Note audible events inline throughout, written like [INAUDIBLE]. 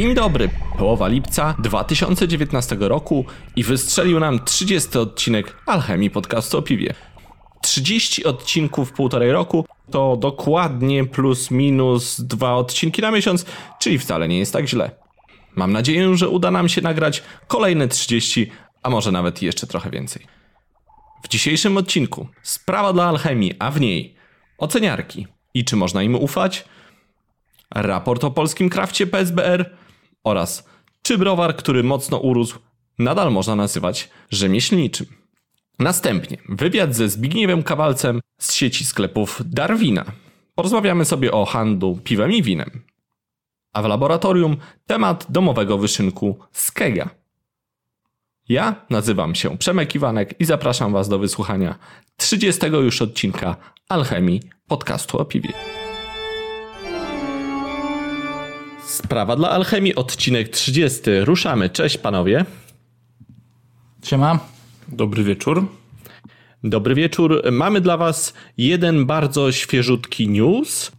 Dzień dobry, połowa lipca 2019 roku i wystrzelił nam 30 odcinek Alchemii podcastu o piwie. 30 odcinków w półtorej roku to dokładnie plus minus dwa odcinki na miesiąc, czyli wcale nie jest tak źle. Mam nadzieję, że uda nam się nagrać kolejne 30, a może nawet jeszcze trochę więcej. W dzisiejszym odcinku sprawa dla alchemii, a w niej oceniarki i czy można im ufać, raport o polskim krafcie PSBR oraz czy browar, który mocno urósł, nadal można nazywać rzemieślniczym. Następnie wywiad ze Zbigniewem Kawalcem z sieci sklepów Darwina. Porozmawiamy sobie o handlu piwem i winem. A w laboratorium temat domowego wyszynku Skega. Ja nazywam się Przemek Iwanek i zapraszam Was do wysłuchania 30 już odcinka Alchemii podcastu o piwie. Sprawa dla Alchemii, odcinek 30. Ruszamy. Cześć panowie. Siema. Dobry wieczór. Dobry wieczór. Mamy dla Was jeden bardzo świeżutki news.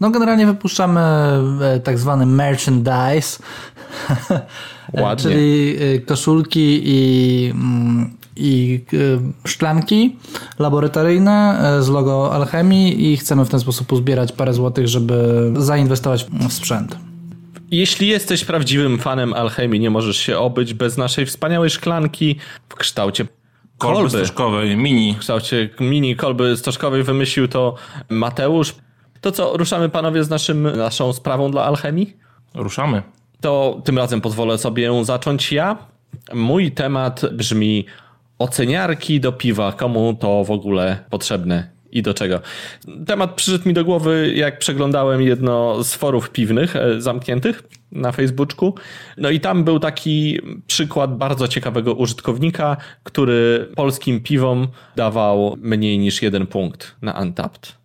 No generalnie wypuszczamy e, tak zwany merchandise, [LAUGHS] Ładnie. czyli e, koszulki i, mm, i e, szklanki laboratoryjne z logo Alchemii i chcemy w ten sposób uzbierać parę złotych, żeby zainwestować w sprzęt. Jeśli jesteś prawdziwym fanem Alchemii, nie możesz się obyć bez naszej wspaniałej szklanki w kształcie Kolby kolby. stożkowej, mini. W kształcie mini kolby stożkowej wymyślił to Mateusz. To co, ruszamy panowie z naszym, naszą sprawą dla Alchemii? Ruszamy. To tym razem pozwolę sobie zacząć ja. Mój temat brzmi oceniarki do piwa. Komu to w ogóle potrzebne i do czego? Temat przyszedł mi do głowy, jak przeglądałem jedno z forów piwnych e, zamkniętych na Facebooku. No i tam był taki przykład bardzo ciekawego użytkownika, który polskim piwom dawał mniej niż jeden punkt na Untapped.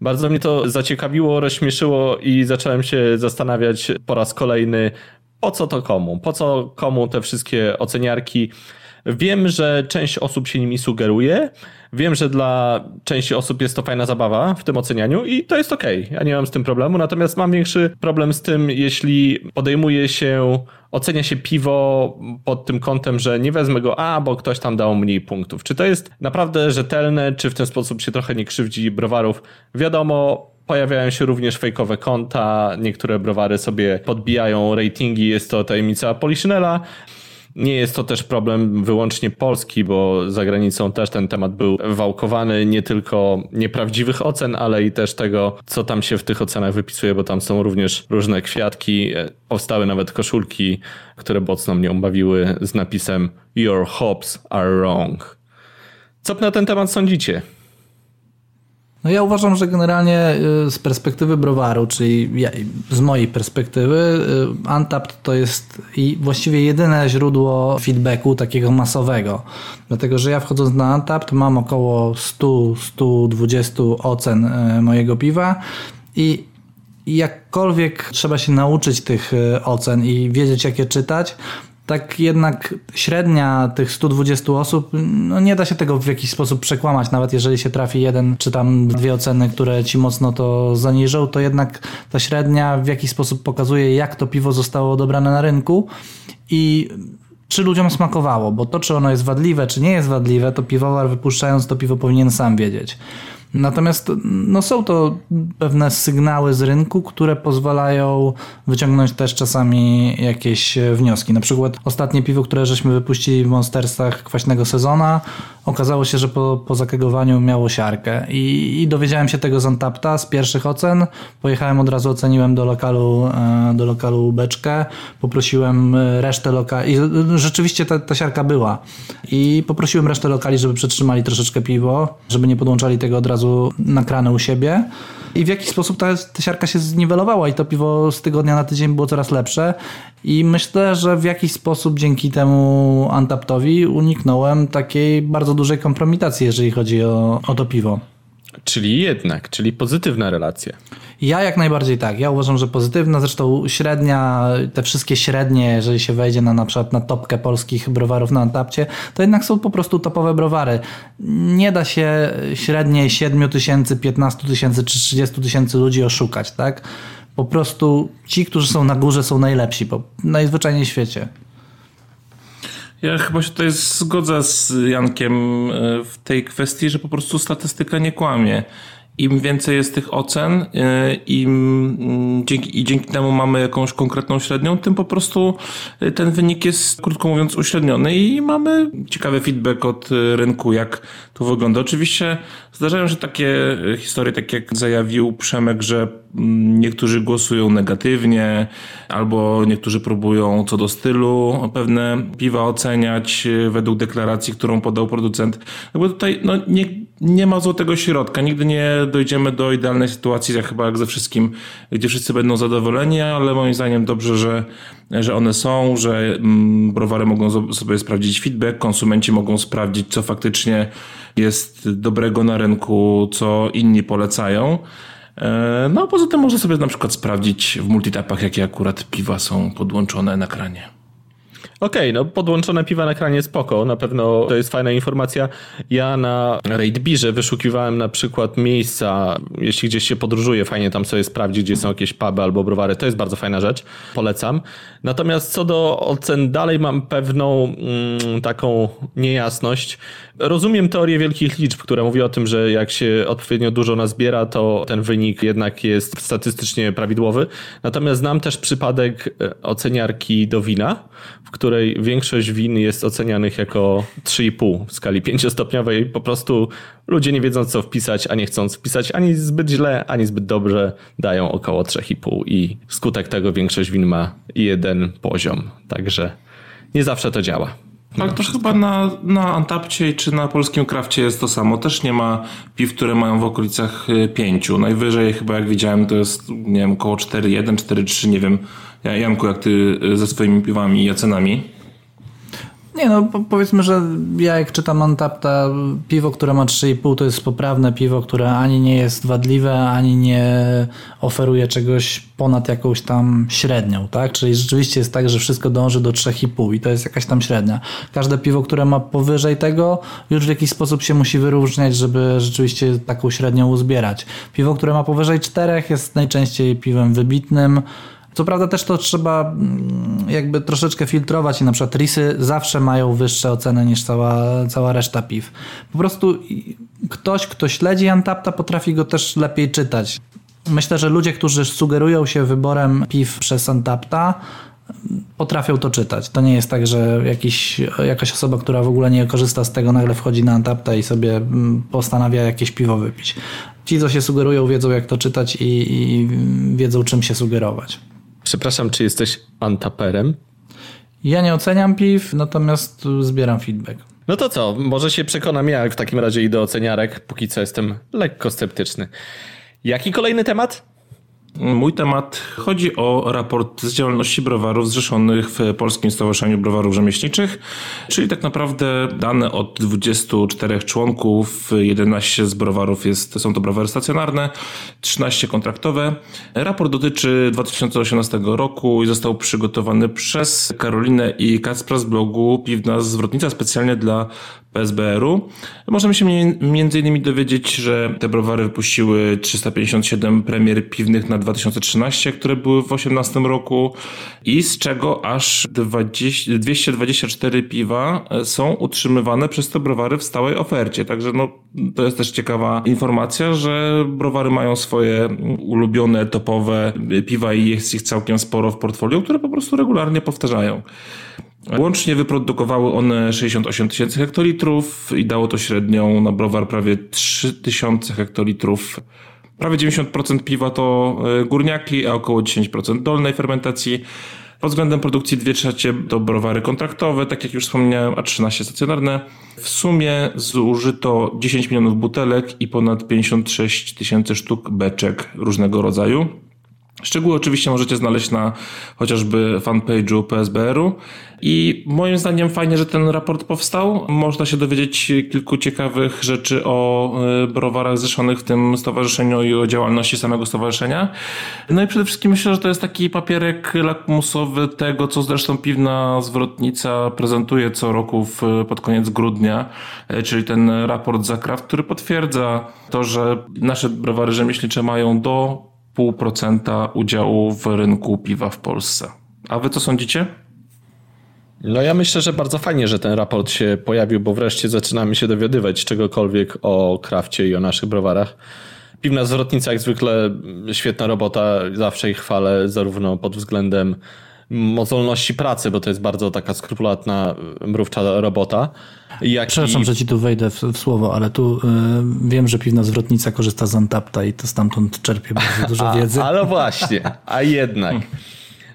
Bardzo mnie to zaciekawiło, rozśmieszyło i zacząłem się zastanawiać po raz kolejny, po co to komu? Po co komu te wszystkie oceniarki? Wiem, że część osób się nimi sugeruje. Wiem, że dla części osób jest to fajna zabawa w tym ocenianiu i to jest okej. Okay. Ja nie mam z tym problemu. Natomiast mam większy problem z tym, jeśli podejmuje się, ocenia się piwo pod tym kątem, że nie wezmę go, a bo ktoś tam dał mniej punktów. Czy to jest naprawdę rzetelne, czy w ten sposób się trochę nie krzywdzi browarów? Wiadomo, Pojawiają się również fejkowe konta, niektóre browary sobie podbijają ratingi, jest to tajemnica Poliszynela. Nie jest to też problem wyłącznie polski, bo za granicą też ten temat był wałkowany nie tylko nieprawdziwych ocen, ale i też tego, co tam się w tych ocenach wypisuje, bo tam są również różne kwiatki. Powstały nawet koszulki, które mocno mnie bawiły z napisem Your hops are wrong. Co na ten temat sądzicie? No ja uważam, że generalnie y, z perspektywy browaru, czyli z mojej perspektywy, y, Untapped to jest właściwie jedyne źródło feedbacku takiego masowego. Dlatego, że ja wchodząc na Untapped mam około 100-120 ocen y, mojego piwa i jakkolwiek trzeba się nauczyć tych ocen i wiedzieć, jak je czytać, tak jednak średnia tych 120 osób, no nie da się tego w jakiś sposób przekłamać, nawet jeżeli się trafi jeden czy tam dwie oceny, które ci mocno to zaniżą, to jednak ta średnia w jakiś sposób pokazuje, jak to piwo zostało odebrane na rynku i czy ludziom smakowało, bo to, czy ono jest wadliwe, czy nie jest wadliwe, to piwowar wypuszczając to piwo powinien sam wiedzieć. Natomiast no, są to pewne sygnały z rynku, które pozwalają wyciągnąć też czasami jakieś wnioski. Na przykład ostatnie piwo, które żeśmy wypuścili w Monstersach kwaśnego sezona, okazało się, że po, po zakegowaniu miało siarkę I, i dowiedziałem się tego z Antapta, z pierwszych ocen. Pojechałem od razu, oceniłem do lokalu, e, do lokalu beczkę, poprosiłem resztę lokali, rzeczywiście ta, ta siarka była i poprosiłem resztę lokali, żeby przetrzymali troszeczkę piwo, żeby nie podłączali tego od razu na kranę u siebie i w jakiś sposób ta, ta siarka się zniwelowała i to piwo z tygodnia na tydzień było coraz lepsze i myślę, że w jakiś sposób dzięki temu Antaptowi uniknąłem takiej bardzo dużej kompromitacji, jeżeli chodzi o, o to piwo. Czyli jednak, czyli pozytywna relacja. Ja jak najbardziej tak. Ja uważam, że pozytywna. Zresztą średnia, te wszystkie średnie, jeżeli się wejdzie na na przykład na topkę polskich browarów na Antapcie, to jednak są po prostu topowe browary. Nie da się średniej 7 tysięcy, 15 tysięcy czy 30 tysięcy ludzi oszukać, tak? Po prostu ci, którzy są na górze, są najlepsi, bo najzwyczajniej w świecie. Ja chyba się tutaj zgodzę z Jankiem e, w tej kwestii, że po prostu statystyka nie kłamie. Im więcej jest tych ocen e, im, mm, dzięki, i dzięki temu mamy jakąś konkretną średnią, tym po prostu e, ten wynik jest, krótko mówiąc, uśredniony i mamy ciekawy feedback od rynku, jak to wygląda. Oczywiście zdarzają się takie historie, tak jak zajawił Przemek, że mm, niektórzy głosują negatywnie, albo niektórzy próbują co do stylu pewne piwa oceniać według deklaracji, którą podał producent. Jakby tutaj no, nie, nie ma złotego środka. Nigdy nie dojdziemy do idealnej sytuacji, jak chyba jak ze wszystkim, gdzie wszyscy będą zadowoleni, ale moim zdaniem dobrze, że, że one są, że mm, browary mogą sobie sprawdzić feedback, konsumenci mogą sprawdzić, co faktycznie jest dobrego na rynku, co inni polecają. E, no a poza tym można sobie na przykład sprawdzić w multitapach, jakie akurat piwa są podłączone na kranie. Okej, okay, no podłączone piwa na kranie spoko, na pewno to jest fajna informacja. Ja na Raidbirze wyszukiwałem na przykład miejsca, jeśli gdzieś się podróżuje, fajnie tam sobie sprawdzić, gdzie są jakieś puby albo browary, to jest bardzo fajna rzecz, polecam. Natomiast co do ocen, dalej mam pewną mm, taką niejasność. Rozumiem teorię wielkich liczb, która mówi o tym, że jak się odpowiednio dużo nazbiera, to ten wynik jednak jest statystycznie prawidłowy. Natomiast znam też przypadek e, oceniarki do wina, w której większość win jest ocenianych jako 3,5 w skali 5-stopniowej. Po prostu ludzie nie wiedzą co wpisać, a nie chcąc wpisać ani zbyt źle, ani zbyt dobrze, dają około 3,5 i skutek tego większość win ma jeden poziom. Także nie zawsze to działa. Ale to chyba na, na Antapcie czy na polskim krafcie jest to samo. Też nie ma piw, które mają w okolicach y, pięciu. Najwyżej chyba jak widziałem to jest, nie wiem, około 4,1, 4,3, nie wiem. Janku, jak ty y, ze swoimi piwami i ocenami? Nie no, powiedzmy, że ja jak czytam Antapta, piwo, które ma 3,5 to jest poprawne piwo, które ani nie jest wadliwe, ani nie oferuje czegoś ponad jakąś tam średnią, tak? Czyli rzeczywiście jest tak, że wszystko dąży do 3,5 i to jest jakaś tam średnia. Każde piwo, które ma powyżej tego, już w jakiś sposób się musi wyróżniać, żeby rzeczywiście taką średnią uzbierać. Piwo, które ma powyżej 4 jest najczęściej piwem wybitnym, co prawda też to trzeba mm, jakby troszeczkę filtrować i na przykład risy zawsze mają wyższe oceny niż cała, cała reszta piw. Po prostu ktoś, kto śledzi Antapta potrafi go też lepiej czytać. Myślę, że ludzie, którzy sugerują się wyborem piw przez Antapta, potrafią to czytać. To nie jest tak, że jakiś, jakaś osoba, która w ogóle nie korzysta z tego, nagle wchodzi na Antapta i sobie mm, postanawia jakieś piwo wypić. Ci, co się sugerują, wiedzą jak to czytać i, i wiedzą czym się sugerować. Przepraszam, czy jesteś antaperem? Ja nie oceniam piw, natomiast zbieram feedback. No to co, może się przekonam ja w takim razie idę oceniarek, póki co jestem lekko sceptyczny. Jaki kolejny temat? Mój temat chodzi o raport z działalności browarów zrzeszonych w Polskim Stowarzyszeniu Browarów Rzemieślniczych, czyli tak naprawdę dane od 24 członków, 11 z browarów jest, są to browary stacjonarne, 13 kontraktowe. Raport dotyczy 2018 roku i został przygotowany przez Karolinę i Kacpra z blogu Piwna Zwrotnica specjalnie dla PSBR-u. Możemy się innymi dowiedzieć, że te browary wypuściły 357 premier piwnych na 2013, które były w 2018 roku i z czego aż 20, 224 piwa są utrzymywane przez te browary w stałej ofercie. Także no, to jest też ciekawa informacja, że browary mają swoje ulubione, topowe piwa i jest ich całkiem sporo w portfolio, które po prostu regularnie powtarzają. Łącznie wyprodukowały one 68 tysięcy hektolitrów i dało to średnią na browar prawie 3000 hektolitrów. Prawie 90% piwa to e, górniaki, a około 10% dolnej fermentacji. Pod względem produkcji 2 trzecie to browary kontraktowe, tak jak już wspomniałem, a 13 stacjonarne. W sumie zużyto 10 milionów butelek i ponad 56 tysięcy sztuk beczek różnego rodzaju. Szczegóły oczywiście możecie znaleźć na chociażby fanpage'u PSBR-u i moim zdaniem fajnie, że ten raport powstał. Można się dowiedzieć kilku ciekawych rzeczy o e, browarach zrzeszonych w tym stowarzyszeniu i o działalności samego stowarzyszenia. No i przede wszystkim myślę, że to jest taki papierek lakmusowy tego, co zresztą piwna zwrotnica prezentuje co roku w, pod koniec grudnia, e, czyli ten raport Zakraft, który potwierdza to, że nasze browary rzemieślnicze mają do 2,5% udziału w rynku piwa w Polsce. A wy co sądzicie? No ja myślę, że bardzo fajnie, że ten raport się pojawił, bo wreszcie zaczynamy się dowiadywać czegokolwiek o krafcie i o naszych browarach. Piwna zwrotnica jak zwykle świetna robota, zawsze ich chwalę, zarówno pod względem mozolności pracy, bo to jest bardzo taka skrupulatna, mrówcza robota. Jak Przepraszam, i... że ci tu wejdę w, w słowo, ale tu y, wiem, że piwna zwrotnica korzysta z Antapta i to stamtąd czerpie bardzo [LAUGHS] dużo wiedzy. Ale właśnie, a jednak. [LAUGHS]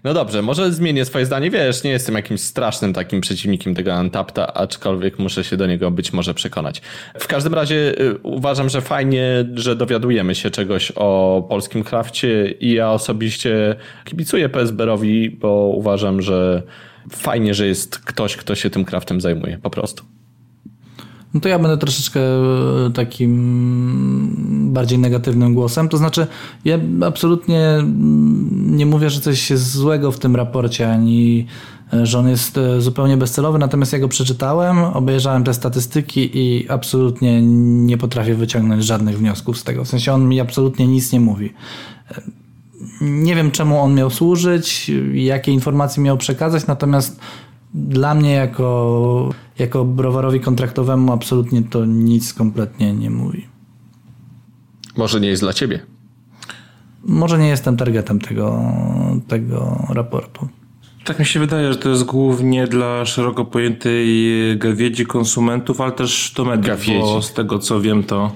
No dobrze, może zmienię swoje zdanie. Wiesz, nie jestem jakimś strasznym takim przeciwnikiem tego Antapta, aczkolwiek muszę się do niego być może przekonać. W każdym razie y, uważam, że fajnie, że dowiadujemy się czegoś o polskim krafcie i ja osobiście kibicuję PSBR-owi, bo uważam, że fajnie, że jest ktoś, kto się tym kraftem zajmuje, po prostu. No to ja będę troszeczkę e, takim bardziej negatywnym głosem. To znaczy, ja absolutnie nie mówię, że coś jest złego w tym raporcie, ani e, że on jest e, zupełnie bezcelowy, natomiast ja go przeczytałem, obejrzałem te statystyki i absolutnie nie potrafię wyciągnąć żadnych wniosków z tego. W sensie on mi absolutnie nic nie mówi. Nie wiem, czemu on miał służyć, jakie informacje miał przekazać, natomiast dla mnie jako, jako browarowi kontraktowemu absolutnie to nic kompletnie nie mówi. Może nie jest dla ciebie. Może nie jestem targetem tego, tego raportu. Tak mi się wydaje, że to jest głównie dla szeroko pojętej gawiedzi konsumentów, ale też do mediów, bo z tego co wiem to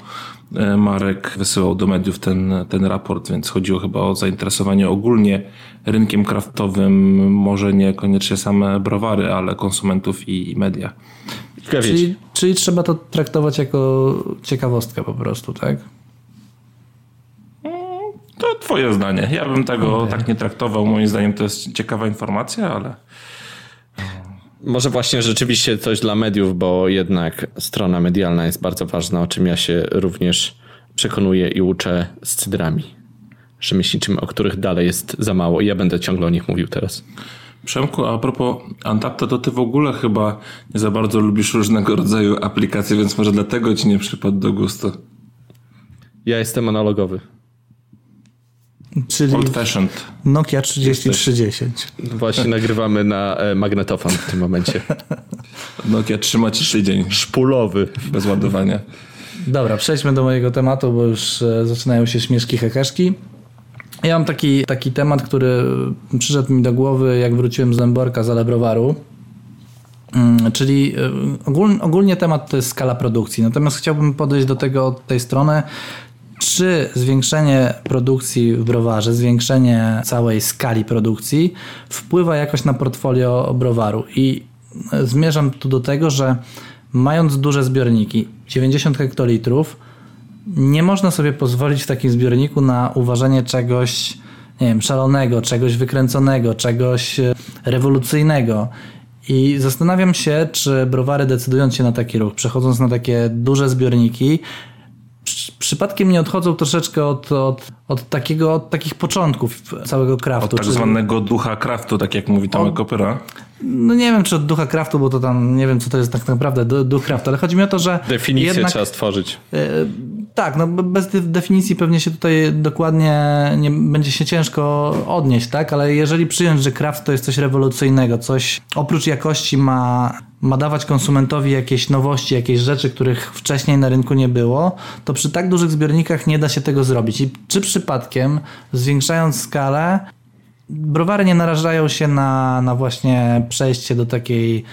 Marek wysyłał do mediów ten, ten raport, więc chodziło chyba o zainteresowanie ogólnie rynkiem kraftowym, może niekoniecznie same browary, ale konsumentów i, i media. Czyli, czyli trzeba to traktować jako ciekawostkę po prostu, tak? To twoje zdanie. Ja bym tego okay. tak nie traktował. Moim zdaniem to jest ciekawa informacja, ale może właśnie rzeczywiście coś dla mediów, bo jednak strona medialna jest bardzo ważna, o czym ja się również przekonuję i uczę z cydrami rzemieślniczymi, o których dalej jest za mało i ja będę ciągle o nich mówił teraz. Przemku, a propos Antapta, to ty w ogóle chyba nie za bardzo lubisz różnego rodzaju aplikacje, więc może dlatego ci nie przypadł do gustu. Ja jestem analogowy. Czyli Old fashioned. Nokia 3310. Właśnie nagrywamy na e, magnetofon w tym momencie. [LAUGHS] Nokia trzyma ci tydzień. Szpulowy. Bez ładowania. Dobra, przejdźmy do mojego tematu, bo już e, zaczynają się śmieszki hekeszki. Ja mam taki, taki temat, który przyszedł mi do głowy, jak wróciłem z Dęborka z Alebrowaru. Mm, czyli e, ogólnie, ogólnie temat to jest skala produkcji. Natomiast chciałbym podejść do tego od tej strony, czy zwiększenie produkcji w browarze, zwiększenie całej skali produkcji wpływa jakoś na portfolio browaru. I zmierzam tu do tego, że mając duże zbiorniki, 90 hektolitrów, nie można sobie pozwolić w takim zbiorniku na uważanie czegoś, nie wiem, szalonego, czegoś wykręconego, czegoś e, rewolucyjnego. I zastanawiam się, czy browary decydując się na taki ruch, przechodząc na takie duże zbiorniki, przypadkiem nie odchodzą troszeczkę od, od, od, takiego, od takich początków całego kraftu. Od tak zwanego ducha kraftu, tak jak mówi Tomek Opera. No nie wiem, czy od ducha kraftu, bo to tam nie wiem, co to jest tak naprawdę duch kraftu, ale chodzi mi o to, że. Definicję jednak, trzeba stworzyć. Yy, tak, no bez definicji pewnie się tutaj dokładnie nie będzie się ciężko odnieść, tak? Ale jeżeli przyjąć, że kraft to jest coś rewolucyjnego, coś oprócz jakości ma, ma dawać konsumentowi jakieś nowości, jakieś rzeczy, których wcześniej na rynku nie było, to przy tak dużych zbiornikach nie da się tego zrobić. I czy przypadkiem, zwiększając skalę, browary nie narażają się na, na właśnie przejście do takiej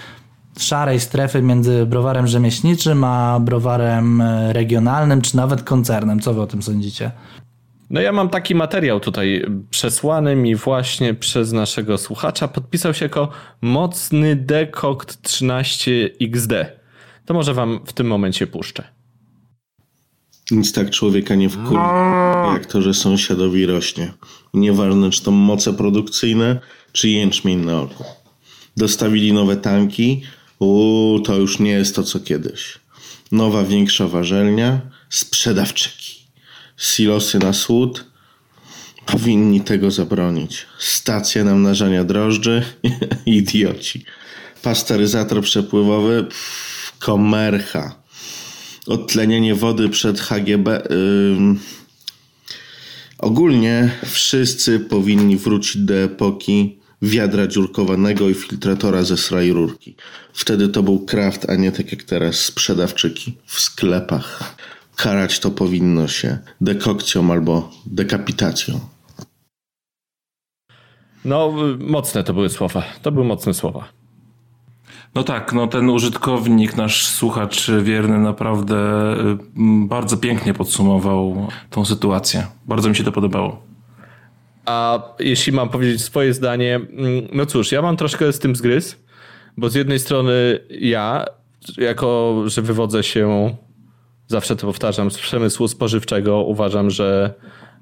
szarej strefy między browarem rzemieślniczym a browarem regionalnym, czy nawet koncernem. Co wy o tym sądzicie? No ja mam taki materiał tutaj przesłany mi właśnie przez naszego słuchacza. Podpisał się jako mocny dekokt 13XD. To może wam w tym momencie puszczę. Nic tak człowieka nie wkurwi, jak to, że sąsiadowi rośnie. Nieważne, czy to moce produkcyjne, czy jęczmień na oko. Dostawili nowe tanki, Uuu, to już nie jest to co kiedyś. Nowa, większa warzelnia, sprzedawczyki, silosy na słód. Powinni tego zabronić. Stacja namnażania drożdży, [LAUGHS] idioci. Pasteryzator przepływowy, pff, komercha. Odtlenienie wody przed HGB. Ogólnie wszyscy powinni wrócić do epoki wiadra dziurkowanego i filtratora ze sraj rurki. Wtedy to był kraft, a nie tak jak teraz sprzedawczyki w sklepach. Karać to powinno się dekokcją albo dekapitacją. No, mocne to były słowa. To były mocne słowa. No tak, no ten użytkownik, nasz słuchacz wierny naprawdę y, bardzo pięknie podsumował tą sytuację. Bardzo mi się to podobało. A jeśli mam powiedzieć swoje zdanie, mm, no cóż, ja mam troszkę z tym zgryz, bo z jednej strony ja, jako że wywodzę się, zawsze to powtarzam, z przemysłu spożywczego, uważam, że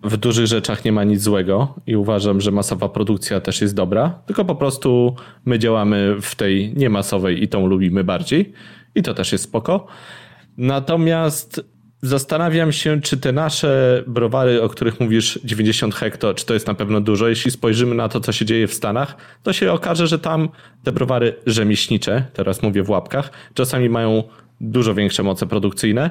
w dużych rzeczach nie ma nic złego i uważam, że masowa produkcja też jest dobra, tylko po prostu my działamy w tej niemasowej i tą lubimy bardziej i to też jest spoko. Natomiast zastanawiam się, czy te nasze browary, o których mówisz 90 hekto, czy to jest na pewno dużo. Jeśli spojrzymy na to, co się dzieje w Stanach, to się okaże, że tam te browary rzemieślnicze, teraz mówię w łapkach, czasami mają dużo większe moce produkcyjne.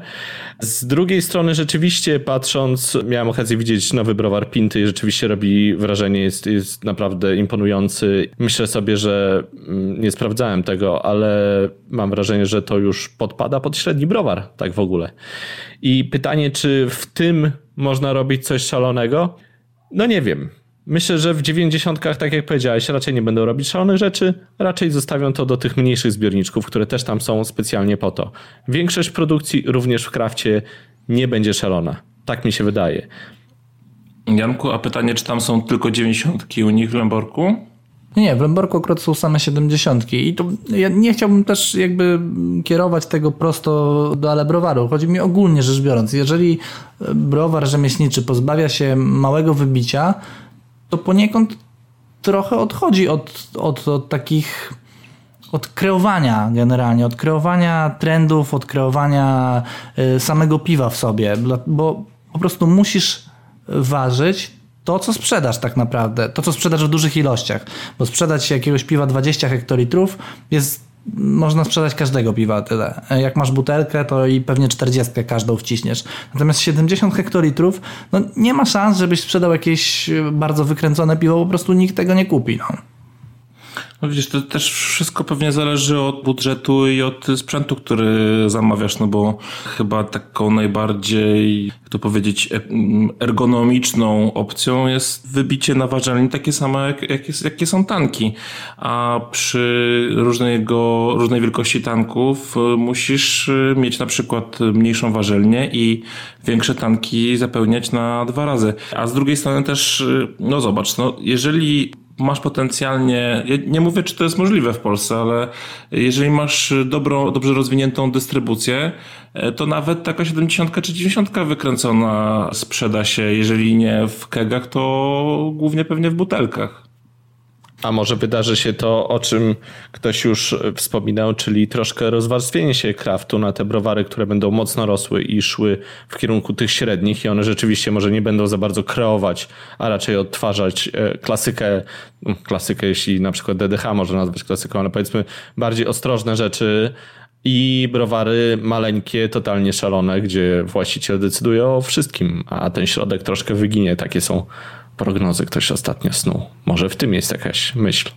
Z drugiej strony rzeczywiście patrząc, miałem okazję widzieć nowy browar Pinty i rzeczywiście robi wrażenie, jest, jest naprawdę imponujący. Myślę sobie, że mm, nie sprawdzałem tego, ale mam wrażenie, że to już podpada pod średni browar, tak w ogóle. I pytanie, czy w tym można robić coś szalonego? No nie wiem. Myślę, że w 90, tak jak powiedziałeś, raczej nie będą robić szalonych rzeczy, raczej zostawią to do tych mniejszych zbiorniczków, które też tam są specjalnie po to. Większość produkcji również w krafcie nie będzie szalona. Tak mi się wydaje. Janku, a pytanie, czy tam są tylko 90 u nich w Lemborku? Nie, w Lemborku akurat są same 70. I to ja nie chciałbym też jakby kierować tego prosto do alebrowaru. Chodzi mi ogólnie rzecz biorąc. Jeżeli browar rzemieślniczy pozbawia się małego wybicia, to poniekąd trochę odchodzi od, od, od takich od kreowania generalnie, od kreowania trendów, od kreowania y, samego piwa w sobie, bo po prostu musisz ważyć to, co sprzedasz tak naprawdę, to, co sprzedasz w dużych ilościach, bo sprzedać jakiegoś piwa 20 hektolitrów jest można sprzedać każdego piwa tyle. Jak masz butelkę, to i pewnie 40 każdą wciśniesz. Natomiast 70 hektolitrów, no nie ma szans, żebyś sprzedał jakieś bardzo wykręcone piwo, po prostu nikt tego nie kupi. No. No widzisz, to też wszystko pewnie zależy od budżetu i od sprzętu, który zamawiasz, no bo chyba taką najbardziej, jak to powiedzieć, e, ergonomiczną opcją jest wybicie na ważelni takie same, jak, jak jakie są tanki. A przy różnego, różnej wielkości tanków e, musisz e, mieć na przykład mniejszą ważelnię i większe tanki zapełniać na dwa razy. A z drugiej strony też, no zobacz, no jeżeli masz potencjalnie, ja nie mówię, czy to jest możliwe w Polsce, ale jeżeli masz dobro, dobrze rozwiniętą dystrybucję, e, to nawet taka 70 czy 90 wykręcona sprzeda się, jeżeli nie w kegach, to głównie pewnie w butelkach. A może wydarzy się to, o czym ktoś już wspominał, czyli troszkę rozwarstwienie się kraftu na te browary, które będą mocno rosły i szły w kierunku tych średnich i one rzeczywiście może nie będą za bardzo kreować, a raczej odtwarzać e, klasykę, klasykę jeśli na przykład DDH można nazwać klasyką, ale powiedzmy bardziej ostrożne rzeczy i browary maleńkie, totalnie szalone, gdzie właściciel decyduje o wszystkim, a ten środek troszkę wyginie. Takie są prognozy ktoś ostatnio snuł. Może w tym jest jakaś myśl.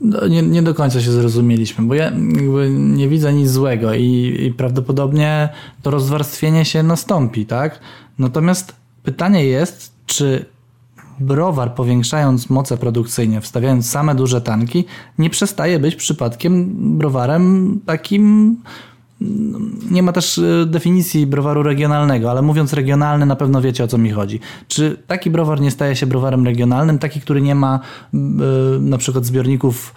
No, nie, nie do końca się zrozumieliśmy, bo ja nie widzę nic złego i, i prawdopodobnie to rozwarstwienie się nastąpi, tak? Natomiast pytanie jest, czy browar powiększając moce produkcyjne, wstawiając same duże tanki, nie przestaje być przypadkiem browarem takim nie ma też e, definicji browaru regionalnego, ale mówiąc regionalny, na pewno wiecie o co mi chodzi. Czy taki browar nie staje się browarem regionalnym, taki, który nie ma e, na przykład zbiorników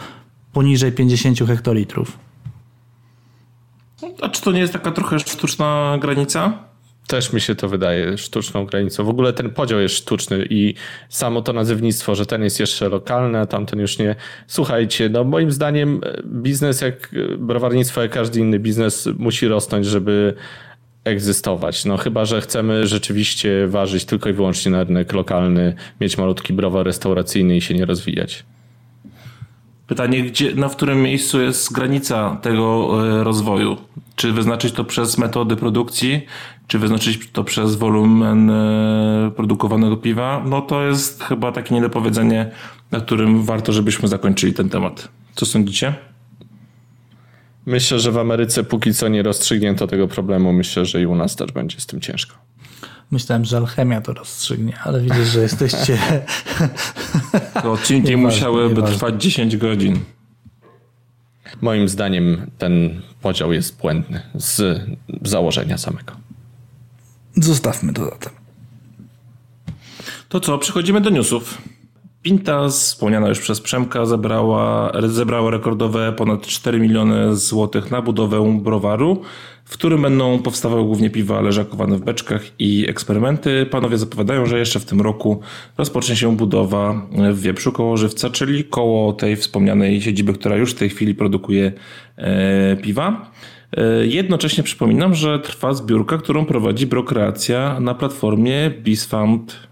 poniżej 50 hektolitrów? A czy to nie jest taka trochę sztuczna granica? Też mi się to wydaje sztuczną granicą. W ogóle ten podział jest sztuczny i samo to nazewnictwo, że ten jest jeszcze lokalny, a tamten już nie. Słuchajcie, no moim zdaniem biznes jak browarnictwo, jak każdy inny biznes musi rosnąć, żeby egzystować. No chyba, że chcemy rzeczywiście ważyć tylko i wyłącznie na rynek lokalny, mieć malutki browar restauracyjny i się nie rozwijać. Pytanie, gdzie, na którym miejscu jest granica tego e, rozwoju? Czy wyznaczyć to przez metody produkcji, czy wyznaczyć to przez wolumen e, produkowanego piwa? No to jest chyba takie niedopowiedzenie, na którym warto, żebyśmy zakończyli ten temat. Co sądzicie? Myślę, że w Ameryce póki co nie rozstrzygnięto tego problemu. Myślę, że i u nas też będzie z tym ciężko. Myślałem, że alchemia to rozstrzygnie, ale widzę, że jesteście. To odcinki musiałyby trwać 10 godzin. Moim zdaniem ten podział jest błędny z założenia samego. Zostawmy to zatem. To co, przechodzimy do newsów. Pinta, wspomniana już przez Przemka, zebrała, zebrała rekordowe ponad 4 miliony złotych na budowę browaru, w którym będą powstawały głównie piwa leżakowane w beczkach i eksperymenty. Panowie zapowiadają, że jeszcze w tym roku rozpocznie się budowa w Wieprzu koło Żywca, czyli koło tej wspomnianej siedziby, która już w tej chwili produkuje e, piwa. E, jednocześnie przypominam, że trwa zbiórka, którą prowadzi Brokreacja na platformie Bisfund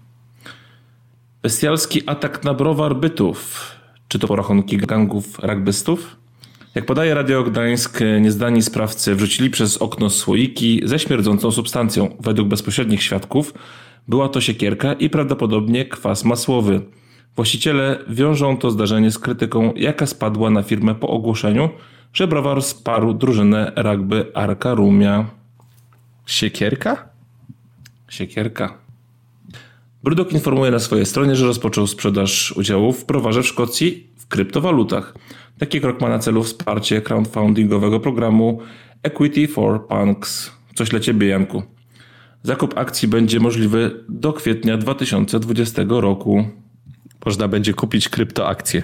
Bestialski atak na browar bytów. Czy to porachunki gangów rugbystów? Jak podaje Radio Gdańsk, niezdani sprawcy wrzucili przez okno słoiki ze śmierdzącą substancją. Według bezpośrednich świadków była to siekierka i prawdopodobnie kwas masłowy. Właściciele wiążą to zdarzenie z krytyką, jaka spadła na firmę po ogłoszeniu, że browar sparł drużynę rugby Arka Rumia. Siekierka? Siekierka. Brudok informuje na swojej stronie, że rozpoczął sprzedaż udziałów w prowarze w Szkocji w kryptowalutach. Taki krok ma na celu wsparcie crowdfundingowego programu Equity for Punks. Coś dla Ciebie, Janku. Zakup akcji będzie możliwy do kwietnia 2020 roku. Można będzie kupić kryptoakcje.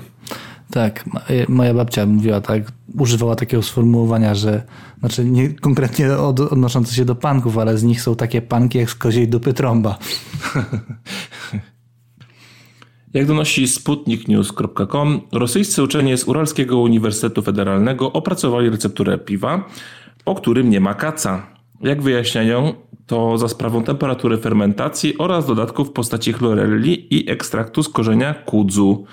Tak, moja babcia mówiła tak, używała takiego sformułowania, że znaczy nie konkretnie od, odnoszące się do panków, ale z nich są takie panki jak z koziej dupy trąba. [LAUGHS] Jak donosi sputniknews.com, rosyjscy uczeni z Uralskiego Uniwersytetu Federalnego opracowali recepturę piwa, po którym nie ma kaca. Jak wyjaśniają, to za sprawą temperatury fermentacji oraz dodatków w postaci chlorelli i ekstraktu z korzenia kudzu.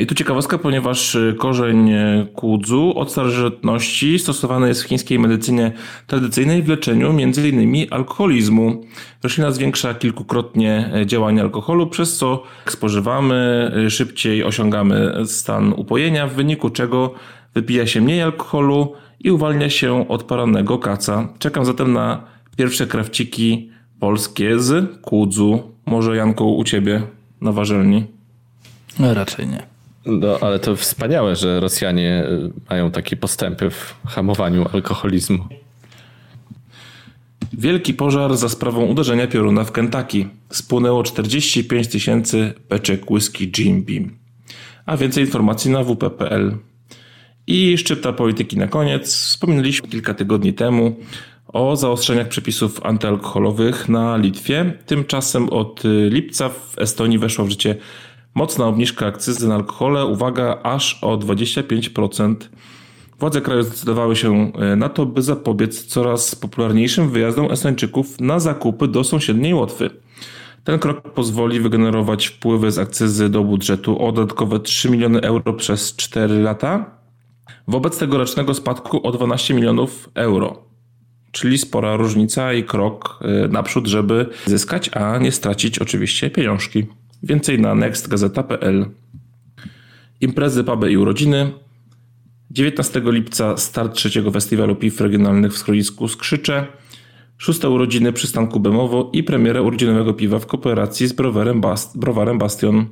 I tu ciekawostka, ponieważ korzeń kudzu od starożytności stosowany jest w chińskiej medycynie tradycyjnej w leczeniu m.in. alkoholizmu. Roślina zwiększa kilkukrotnie działanie alkoholu, przez co spożywamy, szybciej osiągamy stan upojenia, w wyniku czego wypija się mniej alkoholu i uwalnia się od porannego kaca. Czekam zatem na pierwsze krawciki polskie z kudzu. Może Janku u ciebie na warzelni? No raczej nie. No, ale to wspaniałe, że Rosjanie y, mają takie postępy w hamowaniu alkoholizmu. Wielki pożar za sprawą uderzenia pioruna w Kentucky. Spłynęło 45 tysięcy beczek whisky Jim Beam. A więcej informacji na wp.pl. I szczypta polityki na koniec. Wspominaliśmy kilka tygodni temu o zaostrzeniach przepisów antyalkoholowych na Litwie. Tymczasem od lipca w Estonii weszła w życie mocna obniżka akcyzy na alkohole, uwaga, aż o 25%. Władze kraju zdecydowały się e, na to, by zapobiec coraz popularniejszym wyjazdom Estończyków na zakupy do sąsiedniej Łotwy. Ten krok pozwoli wygenerować wpływy z akcyzy do budżetu o dodatkowe 3 miliony euro przez 4 lata, wobec tegorocznego spadku o 12 milionów euro. Czyli spora różnica i krok y, naprzód, żeby zyskać, a nie stracić oczywiście pieniążki. Więcej na nextgazeta.pl. Imprezy, puby i urodziny. 19 lipca start trzeciego festiwalu piw regionalnych w schronisku Skrzycze. Szóste urodziny przystanku Bemowo i premierę urodzinowego piwa w kooperacji z browarem, Bast browarem Bastion.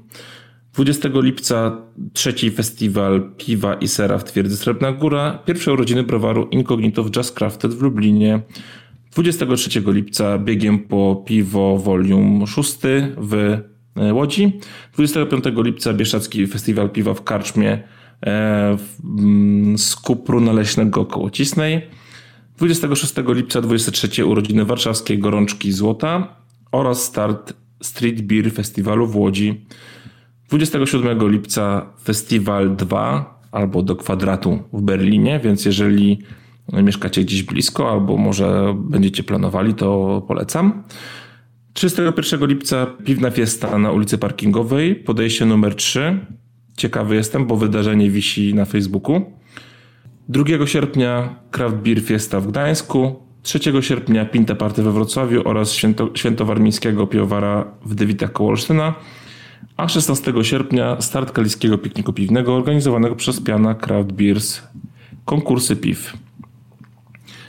20 lipca trzeci festiwal piwa i sera w Twierdzy Srebrna Góra, pierwsze urodziny browaru Incognito w Just Crafted w Lublinie. 23 lipca biegiem po piwo Volume 6 w e, Łodzi. 25 lipca Bieszczacki Festiwal Piwa w Karczmie e, mm, z Kupru Naleśnego koło Cisnej. 26 lipca 23 urodziny Warszawskiej Gorączki Złota oraz start Street Beer Festiwalu w Łodzi. 27 lipca Festiwal 2 albo do kwadratu w Berlinie, więc jeżeli mieszkacie gdzieś blisko albo może będziecie planowali, to polecam. 31 lipca piwna fiesta na ulicy Parkingowej, podejście numer 3. Ciekawy jestem, bo wydarzenie wisi na Facebooku. 2 sierpnia Craft Beer Fiesta w Gdańsku, 3 sierpnia Pinta Party we Wrocławiu oraz Święto, Świętowarmińskiego Piwowara w Dewitach koło Olsztyna, a 16 sierpnia start kaliskiego pikniku piwnego organizowanego przez Piana Craft Beers. Konkursy piw.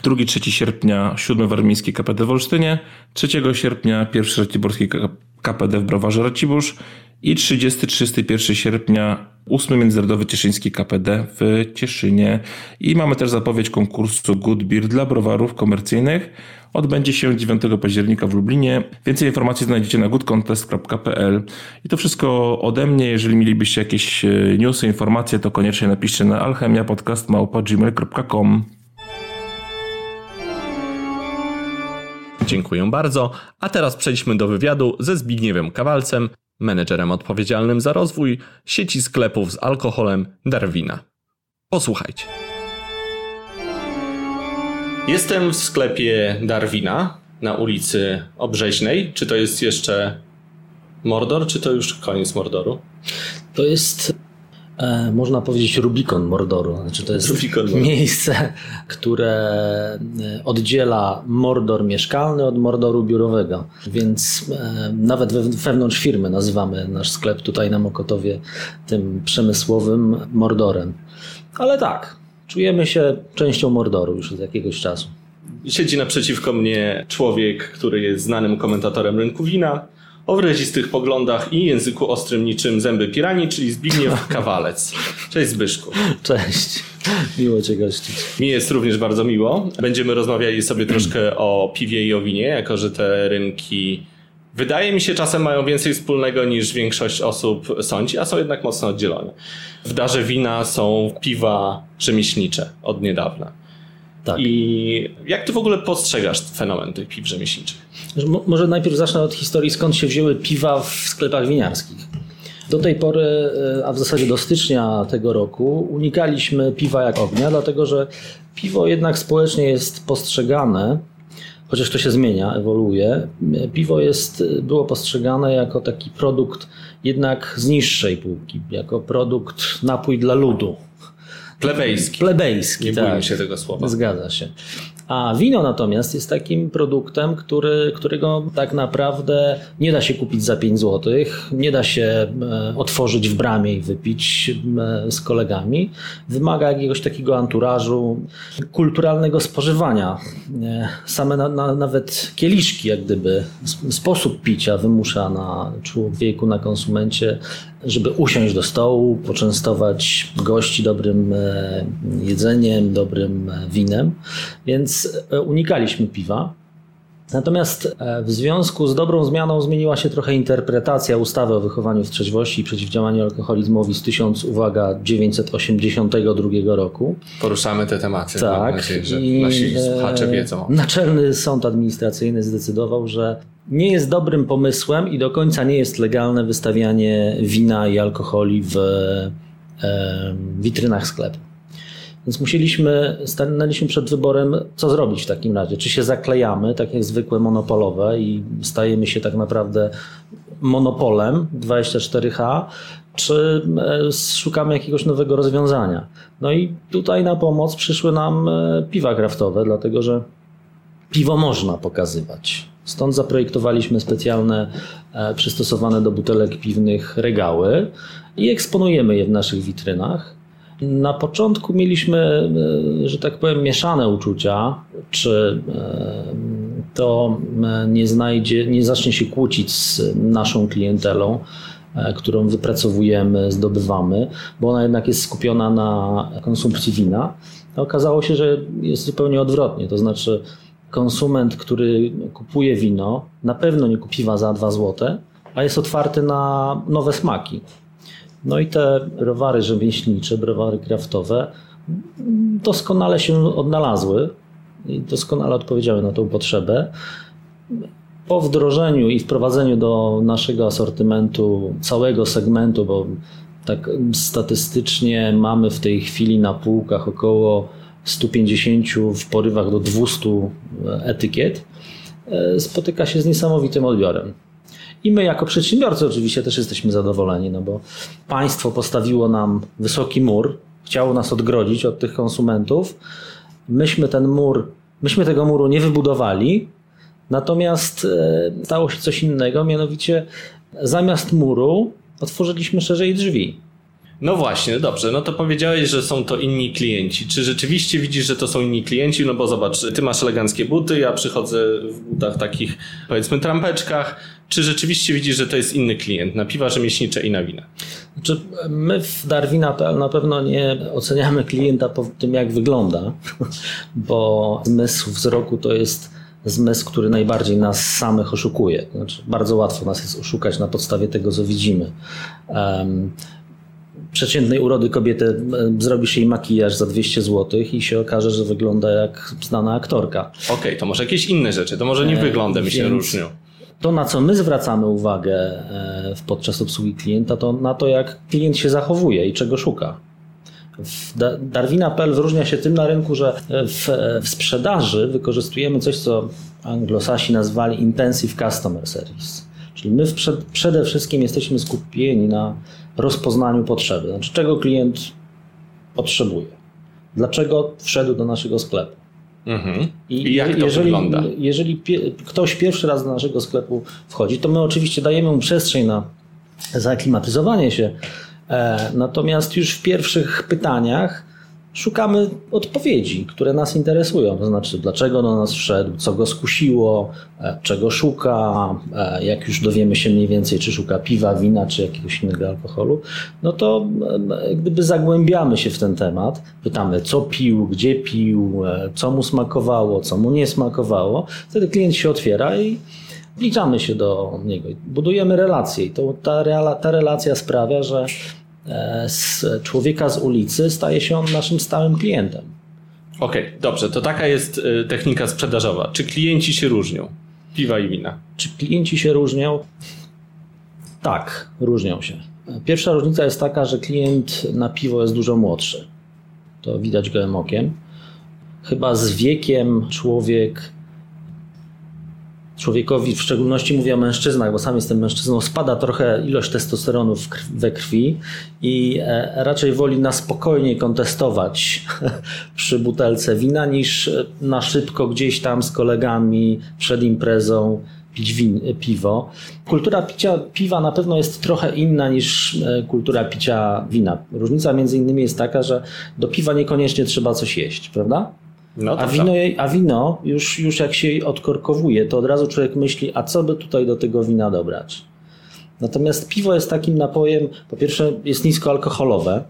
2-3 sierpnia 7 Warmiński KPD w Olsztynie, 3 sierpnia 1 Raciborski KPD w Browarze Racibórz i 30-31 sierpnia 8 Międzynarodowy Cieszyński KPD w Cieszynie. I mamy też zapowiedź konkursu Good Beer dla browarów komercyjnych. Odbędzie się 9 października w Lublinie. Więcej informacji znajdziecie na goodcontest.pl. I to wszystko ode mnie. Jeżeli mielibyście jakieś e, newsy, informacje, to koniecznie napiszcie na alchemiapodcast.gmail.com Dziękuję bardzo. A teraz przejdźmy do wywiadu ze Zbigniewem Kawalcem, menedżerem odpowiedzialnym za rozwój sieci sklepów z alkoholem Darwina. Posłuchajcie. Jestem w sklepie Darwina na ulicy Obrzeźnej. Czy to jest jeszcze Mordor, czy to już koniec Mordoru? To jest E, można powiedzieć Rubikon Mordoru. Znaczy to jest Rubikon miejsce, które e, oddziela Mordor mieszkalny od Mordoru biurowego. Więc e, nawet wewnątrz firmy nazywamy nasz sklep tutaj na Mokotowie tym przemysłowym Mordorem. Ale tak, czujemy się częścią Mordoru już od jakiegoś czasu. Siedzi naprzeciwko mnie człowiek, który jest znanym komentatorem rynku wina o wyrazistych poglądach i języku ostrym niczym zęby pirani, czyli Zbigniew [LAUGHS] Kawalec. Cześć Zbyszku. Cześć. Miło Cię gościć. Mi jest również bardzo miło. Będziemy rozmawiali sobie troszkę o piwie i o winie, jako że te rynki wydaje mi się czasem mają więcej wspólnego niż większość osób sądzi, a są jednak mocno oddzielone. W darze wina są piwa rzemieślnicze od niedawna. Tak. I jak ty w ogóle postrzegasz fenomen tych piw rzemieślniczych? Może najpierw zacznę od historii, skąd się wzięły piwa w sklepach winiarskich. Do tej pory, e, a w zasadzie do stycznia tego roku, unikaliśmy piwa jak ognia, dlatego że piwo jednak społecznie jest postrzegane, chociaż to się zmienia, ewoluuje. Piwo jest, było postrzegane jako taki produkt jednak z niższej półki, jako produkt napój dla ludu. Plebejski. Plebejski, Nie tak. bójmy się tego słowa. Zgadza się. A wino natomiast jest takim produktem, który, którego tak naprawdę nie da się kupić za 5 zł, nie da się e, otworzyć w bramie i wypić e, z kolegami. Wymaga jakiegoś takiego anturażu, kulturalnego spożywania. E, same na, na, nawet kieliszki, jak gdyby, sposób picia wymusza na człowieku, na konsumencie żeby usiąść do stołu, poczęstować gości dobrym e, jedzeniem, dobrym e, winem, więc e, unikaliśmy piwa. Natomiast w związku z dobrą zmianą zmieniła się trochę interpretacja ustawy o wychowaniu w trzeźwości i przeciwdziałaniu alkoholizmowi z 1000, uwaga, 982 roku. Poruszamy te tematy. Tak. Mam nadzieję, że nasi słuchacze wiedzą. Naczelny Sąd Administracyjny zdecydował, że nie jest dobrym pomysłem i do końca nie jest legalne wystawianie wina i alkoholi w witrynach sklepu. Więc musieliśmy, stanęliśmy przed wyborem, co zrobić w takim razie. Czy się zaklejamy, tak jak zwykłe monopolowe i stajemy się tak naprawdę monopolem 24H, czy e, szukamy jakiegoś nowego rozwiązania. No i tutaj na pomoc przyszły nam e, piwa kraftowe, dlatego że piwo można pokazywać. Stąd zaprojektowaliśmy specjalne, e, przystosowane do butelek piwnych regały i eksponujemy je w naszych witrynach. Na początku mieliśmy, e, że tak powiem, mieszane uczucia, czy e, to nie znajdzie, nie zacznie się kłócić z naszą klientelą, którą wypracowujemy, zdobywamy, bo ona jednak jest skupiona na konsumpcji wina. Okazało się, że jest zupełnie odwrotnie, to znaczy konsument, który kupuje wino, na pewno nie kupiwa za 2 zł, a jest otwarty na nowe smaki. No i te browary rzemieślnicze, browary kraftowe doskonale się odnalazły i doskonale odpowiedziały na tą potrzebę. Po wdrożeniu i wprowadzeniu do naszego asortymentu całego segmentu, bo tak statystycznie mamy w tej chwili na półkach około 150, w porywach do 200 etykiet, e, spotyka się z niesamowitym odbiorem. I my, jako przedsiębiorcy, oczywiście też jesteśmy zadowoleni, no bo państwo postawiło nam wysoki mur, chciało nas odgrodzić od tych konsumentów. Myśmy ten mur, myśmy tego muru nie wybudowali, natomiast e, stało się coś innego, mianowicie zamiast muru otworzyliśmy szerzej drzwi. No właśnie, dobrze, no to powiedziałeś, że są to inni klienci. Czy rzeczywiście widzisz, że to są inni klienci? No bo zobacz, ty masz eleganckie buty, ja przychodzę w butach takich, powiedzmy, trampeczkach. Czy rzeczywiście widzisz, że to jest inny klient na piwa rzemieślnicze i na wina? Znaczy, my w Darwina.pl na pewno nie oceniamy klienta po tym, jak wygląda, [LAUGHS] bo zmysł wzroku to jest zmysł, który najbardziej nas samych oszukuje. Znaczy, bardzo łatwo nas jest oszukać na podstawie tego, co widzimy. Um, przeciętnej urody kobiety zrobisz jej makijaż za 200 zł i się okaże, że wygląda jak znana aktorka. Okej, okay, to może jakieś inne rzeczy, to może nie e, się różnią. To, na co my zwracamy uwagę e, podczas obsługi klienta, to na to, jak klient się zachowuje i czego szuka. Darwina.pl wyróżnia się tym na rynku, że w, w sprzedaży wykorzystujemy coś, co anglosasi nazwali intensive customer service. Czyli my przede wszystkim jesteśmy skupieni na rozpoznaniu potrzeby. Znaczy, czego klient potrzebuje. Dlaczego wszedł do naszego sklepu. Mhm. I, I, jak to jeżeli, wygląda? Jeżeli pie, ktoś pierwszy raz do naszego sklepu wchodzi, to my oczywiście dajemy mu przestrzeń na zaaklimatyzowanie się. E, natomiast już w pierwszych pytaniach szukamy odpowiedzi, które nas interesują. To znaczy, dlaczego do nas wszedł, co go skusiło, e, czego szuka, e, jak już dowiemy się mniej więcej, czy szuka piwa, wina, czy jakiegoś innego alkoholu, no to e, gdyby zagłębiamy się w ten temat, pytamy, co pił, gdzie pił, co mu smakowało, co mu nie smakowało, wtedy klient się otwiera i wliczamy się do niego. Budujemy relacje i to, ta, ta relacja sprawia, że E, z człowieka z ulicy staje się on naszym stałym klientem. Okej, okay, dobrze, to taka jest e, technika sprzedażowa. Czy klienci się różnią? Piwa i wina. Czy klienci się różnią? Tak, różnią się. Pierwsza różnica jest taka, że klient na piwo jest dużo młodszy. To widać gołym okiem. Chyba z wiekiem człowiek człowiekowi, w szczególności mówię o mężczyznach, bo sam jestem mężczyzną, spada trochę ilość testosteronu we krwi i e, raczej woli na spokojnie kontestować [LAUGHS] przy butelce wina niż na szybko gdzieś tam z kolegami przed imprezą pić win, piwo. Kultura picia piwa na pewno jest trochę inna niż e, kultura picia wina. Różnica między innymi jest taka, że do piwa niekoniecznie trzeba coś jeść, prawda? No, a, wino, a wino już, już jak się odkorkowuje, to od razu człowiek myśli, a co by tutaj do tego wina dobrać? Natomiast piwo jest takim napojem, po pierwsze jest niskoalkoholowe,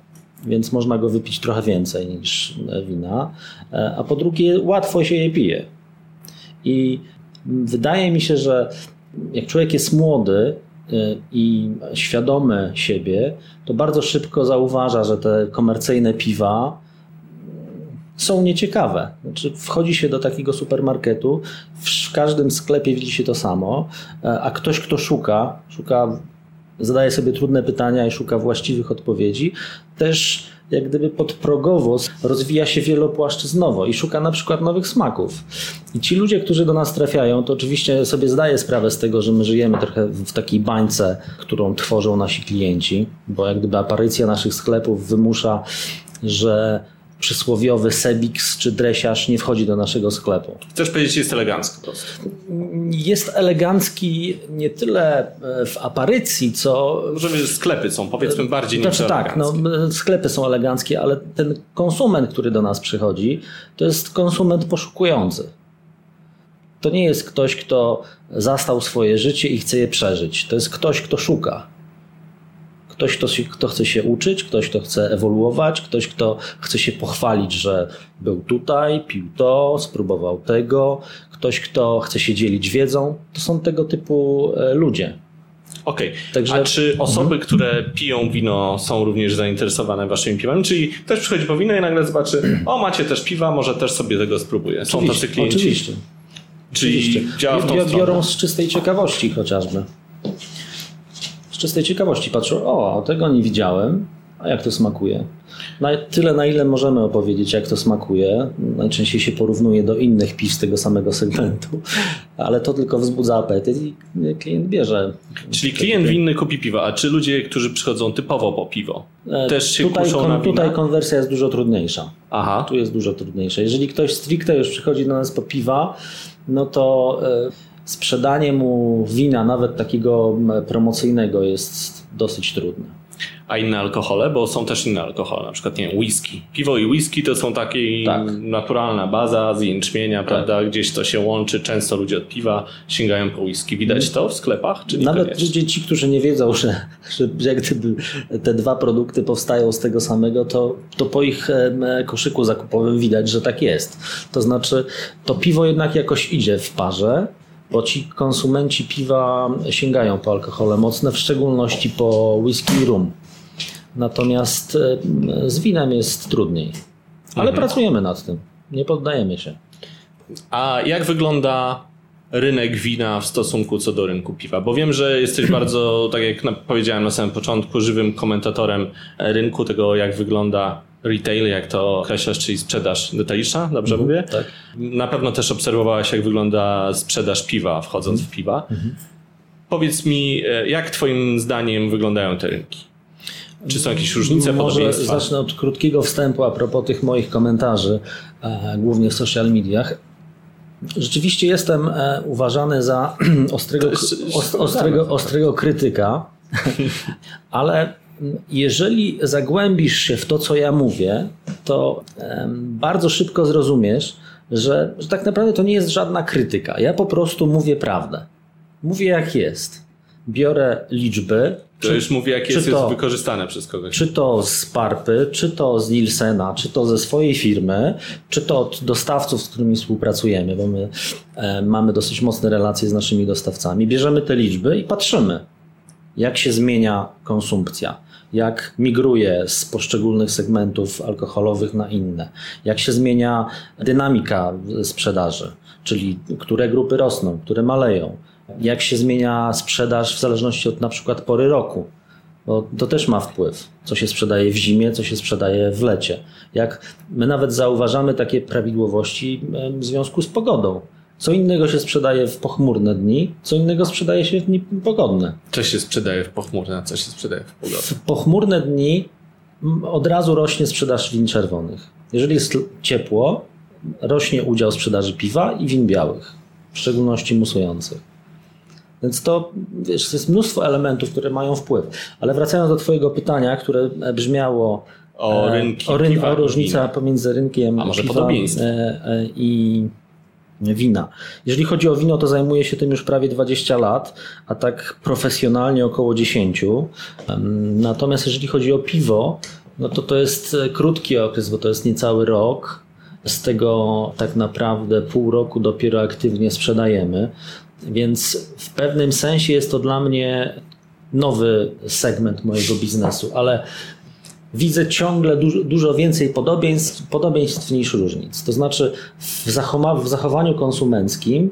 więc można go wypić trochę więcej niż wina, e, a po drugie łatwo się je pije. I wydaje mi się, że jak człowiek jest młody e, i świadomy siebie, to bardzo szybko zauważa, że te komercyjne piwa są nieciekawe. Znaczy, wchodzi się do takiego supermarketu, w każdym sklepie widzi się to samo, e, a ktoś, kto szuka, szuka, zadaje sobie trudne pytania i szuka właściwych odpowiedzi, też jak gdyby podprogowo rozwija się wielopłaszczyznowo i szuka na przykład nowych smaków. I ci ludzie, którzy do nas trafiają, to oczywiście sobie zdaję sprawę z tego, że my żyjemy trochę w takiej bańce, którą tworzą nasi klienci, bo jak gdyby aparycja naszych sklepów wymusza, że przysłowiowy Sebix czy dresiarz nie wchodzi do naszego sklepu. Chcesz powiedzieć, że jest elegancki po prostu? Jest elegancki nie tyle e, w aparycji, co... Żeby sklepy są powiedzmy bardziej znaczy, niż tak, no, sklepy są eleganckie, ale ten konsument, który do nas przychodzi, to jest konsument poszukujący. To nie jest ktoś, kto zastał swoje życie i chce je przeżyć. To jest ktoś, kto szuka. Ktoś, kto, się, kto chce się uczyć, ktoś, kto chce ewoluować, ktoś, kto chce się pochwalić, że był tutaj, pił to, spróbował tego, ktoś, kto chce się dzielić wiedzą. To są tego typu e, ludzie. Okej, okay. Także... a czy osoby, mhm. które piją wino są również zainteresowane waszymi piwami? Czyli ktoś przychodzi po wino i nagle zobaczy, o macie też piwa, może też sobie tego spróbuję. Są oczywiście, tacy klienci? Oczywiście. Czyli oczywiście. działa w tą Biorą stronę. z czystej ciekawości chociażby z czystej ciekawości patrzą, o, tego nie widziałem, A jak to smakuje? Na tyle, na ile możemy opowiedzieć, jak to smakuje. Najczęściej się porównuje do innych piw z tego samego segmentu, [LAUGHS] ale to tylko wzbudza apetyt i klient bierze. Czyli klient winny kupi piwo, a czy ludzie, którzy przychodzą typowo po piwo, E, też się tutaj, kuszą na wina? Tutaj konwersja jest dużo trudniejsza. Aha. Tu jest dużo trudniejsza. Jeżeli ktoś stricte już przychodzi do nas po piwa, no to e, sprzedanie mu wina, nawet takiego promocyjnego, jest dosyć trudne. A inne alkohole, bo są też inne alkohole, na przykład nie wiem, whisky. Piwo i whisky to są takie Tak. naturalna baza z jęczmienia, prawda? Gdzieś to się łączy. Często ludzie od piwa sięgają po whisky. Widać to w sklepach? Czy Nawet niekoniecznie? ci, którzy nie wiedzą, że, że jak gdyby te dwa produkty powstają z tego samego, to, to po ich koszyku zakupowym widać, że tak jest. To znaczy, to piwo jednak jakoś idzie w parze, bo ci konsumenci piwa sięgają po alkohole mocne, w szczególności po whisky i rum. Natomiast em, z winem jest trudniej. Ale pracujemy nad tym. Nie poddajemy się. A jak wygląda rynek wina w stosunku co do rynku piwa? Bo wiem, że jesteś [CLEARS THROAT] bardzo, tak jak powiedziałem na samym początku, żywym komentatorem rynku, tego jak wygląda retail, jak to określasz, czyli sprzedaż detaliczna, dobrze mówię? tak. Na pewno też obserwowałaś, jak wygląda sprzedaż piwa, wchodząc w piwa. Powiedz mi, e, jak twoim zdaniem wyglądają te rynki? Czy są jakieś różnice, Może zacznę od krótkiego wstępu a propos tych moich komentarzy, e, głównie w social mediach. Rzeczywiście jestem e, uważany za [CLEARS THROAT] ostrego, To jest- ost, ostrego, [LAUGHS] ostrego krytyka, [LAUGHS] ale jeżeli zagłębisz się w to, co ja mówię, to bardzo szybko zrozumiesz, że, że tak naprawdę to nie jest żadna krytyka. Ja po prostu mówię prawdę. Mówię jak jest. Biorę liczby. To już mówię, jak czy jest, to- jest wykorzystane przez kogoś. czy to z Parpy, czy to z Nielsena, czy to ze swojej firmy, czy to od dostawców, z którymi współpracujemy, bo my e, mamy dosyć mocne relacje z naszymi dostawcami. Bierzemy te liczby i patrzymy, jak się zmienia konsumpcja, jak migruje z poszczególnych segmentów alkoholowych na inne, jak się zmienia dynamika sprzedaży, czyli które grupy rosną, które maleją, jak się zmienia sprzedaż w zależności od na przykład pory roku bo to też ma wpływ, co się sprzedaje w zimie, co się sprzedaje w lecie. Jak my nawet zauważamy takie prawidłowości w związku z pogodą. Co innego się sprzedaje w pochmurne dni, co innego sprzedaje się w dni pogodne. Co się sprzedaje w pochmurne, a co się sprzedaje w pogodę? W pochmurne dni od razu rośnie sprzedaż win czerwonych. Jeżeli jest ciepło, rośnie udział sprzedaży piwa i win białych, w szczególności musujących. Więc to, wiesz, jest mnóstwo elementów, które mają wpływ. Ale wracając do Twojego pytania, które e, brzmiało O e, rynki o, ryn, o różnica pomiędzy rynkiem A może piwa e, i wina. Jeżeli chodzi o wino, to zajmuję się tym już prawie 20 lat, a tak profesjonalnie około 10. Em, Natomiast jeżeli chodzi o piwo, no to to jest e, krótki okres, bo to jest niecały rok. Z tego tak naprawdę pół roku dopiero aktywnie sprzedajemy. Więc w pewnym sensie jest to dla mnie nowy segment mojego biznesu, ale widzę ciągle dużo, dużo więcej podobieństw, podobieństw niż różnic. To znaczy w, zachoma- w zachowaniu konsumenckim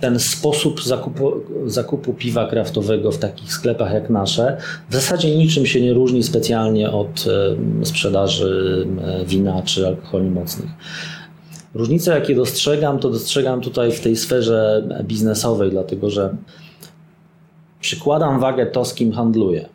ten sposób zakupu, zakupu piwa kraftowego w takich sklepach jak nasze w zasadzie niczym się nie różni specjalnie od sprzedaży wina czy alkoholi mocnych. Różnice, jakie dostrzegam, to dostrzegam tutaj w tej sferze biznesowej, dlatego że przykładam wagę to, z kim handluję.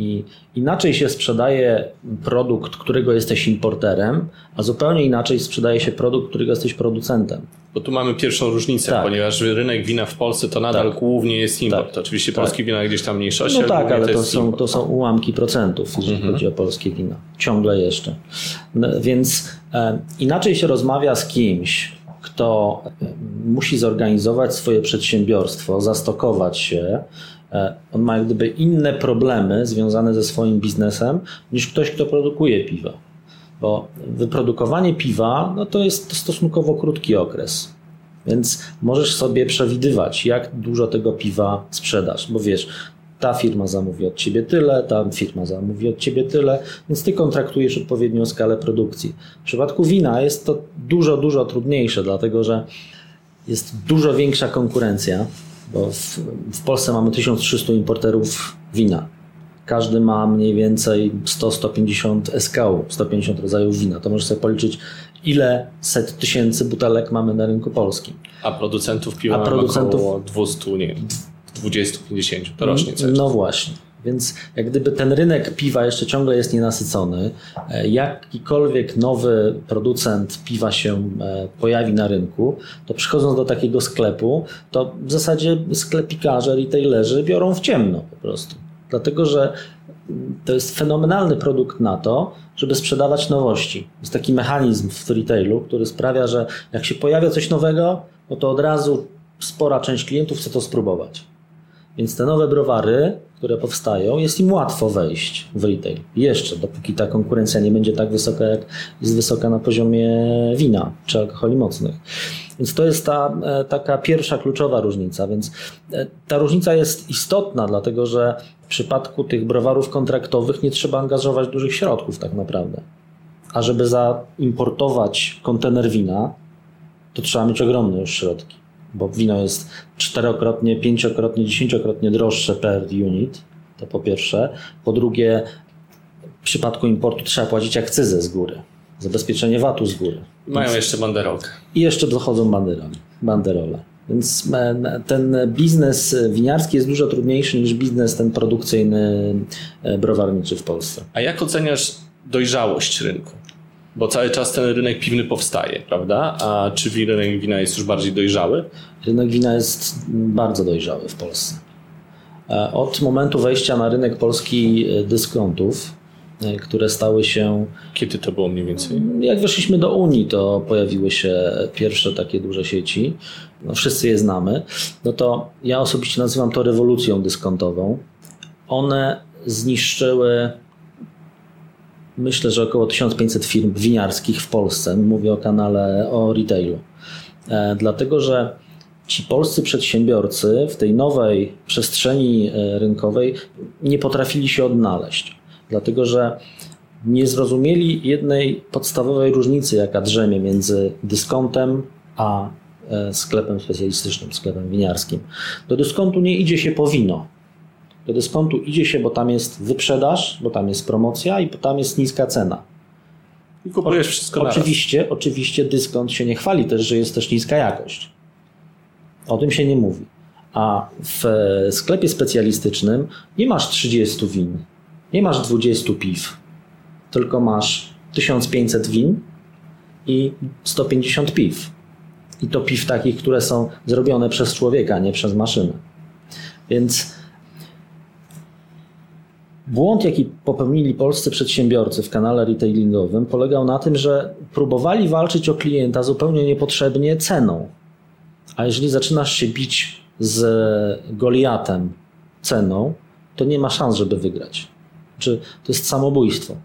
I inaczej się sprzedaje produkt, którego jesteś importerem, a zupełnie inaczej sprzedaje się produkt, którego jesteś producentem. Bo tu mamy pierwszą różnicę, Tak. ponieważ rynek wina w Polsce to nadal Tak. głównie jest import. Tak. Oczywiście Tak. polskie wina gdzieś tam mniejszości, No tak, ale to jest są, import. to są ułamki procentów, jeżeli chodzi o polskie wina. Ciągle jeszcze. No, więc e, inaczej się rozmawia z kimś, kto e, musi zorganizować swoje przedsiębiorstwo, zastokować się. E, on ma jak gdyby inne problemy związane ze swoim biznesem niż ktoś, kto produkuje piwo. Bo wyprodukowanie piwa no to jest stosunkowo krótki okres. Więc możesz sobie przewidywać, jak dużo tego piwa sprzedasz, bo wiesz, ta firma zamówi od ciebie tyle, ta firma zamówi od ciebie tyle, więc ty kontraktujesz odpowiednią skalę produkcji. W przypadku wina jest to dużo, dużo trudniejsze, dlatego że jest dużo większa konkurencja, bo w, w Polsce mamy 1300 importerów wina. każdy ma mniej więcej 100-150 SKU, 150 rodzajów wina. To możesz sobie policzyć, ile set tysięcy butelek mamy na rynku polskim. A producentów piwa A producentów- około 200, nie wiem, 20-50. To rośnie cały No właśnie. Więc jak gdyby ten rynek piwa jeszcze ciągle jest nienasycony, e, jakikolwiek nowy producent piwa się e, pojawi na rynku, to przychodząc do takiego sklepu, to w zasadzie sklepikarze, retailerzy biorą w ciemno po prostu. Dlatego, że mm, to jest fenomenalny produkt na to, żeby sprzedawać nowości. Jest taki mechanizm w retailu, który sprawia, że jak się pojawia coś nowego, no to od razu spora część klientów chce to spróbować. Więc te nowe browary, które powstają, jest im łatwo wejść w retail. Jeszcze, dopóki ta konkurencja nie będzie tak wysoka, jak jest wysoka na poziomie wina czy alkoholi mocnych. Więc to jest ta e, taka pierwsza kluczowa różnica. Więc e, ta różnica jest istotna, dlatego że w przypadku tych browarów kontraktowych nie trzeba angażować dużych środków tak naprawdę. A żeby zaimportować kontener wina, to trzeba mieć ogromne już środki, bo wino jest czterokrotnie, pięciokrotnie, dziesięciokrotnie droższe per unit, to po pierwsze. Po drugie, w przypadku importu trzeba płacić akcyzę z góry, zabezpieczenie VAT-u z góry. Mają jeszcze banderolkę. I jeszcze dochodzą banderole. banderole. Więc e, ten biznes winiarski jest dużo trudniejszy niż biznes ten produkcyjny e, browarniczy w Polsce. A jak oceniasz dojrzałość rynku? Bo cały czas ten rynek piwny powstaje, prawda? A czy rynek wina jest już bardziej dojrzały? Rynek wina jest bardzo dojrzały w Polsce. E, Od momentu wejścia na rynek polski e, dyskontów, e, które stały się, Kiedy to było mniej więcej? jak weszliśmy do Unii, to pojawiły się pierwsze takie duże sieci, no wszyscy je znamy, no to ja osobiście nazywam to rewolucją dyskontową. One zniszczyły myślę, że około 1500 firm winiarskich w Polsce. Mówię o kanale, o retailu. E, dlatego, że ci polscy przedsiębiorcy w tej nowej przestrzeni e, rynkowej nie potrafili się odnaleźć. Dlatego, że nie zrozumieli jednej podstawowej różnicy, jaka drzemie między dyskontem a e, sklepem specjalistycznym, sklepem winiarskim. Do dyskontu nie idzie się po wino. Do dyskontu idzie się, bo tam jest wyprzedaż, bo tam jest promocja i tam jest niska cena. I kupujesz wszystko naraz. Oczywiście, oczywiście dyskont się nie chwali też, że jest też niska jakość. O tym się nie mówi. A w e, sklepie specjalistycznym nie masz 30 win, nie masz 20 piw, tylko masz 1500 win i 150 piw. I to piw takich, które są zrobione przez człowieka, nie przez maszynę. Więc Błąd, jaki popełnili polscy przedsiębiorcy w kanale retailingowym, polegał na tym, że próbowali walczyć o klienta zupełnie niepotrzebnie ceną. A jeżeli zaczynasz się bić z Goliatem ceną, to nie ma szans, żeby wygrać. Czy to jest samobójstwo.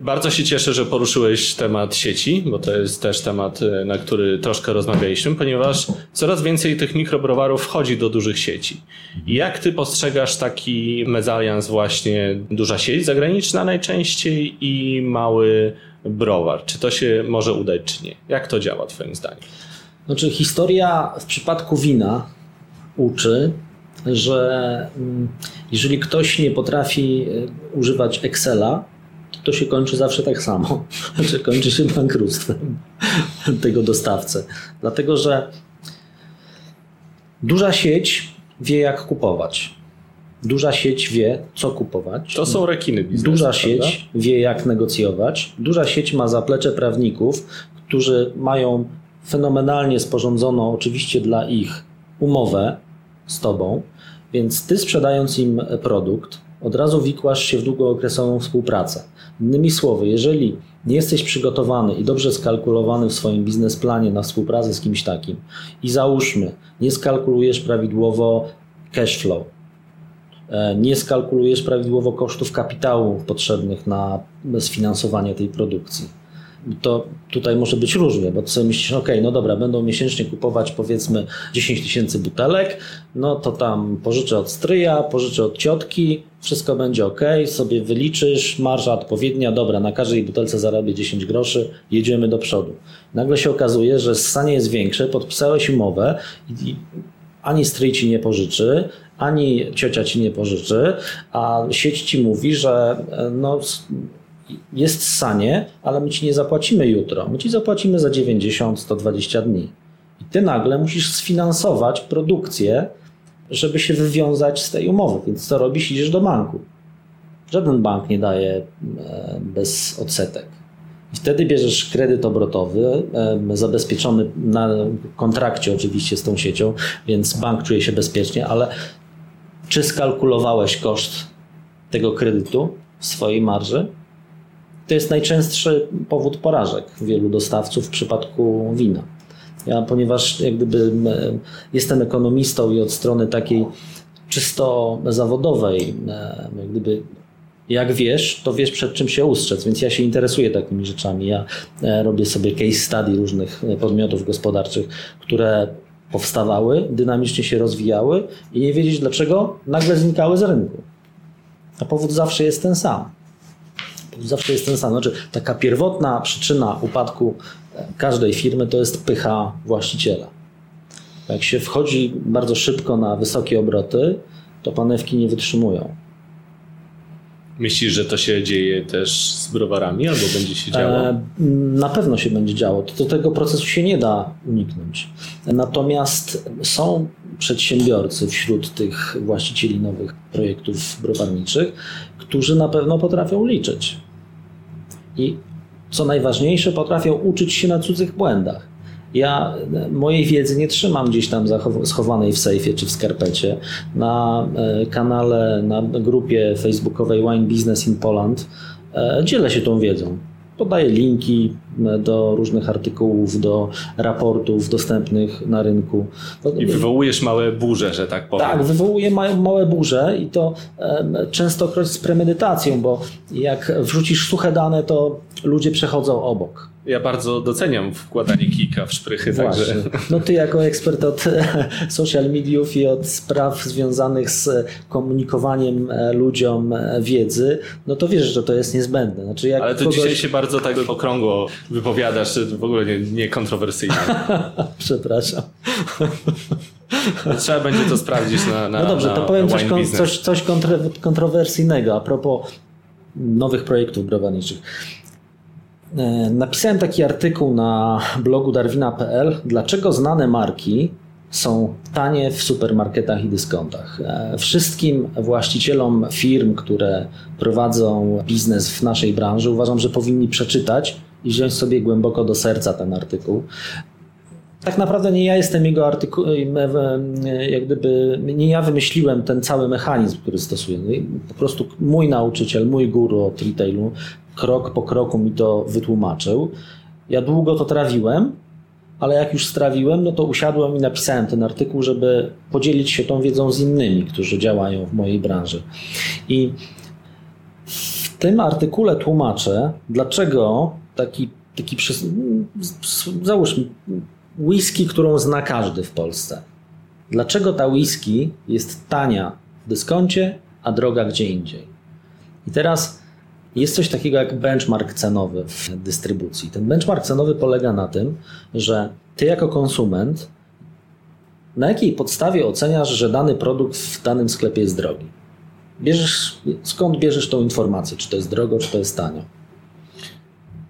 Bardzo się cieszę, że poruszyłeś temat sieci, bo to jest też temat, e, na który troszkę rozmawialiśmy, ponieważ coraz więcej tych mikrobrowarów wchodzi do dużych sieci. Jak ty postrzegasz taki mezalians właśnie duża sieć zagraniczna najczęściej i mały browar? Czy to się może udać, czy nie? Jak to działa twoim zdaniem? Znaczy, historia w przypadku wina uczy, że mm, jeżeli ktoś nie potrafi e, używać Excela, to się kończy zawsze tak samo, [LAUGHS] że kończy się bankructwem [LAUGHS] tego dostawcy. Dlatego, że duża sieć wie, jak kupować. Duża sieć wie, co kupować. To są rekiny biznesu. Duża prawda? sieć wie, jak negocjować. Duża sieć ma zaplecze prawników, którzy mają fenomenalnie sporządzoną, oczywiście dla ich, umowę z tobą, więc ty sprzedając im produkt, od razu wikłasz się w długookresową współpracę. Innymi słowy, jeżeli nie jesteś przygotowany i dobrze skalkulowany w swoim biznesplanie na współpracę z kimś takim i załóżmy, nie skalkulujesz prawidłowo cash flow, e, nie skalkulujesz prawidłowo kosztów kapitału potrzebnych na sfinansowanie tej produkcji. To tutaj może być różnie, bo ty sobie myślisz, ok, no dobra, będą miesięcznie kupować powiedzmy 10 tysięcy butelek, no to tam pożyczę od stryja, pożyczę od ciotki, wszystko będzie ok, sobie wyliczysz, marża odpowiednia, dobra, na każdej butelce zarabię 10 groszy, jedziemy do przodu. Nagle się okazuje, że ssanie jest większe, podpisałeś umowę i ani stryj ci nie pożyczy, ani ciocia ci nie pożyczy, a sieć ci mówi, że e, no, jest sanie, ale my ci nie zapłacimy jutro, my ci zapłacimy za 90-120 dni. I ty nagle musisz sfinansować produkcję, żeby się wywiązać z tej umowy. Więc co robisz? Idziesz do banku. Żaden bank nie daje e, bez odsetek. I wtedy bierzesz kredyt obrotowy, e, zabezpieczony na kontrakcie oczywiście z tą siecią, więc bank czuje się bezpiecznie, ale czy skalkulowałeś koszt tego kredytu w swojej marży? To jest najczęstszy powód porażek wielu dostawców w przypadku wina. Ja, ponieważ jak gdyby jestem ekonomistą i od strony takiej czysto zawodowej, jak gdyby jak wiesz, to wiesz przed czym się ustrzec, więc ja się interesuję takimi rzeczami. Ja e, robię sobie case study różnych e, podmiotów gospodarczych, które powstawały, dynamicznie się rozwijały i nie wiedzieć dlaczego nagle znikały z rynku. A powód zawsze jest ten sam. Zawsze jest ten sam. Znaczy, taka pierwotna przyczyna upadku e, każdej firmy to jest pycha właściciela. Jak się wchodzi bardzo szybko na wysokie obroty, to panewki nie wytrzymują. Myślisz, że to się dzieje też z browarami albo będzie się działo? E, na pewno się będzie działo. Do tego procesu się nie da uniknąć. Natomiast są przedsiębiorcy wśród tych właścicieli nowych projektów browarniczych, którzy na pewno potrafią liczyć. I co najważniejsze, potrafią uczyć się na cudzych błędach. Ja mojej wiedzy nie trzymam gdzieś tam schowanej w sejfie czy w skarpecie. Na e, kanale, na grupie facebookowej Wine Business in Poland e, dzielę się tą wiedzą. Podaję linki e, do różnych artykułów, do raportów dostępnych na rynku. I wywołujesz małe burze, że tak powiem. Tak, wywołuję małe burze i to częstokroć z premedytacją, bo jak wrzucisz suche dane, to ludzie przechodzą obok. Ja bardzo doceniam wkładanie kika w szprychy. Właśnie. Także. No ty jako ekspert od [LAUGHS] social mediów i od spraw związanych z komunikowaniem e, ludziom e, wiedzy, no to wiesz, że to jest niezbędne. Znaczy jak Ale ty kogoś... dzisiaj się bardzo tak okrągło wypowiadasz, w ogóle nie, nie kontrowersyjnie. [LAUGHS] Przepraszam. Trzeba będzie to sprawdzić na, na No dobrze, na, to powiem coś, coś, coś kontrowersyjnego a propos nowych projektów browarniczych. E, napisałem taki artykuł na blogu darwina.pl, dlaczego znane marki są tanie w supermarketach i dyskontach. E, wszystkim właścicielom firm, które prowadzą biznes w naszej branży, uważam, że powinni przeczytać i wziąć sobie głęboko do serca ten artykuł. Tak naprawdę nie ja jestem jego artykułem, jak gdyby nie ja wymyśliłem ten cały mechanizm, który stosuję. No po prostu mój nauczyciel, mój guru od retailu krok po kroku mi to wytłumaczył. Ja długo to trawiłem, ale jak już strawiłem, no to usiadłem i napisałem ten artykuł, żeby podzielić się tą wiedzą z innymi, którzy działają w mojej branży. I w tym artykule tłumaczę, dlaczego taki, taki załóżmy, whisky, którą zna każdy w Polsce. Dlaczego ta whisky jest tania w dyskoncie, a droga gdzie indziej? I teraz jest coś takiego jak benchmark cenowy w dystrybucji. Ten benchmark cenowy polega na tym, że ty jako konsument na jakiej podstawie oceniasz, że dany produkt w danym sklepie jest drogi? Bierzesz, skąd bierzesz tą informację, czy to jest drogo, czy to jest tanio?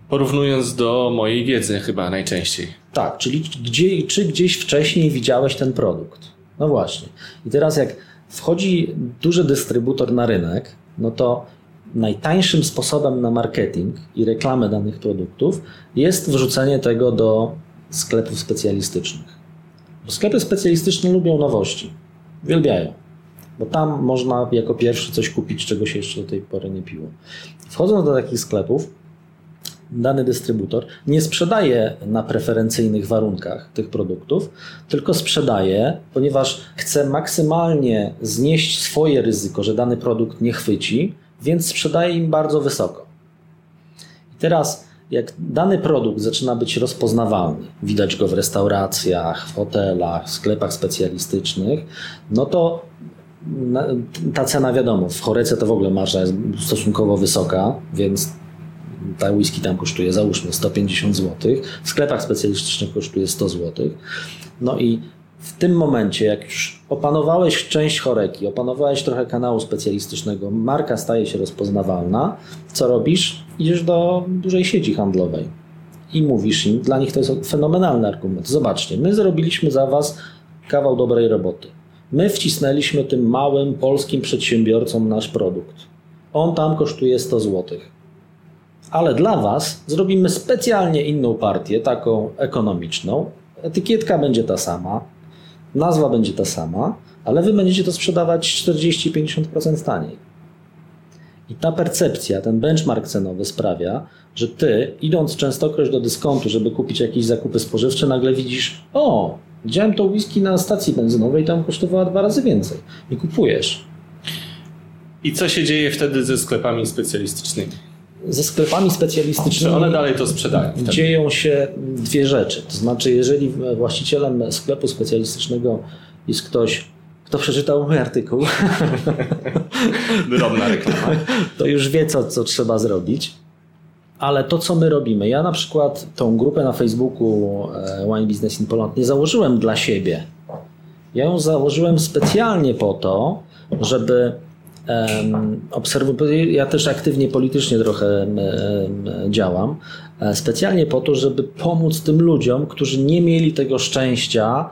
Porównując do mojej wiedzy chyba najczęściej. Tak, czyli gdzie, czy gdzieś wcześniej widziałeś ten produkt. No właśnie. I teraz jak wchodzi duży dystrybutor na rynek, no to najtańszym sposobem na marketing i reklamę danych produktów jest wrzucenie tego do sklepów specjalistycznych. Bo sklepy specjalistyczne lubią nowości, uwielbiają, bo tam można jako pierwszy coś kupić, czego się jeszcze do tej pory nie piło. Wchodząc do takich sklepów, dany dystrybutor nie sprzedaje na preferencyjnych warunkach tych produktów, tylko sprzedaje, ponieważ chce maksymalnie znieść swoje ryzyko, że dany produkt nie chwyci, więc sprzedaje im bardzo wysoko. I teraz, jak dany produkt zaczyna być rozpoznawalny, widać go w restauracjach, w hotelach, w sklepach specjalistycznych, no to ta cena wiadomo, w chorece to w ogóle marża jest stosunkowo wysoka, więc ta whisky tam kosztuje załóżmy 150 zł, w sklepach specjalistycznych kosztuje 100 zł. No i w tym momencie, jak już opanowałeś część choreki, opanowałeś trochę kanału specjalistycznego, marka staje się rozpoznawalna, co robisz? Idziesz do dużej sieci handlowej i mówisz im, dla nich to jest fenomenalny argument. Zobaczcie, my zrobiliśmy za was kawał dobrej roboty. My wcisnęliśmy tym małym polskim przedsiębiorcom nasz produkt. On tam kosztuje 100 zł. Ale dla Was zrobimy specjalnie inną partię, taką ekonomiczną. Etykietka będzie ta sama, nazwa będzie ta sama, ale Wy będziecie to sprzedawać 40-50% taniej. I ta percepcja, ten benchmark cenowy sprawia, że Ty, idąc częstokroć do dyskontu, żeby kupić jakieś zakupy spożywcze, nagle widzisz, o, widziałem to whisky na stacji benzynowej, tam kosztowała dwa razy więcej. I kupujesz. I co się dzieje wtedy ze sklepami specjalistycznymi? Ze sklepami specjalistycznymi. Czy one dalej to sprzedają? wtedy? dzieją się dwie rzeczy. To znaczy, jeżeli właścicielem sklepu specjalistycznego jest ktoś, kto przeczytał mój artykuł, [LAUGHS] Drobna reklama. to już wie, co, co trzeba zrobić. Ale to, co my robimy, ja na przykład tą grupę na Facebooku e, Wine Business in Poland nie założyłem dla siebie. Ja ją założyłem specjalnie po to, żeby obserwować. Ja też aktywnie politycznie trochę działam. e, Specjalnie po to, żeby pomóc tym ludziom, którzy nie mieli tego szczęścia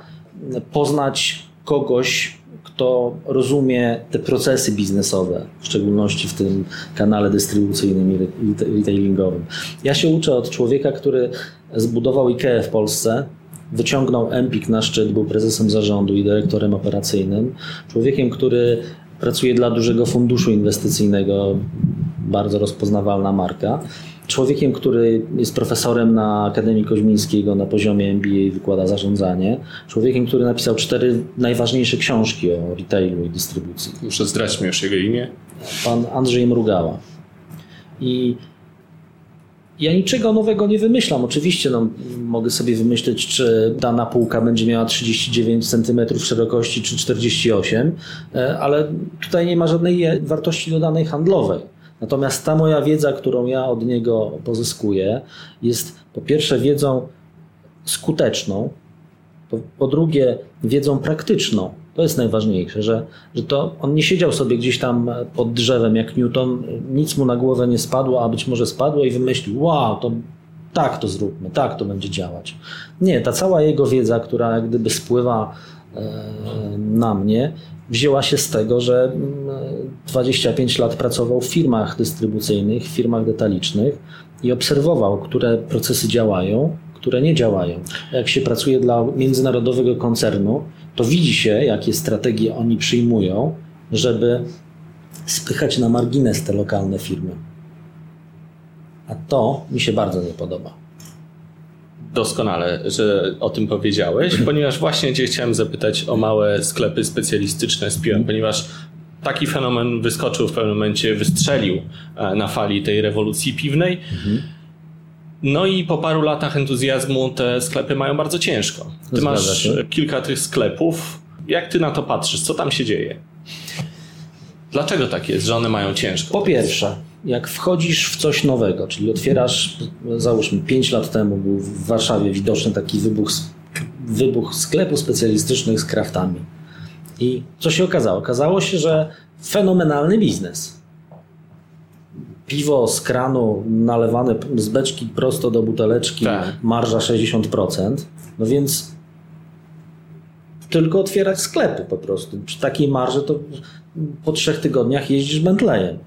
poznać kogoś, kto rozumie te procesy biznesowe, w szczególności w tym kanale dystrybucyjnym i re- retailingowym. Ja się uczę od człowieka, który zbudował IKEA w Polsce, wyciągnął Empik na szczyt, był prezesem zarządu i dyrektorem operacyjnym. Człowiekiem, który pracuje dla dużego funduszu inwestycyjnego, bardzo rozpoznawalna marka. Człowiekiem, który jest profesorem na Akademii Koźmińskiego na poziomie MBA i wykłada zarządzanie. Człowiekiem, który napisał cztery najważniejsze książki o retailu i dystrybucji Muszę zdrać mi już jego imię. pan Andrzej Mrugała. I ja niczego nowego nie wymyślam. Oczywiście no, mogę sobie wymyśleć, czy dana półka będzie miała 39 cm szerokości, czy 48, e, ale tutaj nie ma żadnej wartości dodanej handlowej. Natomiast ta moja wiedza, którą ja od niego pozyskuję, jest po pierwsze wiedzą skuteczną, po, po drugie, wiedzą praktyczną. To jest najważniejsze, że, że to on nie siedział sobie gdzieś tam pod drzewem jak Newton, nic mu na głowę nie spadło, a być może spadło i wymyślił, wow, to tak to zróbmy, tak to będzie działać. Nie, ta cała jego wiedza, która jak gdyby spływa e, na mnie, wzięła się z tego, że mm, 25 lat pracował w firmach dystrybucyjnych, w firmach detalicznych i obserwował, które procesy działają, które nie działają. Jak się pracuje dla międzynarodowego koncernu, to widzi się, jakie strategie oni przyjmują, żeby spychać na margines te lokalne firmy. A to mi się bardzo nie podoba. Doskonale, że o tym powiedziałeś, [CLEARS THROAT] ponieważ właśnie Cię chciałem zapytać o małe sklepy specjalistyczne z piwem, ponieważ taki fenomen wyskoczył w pewnym momencie, wystrzelił e, na fali tej rewolucji piwnej. No i po paru latach entuzjazmu te sklepy mają bardzo ciężko. Ty Zgadza masz się. kilka tych sklepów. Jak ty na to patrzysz? Co tam się dzieje? Dlaczego tak jest, że one mają ciężko? Po pierwsze, jak wchodzisz w coś nowego, czyli otwierasz, załóżmy 5 lat temu był w Warszawie widoczny taki wybuch, wybuch sklepów specjalistycznych z kraftami. I co się okazało? Okazało się, że fenomenalny biznes. Piwo z kranu nalewane z beczki prosto do buteleczki, Tak. marża 60%. No więc tylko otwierać sklepy po prostu. Przy takiej marży to po trzech tygodniach jeździsz Bentleyem.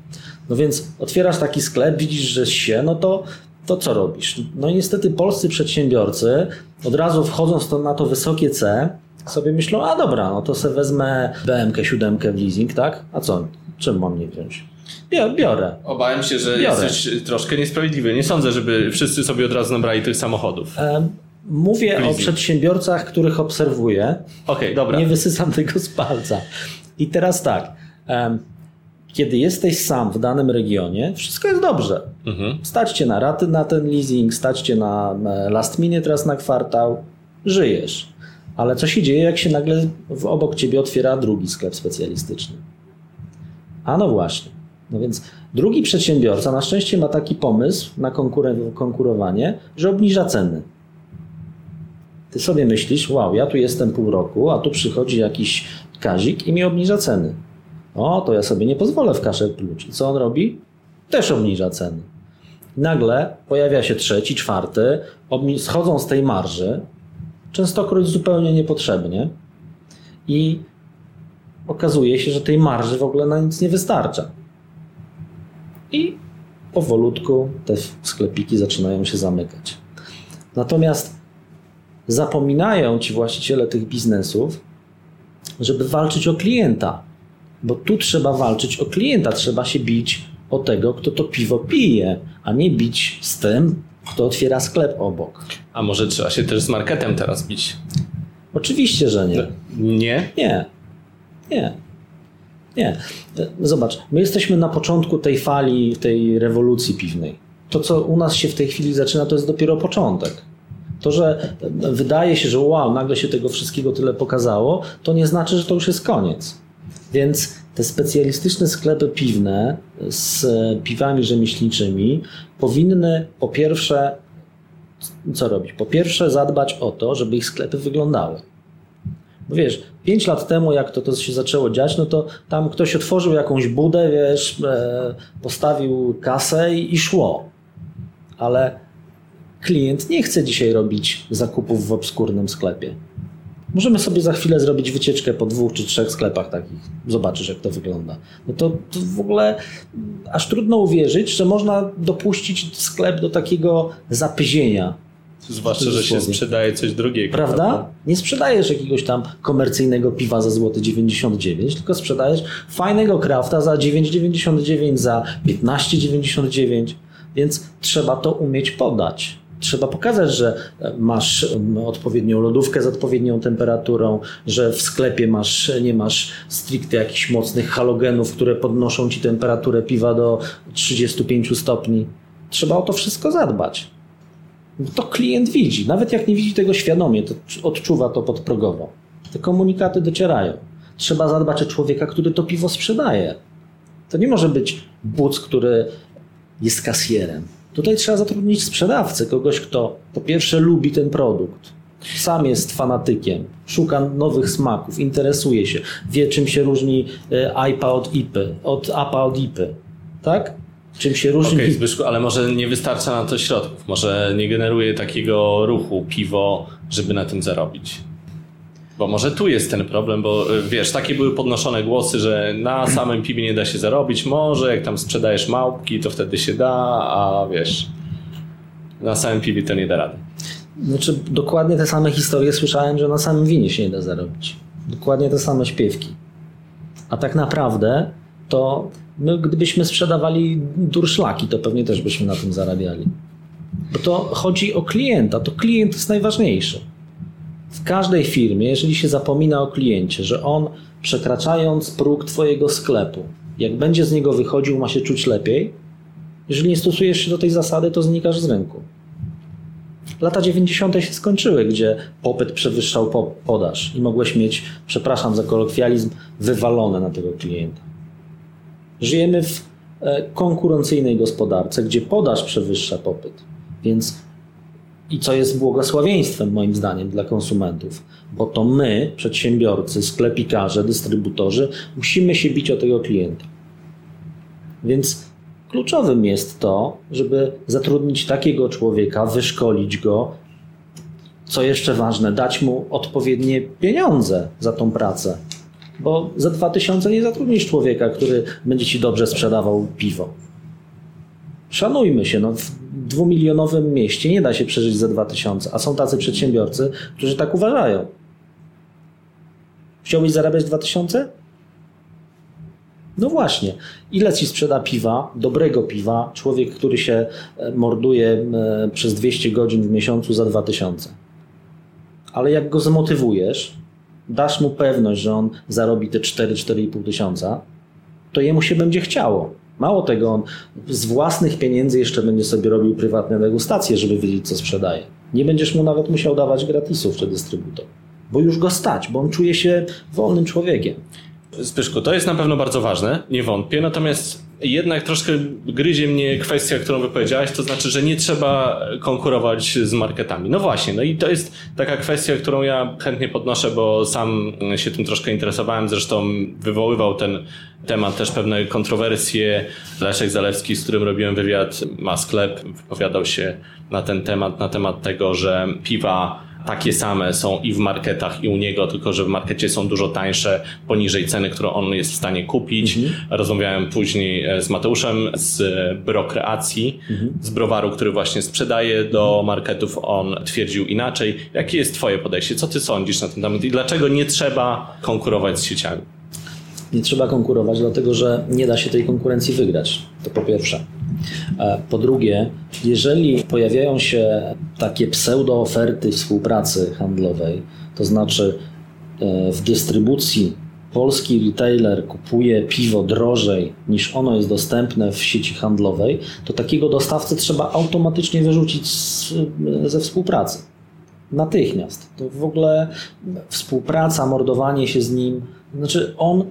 No więc otwierasz taki sklep, widzisz, że się, no to, to co robisz? No i niestety polscy przedsiębiorcy od razu wchodząc to na to wysokie C sobie myślą, a dobra, no to sobie wezmę BMK 7 w leasing, tak? A co? Czym mam nie wziąć? Biorę. Obawiam się, że Biorę. jesteś troszkę niesprawiedliwy. Nie sądzę, żeby wszyscy sobie od razu nabrali tych samochodów. Em, Mówię o przedsiębiorcach, których obserwuję. Okej, dobra. Nie wysysam tego z palca. I teraz tak. Kiedy jesteś sam w danym regionie, wszystko jest dobrze. Mhm. Stać cię na raty na ten leasing, stać cię na e, last minute raz na kwartał, żyjesz. Ale co się dzieje, jak się nagle obok ciebie otwiera drugi sklep specjalistyczny? A no właśnie. No więc drugi przedsiębiorca na szczęście ma taki pomysł na konkurowanie, że obniża ceny. Ty sobie myślisz, wow, ja tu jestem pół roku, a tu przychodzi jakiś kazik i mi obniża ceny. O, to ja sobie nie pozwolę w kaszę pluć. Co on robi? Też obniża ceny. Nagle pojawia się trzeci, czwarty, schodzą z tej marży, częstokroć zupełnie niepotrzebnie i okazuje się, że tej marży w ogóle na nic nie wystarcza. I powolutku te sklepiki zaczynają się zamykać. Natomiast zapominają ci właściciele tych biznesów, żeby walczyć o klienta. Bo tu trzeba walczyć o klienta, trzeba się bić o tego, kto to piwo pije, a nie bić z tym, kto otwiera sklep obok. A może trzeba się też z marketem teraz bić? Oczywiście, że nie. Nie? Nie. Nie. Nie. Zobacz, my jesteśmy na początku tej fali, tej rewolucji piwnej. To, co u nas się w tej chwili zaczyna, to jest dopiero początek. To, że wydaje się, że wow, nagle się tego wszystkiego tyle pokazało, to nie znaczy, że to już jest koniec. Więc te specjalistyczne sklepy piwne z piwami rzemieślniczymi powinny po pierwsze, co robić? Po pierwsze zadbać o to, żeby ich sklepy wyglądały. Bo wiesz, 5 lat temu, jak to, to się zaczęło dziać, no to tam ktoś otworzył jakąś budę, wiesz, e, postawił kasę i, i szło. Ale klient nie chce dzisiaj robić zakupów w obskurnym sklepie. Możemy sobie za chwilę zrobić wycieczkę po dwóch czy trzech sklepach takich. Zobaczysz, jak to wygląda. No to, to w ogóle aż trudno uwierzyć, że można dopuścić sklep do takiego zapyzienia. Zwłaszcza, że się sprzedaje coś drugiego. Prawda? Nie sprzedajesz jakiegoś tam komercyjnego piwa za złoty 99, tylko sprzedajesz fajnego krafta za 9,99, za 15,99, więc trzeba to umieć podać. Trzeba pokazać, że masz odpowiednią lodówkę z odpowiednią temperaturą, że w sklepie masz, nie masz stricte jakichś mocnych halogenów, które podnoszą ci temperaturę piwa do 35 stopni. Trzeba o to wszystko zadbać. To klient widzi. Nawet jak nie widzi tego świadomie, to odczuwa to podprogowo. Te komunikaty docierają. Trzeba zadbać o człowieka, który to piwo sprzedaje. To nie może być but, który jest kasjerem. Tutaj trzeba zatrudnić sprzedawcę, kogoś, kto po pierwsze lubi ten produkt, sam jest fanatykiem, szuka nowych smaków, interesuje się, wie czym się różni IPA od IPy, od APA od IPy, tak? Czym się różni. Okej, okay, Zbyszku, ale może nie wystarcza na to środków, może nie generuje takiego ruchu piwo, żeby na tym zarobić. Bo może tu jest ten problem, bo wiesz, takie były podnoszone głosy, że na samym piwie nie da się zarobić. Może jak tam sprzedajesz małpki, to wtedy się da, a wiesz, na samym piwie to nie da rady. Znaczy, dokładnie te same historie słyszałem, że na samym winie się nie da zarobić. Dokładnie te same śpiewki. A tak naprawdę to my, gdybyśmy sprzedawali durszlaki, to pewnie też byśmy na tym zarabiali. Bo to chodzi o klienta, to klient jest najważniejszy. W każdej firmie, jeżeli się zapomina o kliencie, że on przekraczając próg Twojego sklepu, jak będzie z niego wychodził, ma się czuć lepiej, jeżeli nie stosujesz się do tej zasady, to znikasz z rynku. Lata 90. się skończyły, gdzie popyt przewyższał podaż i mogłeś mieć, przepraszam za kolokwializm, wywalone na tego klienta. Żyjemy w konkurencyjnej gospodarce, gdzie podaż przewyższa popyt, więc i co jest błogosławieństwem moim zdaniem dla konsumentów, bo to my, przedsiębiorcy, sklepikarze, dystrybutorzy, musimy się bić o tego klienta. Więc kluczowym jest to, żeby zatrudnić takiego człowieka, wyszkolić go, co jeszcze ważne, dać mu odpowiednie pieniądze za tą pracę. Bo za 2000 nie zatrudnisz człowieka, który będzie ci dobrze sprzedawał piwo. Szanujmy się, no, w dwumilionowym mieście nie da się przeżyć za 2000, a są tacy przedsiębiorcy, którzy tak uważają. Chciałbyś zarabiać 2000? No właśnie. Ile ci sprzeda piwa, dobrego piwa, człowiek, który się morduje przez 200 godzin w miesiącu za 2000? Ale jak go zmotywujesz, dasz mu pewność, że on zarobi te 4-4,5 tysiąca, to jemu się będzie chciało. Mało tego, on z własnych pieniędzy jeszcze będzie sobie robił prywatne degustacje, żeby wiedzieć, co sprzedaje. Nie będziesz mu nawet musiał dawać gratisów czy dystrybutor, bo już go stać, bo on czuje się wolnym człowiekiem. Zbyszku, to jest na pewno bardzo ważne, nie wątpię, natomiast jednak troszkę gryzie mnie kwestia, którą wypowiedziałeś, to znaczy, że nie trzeba konkurować z marketami. No właśnie, no i to jest taka kwestia, którą ja chętnie podnoszę, bo sam się tym troszkę interesowałem, zresztą wywoływał ten temat też pewne kontrowersje. Leszek Zalewski, z którym robiłem wywiad, ma sklep, wypowiadał się na ten temat, na temat tego, że piwa takie same są i w marketach, i u niego, tylko że w markecie są dużo tańsze, poniżej ceny, którą on jest w stanie kupić. Mhm. Rozmawiałem później e, z Mateuszem z Brokreacji, mhm. z browaru, który właśnie sprzedaje do marketów. On twierdził inaczej. Jakie jest Twoje podejście? Co Ty sądzisz na ten temat i dlaczego nie trzeba konkurować z sieciami? Nie trzeba konkurować, dlatego że nie da się tej konkurencji wygrać. To po pierwsze. Po drugie, jeżeli pojawiają się takie pseudo-oferty współpracy handlowej, to znaczy e, w dystrybucji polski retailer kupuje piwo drożej niż ono jest dostępne w sieci handlowej, to takiego dostawcę trzeba automatycznie wyrzucić z, ze współpracy. Natychmiast. To w ogóle współpraca, mordowanie się z nim, znaczy on,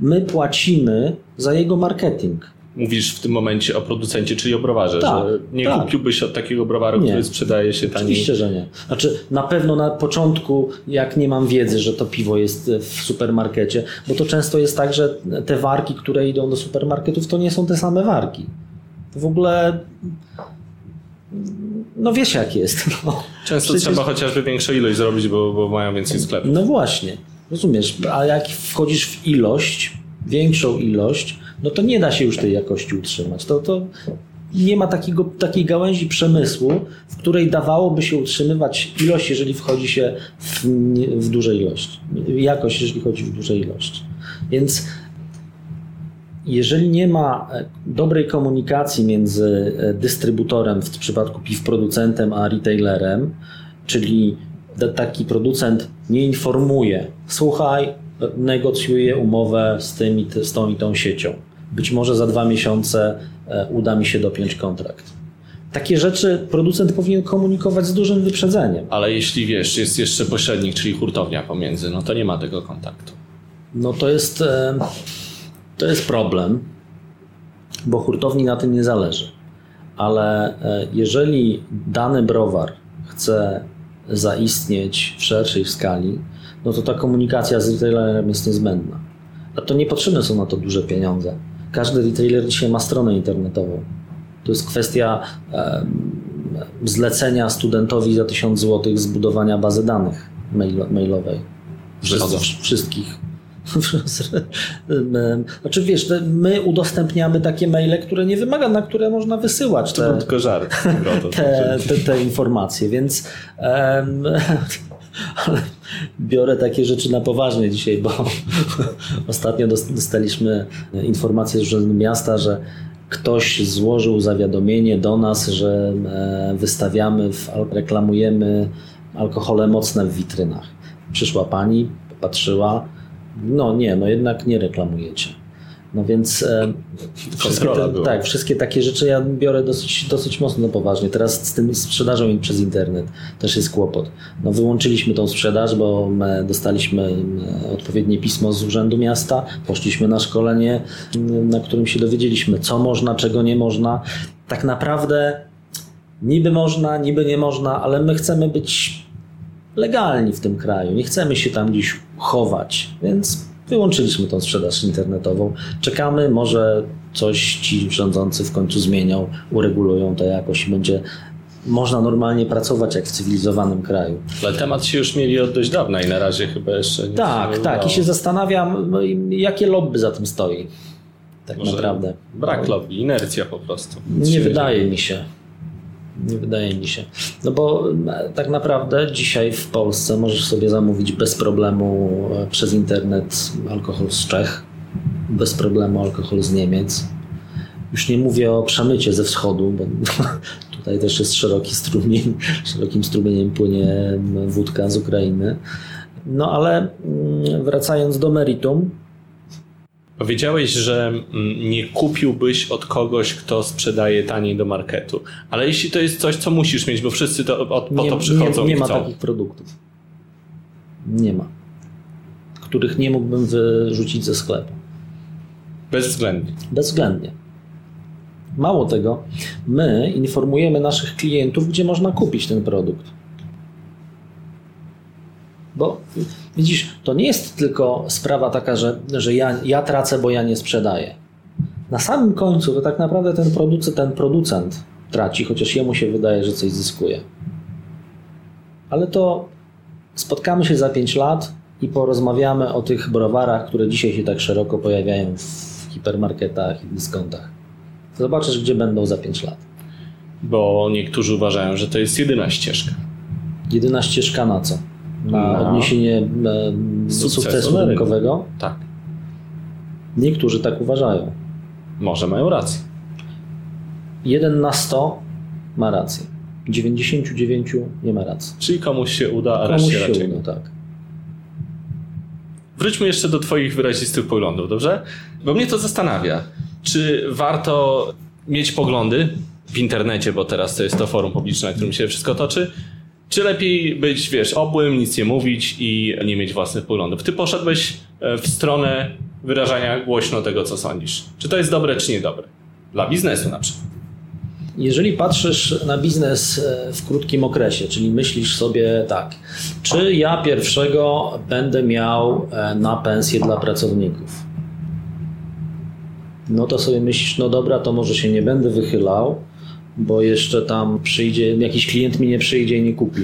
my płacimy za jego marketing mówisz w tym momencie o producencie, czyli o browarze, tak, że nie tak. kupiłbyś od takiego browaru, nie. który sprzedaje się taniej. Oczywiście, że nie. Znaczy, na pewno na początku, jak nie mam wiedzy, że to piwo jest w supermarkecie, bo to często jest tak, że te warki, które idą do supermarketów, to nie są te same warki. W ogóle no wiesz jak jest. No. Często Przecież... trzeba chociażby większą ilość zrobić, bo, bo mają więcej sklepów. No właśnie, rozumiesz, a jak wchodzisz w ilość, większą ilość, no to nie da się już tej jakości utrzymać. To, to nie ma takiego, takiej gałęzi przemysłu, w której dawałoby się utrzymywać ilość, jeżeli wchodzi się w, w duże ilości. Jakość, jeżeli chodzi w duże ilości. Więc jeżeli nie ma e, dobrej komunikacji między e, dystrybutorem, w przypadku piw producentem, a retailerem, czyli taki producent nie informuje, słuchaj, negocjuję umowę z, tym, z tą i tą siecią być może za dwa miesiące e, uda mi się dopiąć kontrakt. Takie rzeczy producent powinien komunikować z dużym wyprzedzeniem. Ale jeśli wiesz, jest jeszcze pośrednik, czyli hurtownia pomiędzy, no to nie ma tego kontaktu. No to jest, e, to jest problem, bo hurtowni na tym nie zależy. Ale e, jeżeli dany browar chce zaistnieć w szerszej skali, no to ta komunikacja z retailerem jest niezbędna. A to niepotrzebne są na to duże pieniądze. Każdy retailer dzisiaj ma stronę internetową. To jest kwestia zlecenia studentowi za 1000 zł zbudowania bazy danych mail, mailowej. Wszystkich. Wszystkich. [LAUGHS] Znaczy wiesz, my udostępniamy takie maile, które nie wymaga, na które można wysyłać te, to tylko żart. [LAUGHS] te, te, te informacje, więc um, [LAUGHS] ale biorę takie rzeczy na poważnie dzisiaj, bo [LAUGHS] ostatnio dostaliśmy informację z Urzędu Miasta, że ktoś złożył zawiadomienie do nas, że e, wystawiamy, reklamujemy alkohole mocne w witrynach. Przyszła pani, patrzyła, no nie, no jednak nie reklamujecie. No więc e, wszystkie, te, tak, wszystkie takie rzeczy ja biorę dosyć, dosyć mocno poważnie. Teraz z tym sprzedażą przez internet też jest kłopot. No wyłączyliśmy tą sprzedaż, bo dostaliśmy odpowiednie pismo z Urzędu Miasta, poszliśmy na szkolenie, na którym się dowiedzieliśmy, co można, czego nie można. Tak naprawdę niby można, niby nie można, ale my chcemy być legalni w tym kraju. Nie chcemy się tam gdzieś chować, więc Wyłączyliśmy tą sprzedaż internetową. Czekamy, może coś ci rządzący w końcu zmienią, uregulują to jakoś i będzie można normalnie pracować jak w cywilizowanym kraju. Ale temat się już mieli od dość dawna i na razie chyba jeszcze nie Tak, tak. I się zastanawiam, no jakie lobby za tym stoi. Tak Może naprawdę. Brak lobby, inercja po prostu. nie wydaje mi się. Nie wydaje mi się. No bo tak naprawdę dzisiaj w Polsce możesz sobie zamówić bez problemu e, przez internet alkohol z Czech, bez problemu alkohol z Niemiec. Już nie mówię o przemycie ze wschodu, bo [LAUGHS] tutaj też jest szeroki strumień, [LAUGHS] szerokim strumieniem płynie wódka z Ukrainy. No ale mm, wracając do meritum, Powiedziałeś, że mm, nie kupiłbyś od kogoś, kto sprzedaje taniej do marketu. Ale jeśli to jest coś, co musisz mieć, bo wszyscy to, od, po nie, to przychodzą nie, nie i ma takich produktów. Nie ma. Których nie mógłbym wyrzucić ze sklepu. Bezwzględnie. Bezwzględnie. Mało tego, my informujemy naszych klientów, gdzie można kupić ten produkt. Bo widzisz, to nie jest tylko sprawa taka, że, że ja, ja tracę, bo ja nie sprzedaję. Na samym końcu to tak naprawdę ten producent, ten producent traci, chociaż jemu się wydaje, że coś zyskuje. Ale to spotkamy się za 5 lat i porozmawiamy o tych browarach, które dzisiaj się tak szeroko pojawiają w hipermarketach i dyskontach. Zobaczysz, gdzie będą za 5 lat. Bo niektórzy uważają, że to jest jedyna ścieżka. Jedyna ścieżka na co? Na odniesienie e, sukcesu sukcesu rynkowego? Tak. Niektórzy tak uważają. Może mają rację. 1 na 100 ma rację. 99 nie ma racji. Czyli komuś się uda, a Komuś reszcie się raczej uda, nie. tak. Wróćmy jeszcze do Twoich wyrazistych poglądów, dobrze? Bo mnie to zastanawia. Czy warto mieć poglądy w internecie, bo teraz to jest to forum publiczne, na którym się wszystko toczy, czy lepiej być, wiesz, obłym, nic nie mówić i nie mieć własnych poglądów? Ty poszedłeś e, w stronę wyrażania głośno tego, co sądzisz. Czy to jest dobre, czy niedobre? Dla biznesu na przykład. Jeżeli patrzysz na biznes e, w krótkim okresie, czyli myślisz sobie tak, czy ja pierwszego będę miał e, na pensję dla pracowników? No to sobie myślisz, no dobra, to może się nie będę wychylał, bo jeszcze tam przyjdzie, jakiś klient mi nie przyjdzie i nie kupi.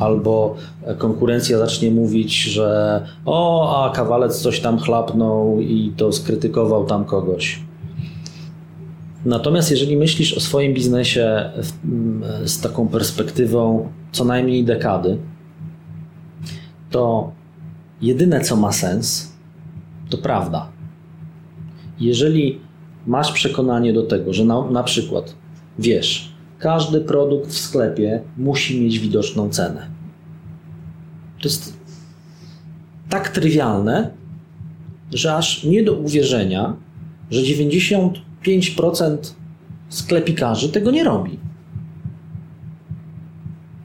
Albo konkurencja zacznie mówić, że o, a kawalec coś tam chlapnął i to skrytykował tam kogoś. Natomiast jeżeli myślisz o swoim biznesie w- m, z taką perspektywą co najmniej dekady, to jedyne co ma sens, to prawda. Jeżeli masz przekonanie do tego, że na, na przykład wiesz, każdy produkt w sklepie musi mieć widoczną cenę. To jest tak trywialne, że aż nie do uwierzenia, że 95% sklepikarzy tego nie robi.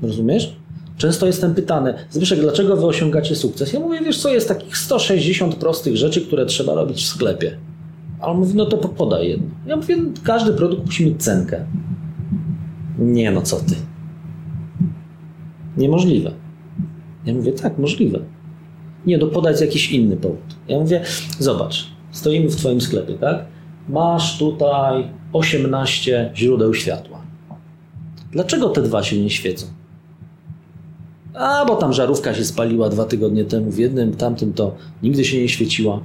Rozumiesz? Często jestem pytany, Zbyszek, dlaczego wy osiągacie sukces? Ja mówię, wiesz co, jest takich 160 prostych rzeczy, które trzeba robić w sklepie. A on mówi, no to po- podaj jedno. Ja mówię, każdy produkt musi mieć cenkę. Nie no, co ty. Niemożliwe. Ja mówię, tak, możliwe. Nie, no podać jakiś inny powód. Ja mówię, zobacz, stoimy w twoim sklepie, tak? Masz tutaj 18 źródeł światła. Dlaczego te dwa się nie świecą? A, bo tam żarówka się spaliła dwa tygodnie temu w jednym, tamtym to nigdy się nie świeciła.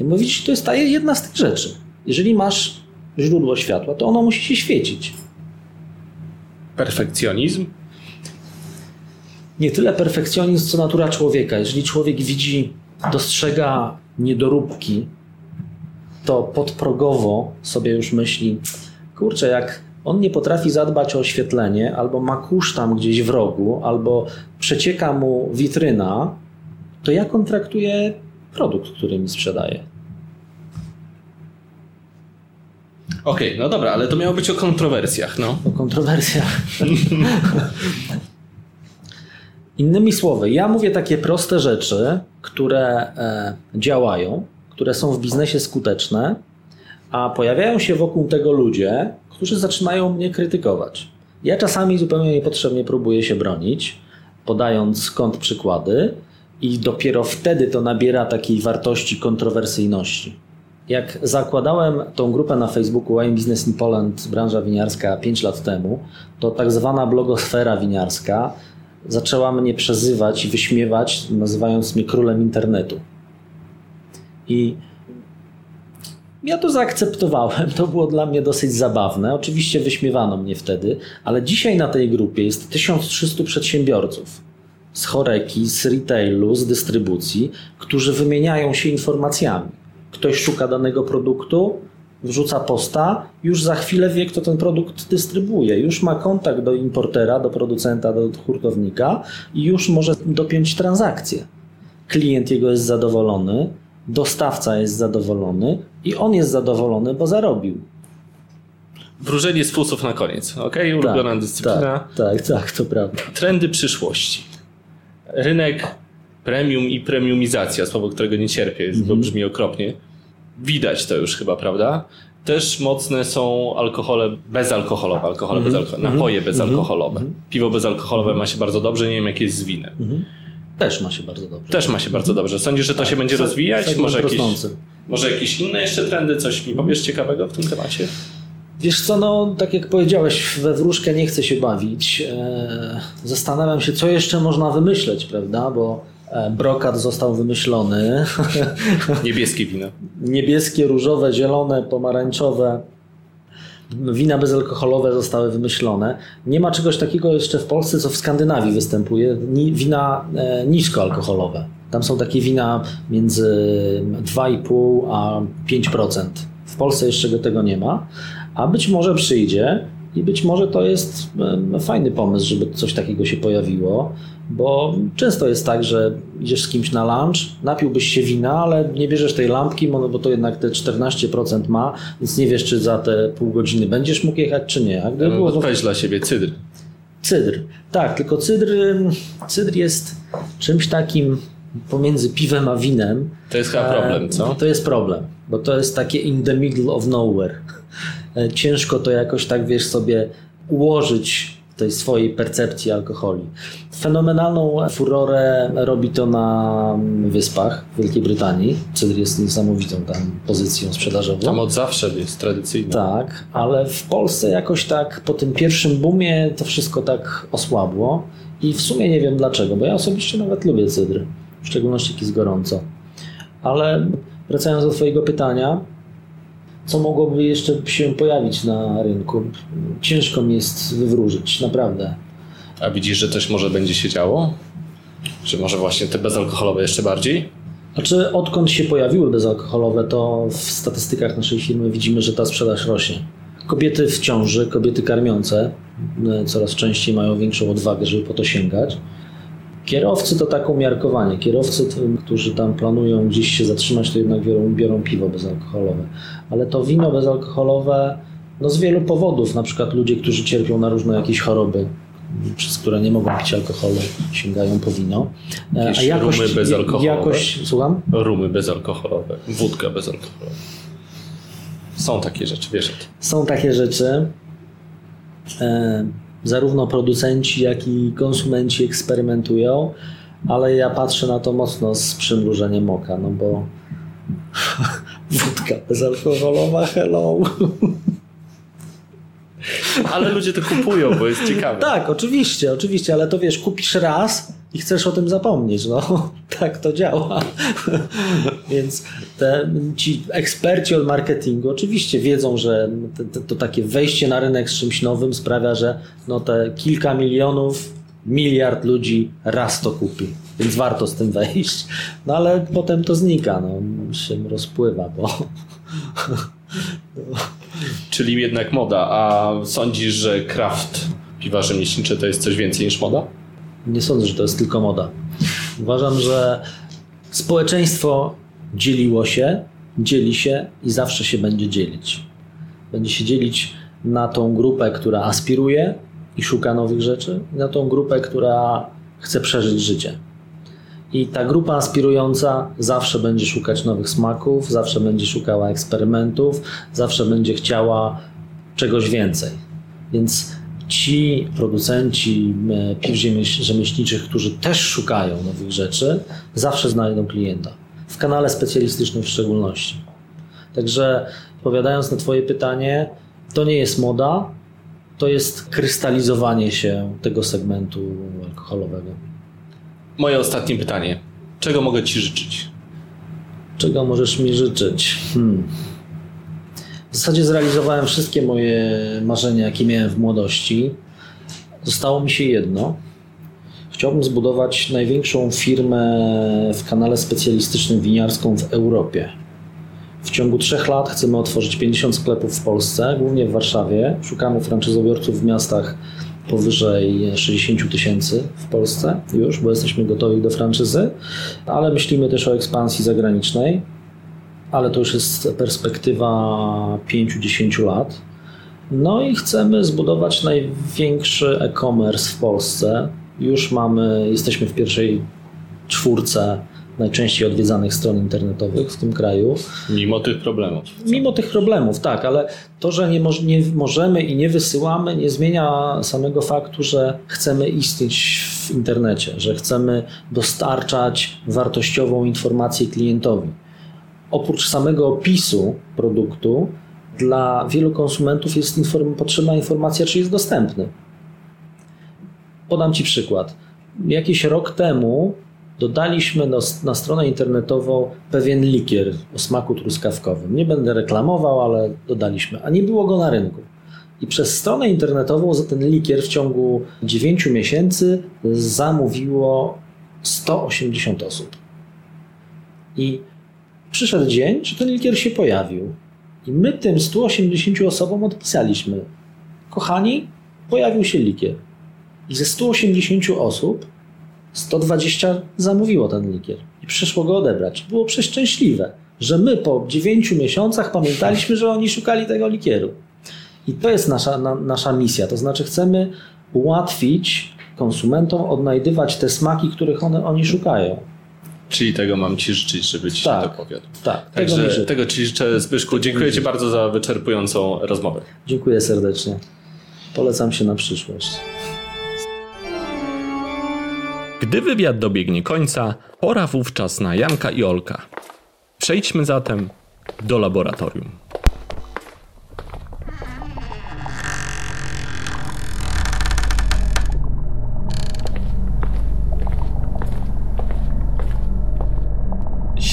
Mówię, widzisz, to jest ta jedna z tych rzeczy. Jeżeli masz źródło światła, to ono musi się świecić. Perfekcjonizm? nie tyle perfekcjonizm, co natura człowieka. Jeżeli człowiek widzi, dostrzega niedoróbki, to podprogowo sobie już myśli, kurczę, jak on nie potrafi zadbać o oświetlenie, albo ma kurz tam gdzieś w rogu, albo przecieka mu witryna, to jak on traktuje produkt, który mi sprzedaje? Okej, no dobra, ale to miało być o kontrowersjach, no. O kontrowersjach. Innymi słowy, ja mówię takie proste rzeczy, które e, działają, które są w biznesie skuteczne, a pojawiają się wokół tego ludzie, którzy zaczynają mnie krytykować. Ja czasami zupełnie niepotrzebnie próbuję się bronić, podając skąd przykłady, i dopiero wtedy to nabiera takiej wartości kontrowersyjności. Jak zakładałem tą grupę na Facebooku Wine Business in Poland, branża winiarska 5 lat temu, to tak zwana blogosfera winiarska zaczęła mnie przezywać i wyśmiewać, nazywając mnie królem internetu. I ja to zaakceptowałem, to było dla mnie dosyć zabawne. Oczywiście wyśmiewano mnie wtedy, ale dzisiaj na tej grupie jest 1300 przedsiębiorców z choreki, z retailu, z dystrybucji, którzy wymieniają się informacjami. Ktoś szuka danego produktu, wrzuca posta, już za chwilę wie, kto ten produkt dystrybuuje. Już ma kontakt do importera, do producenta, do hurtownika i już może dopiąć transakcję. Klient jego jest zadowolony, dostawca jest zadowolony i on jest zadowolony, bo zarobił. Wróżenie z fusów na koniec, ok? Ulubiona dyscyplina. Tak, tak, tak, to prawda. Trendy przyszłości. Rynek premium i premiumizacja, słowo, którego nie cierpię, bo brzmi okropnie. widać to już chyba, prawda? Też mocne są alkohole bezalkoholowe, alkohole Mhm. bezalkoholowe, napoje bezalkoholowe. Piwo bezalkoholowe ma się bardzo dobrze, nie wiem jak jest z winem. Mhm. Też ma się bardzo dobrze. Też ma się bardzo dobrze. Sądzisz, że to się będzie rozwijać? segment Może jakieś, rosnący. może jakieś inne jeszcze trendy? Coś mi powiesz ciekawego w tym temacie? Wiesz co, no tak jak powiedziałeś, we wróżkę nie chcę się bawić. E, zastanawiam się, co jeszcze można wymyśleć, prawda? Bo e, brokat został wymyślony. [LAUGHS] Niebieskie wino. Niebieskie, różowe, zielone, pomarańczowe. Wina bezalkoholowe zostały wymyślone. Nie ma czegoś takiego jeszcze w Polsce, co w Skandynawii występuje. Wina e, niskoalkoholowe. Tam są takie wina między 2,5 a 5%. W Polsce jeszcze tego nie ma, a być może przyjdzie i być może to jest fajny pomysł, żeby coś takiego się pojawiło, bo często jest tak, że idziesz z kimś na lunch, napiłbyś się wina, ale nie bierzesz tej lampki, bo- no to jednak te 14% ma, więc nie wiesz, czy za te pół godziny będziesz mógł jechać, czy nie. A gdyby było Odpowiedź dla siebie, cydr. Cydr. Tak, tylko cydr, cydr jest czymś takim pomiędzy piwem a winem. To jest chyba problem, E, co? To jest problem, bo to jest takie in the middle of nowhere. E, Ciężko to jakoś tak, wiesz, sobie ułożyć w tej swojej percepcji alkoholi. Fenomenalną furorę robi to na Wyspach w Wielkiej Brytanii. Cydr jest niesamowitą tam pozycją sprzedażową. Tam od zawsze jest tradycyjne. Tak, ale w Polsce jakoś tak po tym pierwszym boomie to wszystko tak osłabło i w sumie nie wiem dlaczego, bo ja osobiście nawet lubię cydr, w szczególności jest gorąco. Ale wracając do Twojego pytania, co mogłoby jeszcze się pojawić na rynku? Ciężko mi jest wywróżyć, naprawdę. A widzisz, że coś może będzie się działo? Że może właśnie te bezalkoholowe jeszcze bardziej? Znaczy, odkąd się pojawiły bezalkoholowe, to w statystykach naszej firmy widzimy, że ta sprzedaż rośnie. Kobiety w ciąży, kobiety karmiące e, coraz częściej mają większą odwagę, żeby po to sięgać. Kierowcy to tak umiarkowanie. Kierowcy, którzy tam planują gdzieś się zatrzymać, to jednak biorą, biorą piwo bezalkoholowe. Ale to wino bezalkoholowe, no z wielu powodów, na przykład ludzie, którzy cierpią na różne jakieś choroby, przez które nie mogą pić alkoholu, sięgają po wino. E, Jakieś rumy bezalkoholowe? Jakość, słucham? Rumy bezalkoholowe, wódka bezalkoholowa. Są takie rzeczy, wiesz. Są takie rzeczy. Zarówno producenci, jak i konsumenci eksperymentują, ale ja patrzę na to mocno z przymrużeniem oka, no bo [LAUGHS] wódka bezalkoholowa, hello. Ale ludzie to kupują, bo jest ciekawe. Tak, oczywiście, oczywiście, ale to wiesz, kupisz raz i chcesz o tym zapomnieć. No, [LAUGHS] tak to działa. [LAUGHS] Więc te, ci eksperci od marketingu oczywiście wiedzą, że te, te, to takie wejście na rynek z czymś nowym sprawia, że no te kilka milionów, miliard ludzi raz to kupi. Więc warto z tym wejść. No ale potem to znika, no, się rozpływa, bo [LAUGHS] Czyli jednak moda. A sądzisz, że kraft piwa rzemieślnicze to jest coś więcej niż moda? Nie sądzę, że to jest tylko moda. Uważam, że społeczeństwo dzieliło się, dzieli się i zawsze się będzie dzielić. Będzie się dzielić na tą grupę, która aspiruje i szuka nowych rzeczy, i na tą grupę, która chce przeżyć życie. I ta grupa aspirująca zawsze będzie szukać nowych smaków, zawsze będzie szukała eksperymentów, zawsze będzie chciała czegoś więcej. Więc ci producenci e, piw rzemieślniczych, którzy też szukają nowych rzeczy, zawsze znajdą klienta. W kanale specjalistycznym w szczególności. Także odpowiadając na Twoje pytanie, to nie jest moda, to jest krystalizowanie się tego segmentu alkoholowego. Moje ostatnie pytanie. Czego mogę Ci życzyć? Czego możesz mi życzyć? Hmm. W zasadzie zrealizowałem wszystkie moje marzenia, jakie miałem w młodości. Zostało mi się jedno. Chciałbym zbudować największą firmę w kanale specjalistycznym winiarską w Europie. W ciągu trzech lat chcemy otworzyć 50 sklepów w Polsce, głównie w Warszawie. Szukamy franczyzobiorców w miastach powyżej 60 tysięcy w Polsce już, bo jesteśmy gotowi do franczyzy, ale myślimy też o ekspansji zagranicznej, ale to już jest perspektywa 5-10 lat. No i chcemy zbudować największy e-commerce w Polsce. Już mamy, jesteśmy w pierwszej czwórce najczęściej odwiedzanych stron internetowych w tym kraju. Mimo tych problemów. Mimo tych problemów, tak, ale to, że nie, moż, nie możemy i nie wysyłamy, nie zmienia samego faktu, że chcemy istnieć w internecie, że chcemy dostarczać wartościową informację klientowi. Oprócz samego opisu produktu, dla wielu konsumentów jest inform potrzebna informacja, czy jest dostępny. Podam Ci przykład. Jakiś rok temu dodaliśmy na, stronę internetową pewien likier o smaku truskawkowym. Nie będę reklamował, ale dodaliśmy, a nie było go na rynku. I przez stronę internetową za ten likier w ciągu 9 miesięcy zamówiło 180 osób. I przyszedł dzień, że ten likier się pojawił. I my tym 180 osobom odpisaliśmy: Kochani, pojawił się likier. I ze 180 osób 120 zamówiło ten likier i przyszło go odebrać. Było przeszczęśliwe, że my po 9 miesiącach pamiętaliśmy, że oni szukali tego likieru. I to jest nasza, na, nasza misja. To znaczy, chcemy ułatwić konsumentom odnajdywać te smaki, których one, oni szukają. Czyli tego mam Ci życzyć, żeby Ci Tak. się to powiodło. Tak, tego mi Także życzę. tego Ci życzę, Zbyszku. Dziękuję Ci bardzo za wyczerpującą rozmowę. Dziękuję serdecznie. Polecam się na przyszłość. Gdy wywiad dobiegnie końca, pora wówczas na Janka i Olka. Przejdźmy zatem do laboratorium.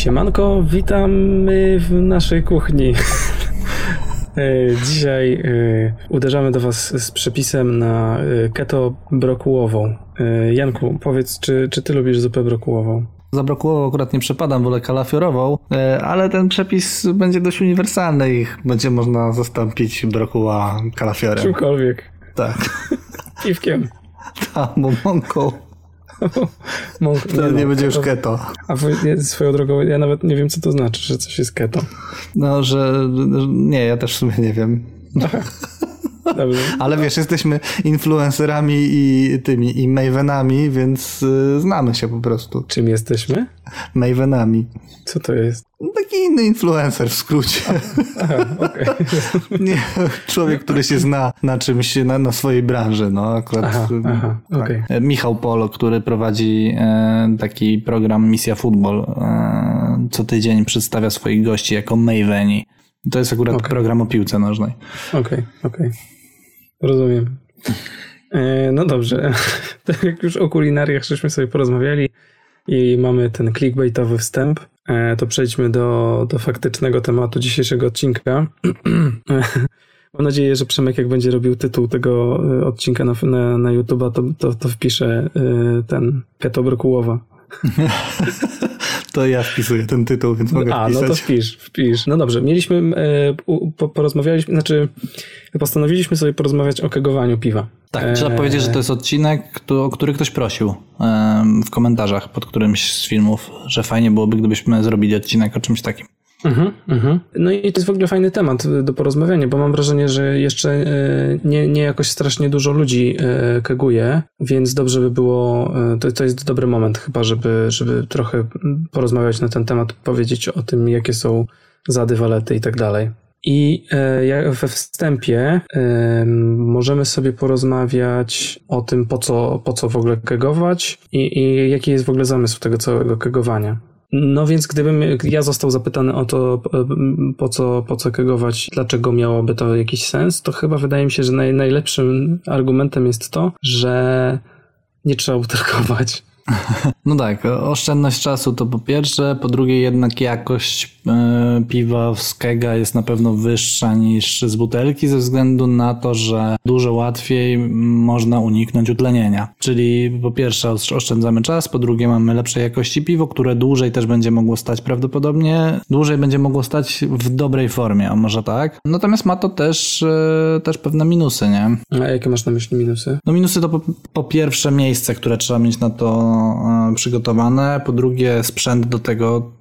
Siemanko, witamy w naszej kuchni. [LAUGHS] E, Dzisiaj e, uderzamy do Was z przepisem na e, keto brokułową. Janku, powiedz, czy, czy Ty lubisz zupę brokułową? Za brokułową akurat nie przepadam, wolę kalafiorową, ale ten przepis będzie dość uniwersalny i będzie można zastąpić brokuła kalafiorem. Czymkolwiek. Tak, Piwkiem. [LAUGHS] albo mąką. Mąk, Wtedy nie no, będzie już to- keto. A swoją drogą, ja nawet nie wiem, co to znaczy, że coś jest keto. No, że nie, ja też w sumie nie wiem. Dobrze. Ale wiesz, jesteśmy influencerami i tymi, i mavenami, więc y, znamy się po prostu. Czym jesteśmy? Mavenami. Co to jest? Taki inny influencer w skrócie. Aha, okej. [LAUGHS] Nie, człowiek, który się zna na czymś, na, na swojej branży, no akurat. Aha, y, aha, tak. okej. E, Michał Polo, który prowadzi e, taki program Misja Football, e, co tydzień przedstawia swoich gości jako Maveni. To jest akurat Okej. program o piłce nożnej. Okej, okej. Rozumiem. E, no dobrze. [LAUGHS] Tak jak już o kulinariach żeśmy sobie porozmawiali i mamy ten clickbaitowy wstęp, e, to przejdźmy do, do faktycznego tematu dzisiejszego odcinka. [CLEARS THROAT] Mam nadzieję, że Przemek jak będzie robił tytuł tego e, odcinka na, na, na YouTube'a, to, to, to wpisze ten keto brokułowa. [LAUGHS] To ja wpisuję ten tytuł, więc mogę A, no wpisać. to wpisz, wpisz. No dobrze, mieliśmy, e, porozmawialiśmy, znaczy postanowiliśmy sobie porozmawiać o kegowaniu piwa. Tak, trzeba E, powiedzieć, że to jest odcinek, o który ktoś prosił w komentarzach pod którymś z filmów, że fajnie byłoby, gdybyśmy zrobili odcinek o czymś takim. Mhm, mhm. No i to jest w ogóle fajny temat do porozmawiania, bo mam wrażenie, że jeszcze e, nie, nie jakoś strasznie dużo ludzi e, keguje, więc dobrze by było, e, to, to jest dobry moment chyba, żeby, żeby trochę porozmawiać na ten temat, powiedzieć o tym, jakie są zady, walety i tak dalej. I we wstępie możemy sobie porozmawiać o tym, po co, po co w ogóle kegować i, i jaki jest w ogóle zamysł tego całego kegowania. No więc gdybym ja został zapytany o to, e, po co, po co kegować, dlaczego miałoby to jakiś sens, to chyba wydaje mi się, że naj, najlepszym argumentem jest to, że nie trzeba butelkować. [LAUGHS] No tak, oszczędność czasu to po pierwsze, po drugie jednak jakość e, piwa z kega jest na pewno wyższa niż z butelki ze względu na to, że dużo łatwiej można uniknąć utlenienia. Czyli po pierwsze osz- oszczędzamy czas, po drugie mamy lepszej jakości piwo, które dłużej też będzie mogło stać prawdopodobnie, dłużej będzie mogło stać w dobrej formie, a może tak. Natomiast ma to też, e, też pewne minusy, nie? A jakie masz na myśli minusy? No minusy to po, po pierwsze miejsce, które trzeba mieć na to przygotowane, po drugie sprzęt do tego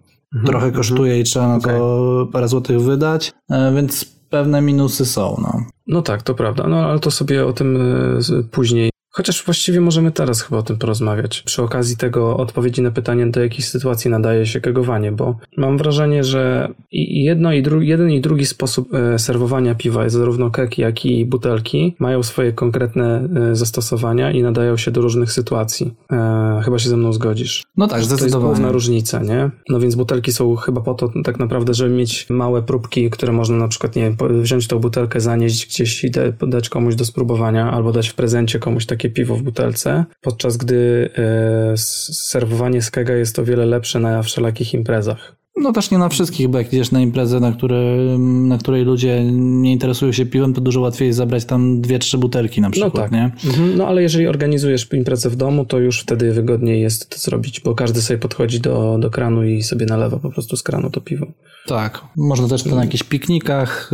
trochę kosztuje i trzeba na to parę złotych wydać, e, więc pewne minusy są. No. No tak, to prawda, no ale to sobie o tym e, później. Chociaż właściwie możemy teraz chyba o tym porozmawiać. Przy okazji tego odpowiedzi na pytanie, do jakiej sytuacji nadaje się kegowanie, bo mam wrażenie, że jedno i dru- jeden i drugi sposób e, serwowania piwa, zarówno kek, jak i butelki, mają swoje konkretne e, zastosowania i nadają się do różnych sytuacji. E, chyba się ze mną zgodzisz. No tak, To jest zdecydowanie. główna różnica, nie? No więc butelki są chyba po to tak naprawdę, żeby mieć małe próbki, które można na przykład, nie wiem, wziąć tą butelkę, zanieść gdzieś i da, dać komuś do spróbowania, albo dać w prezencie komuś takie piwo w butelce, podczas gdy e, serwowanie z kega jest o wiele lepsze na wszelakich imprezach. No też nie na wszystkich, bo jak idziesz na imprezę, na, które, na której ludzie nie interesują się piwem, to dużo łatwiej jest zabrać tam dwie, trzy butelki na przykład, no tak. nie? Mhm. No ale jeżeli organizujesz imprezę w domu, to już wtedy wygodniej jest to zrobić, bo każdy sobie podchodzi do, do kranu i sobie nalewa po prostu z kranu to piwo. Tak. Można też to na jakichś piknikach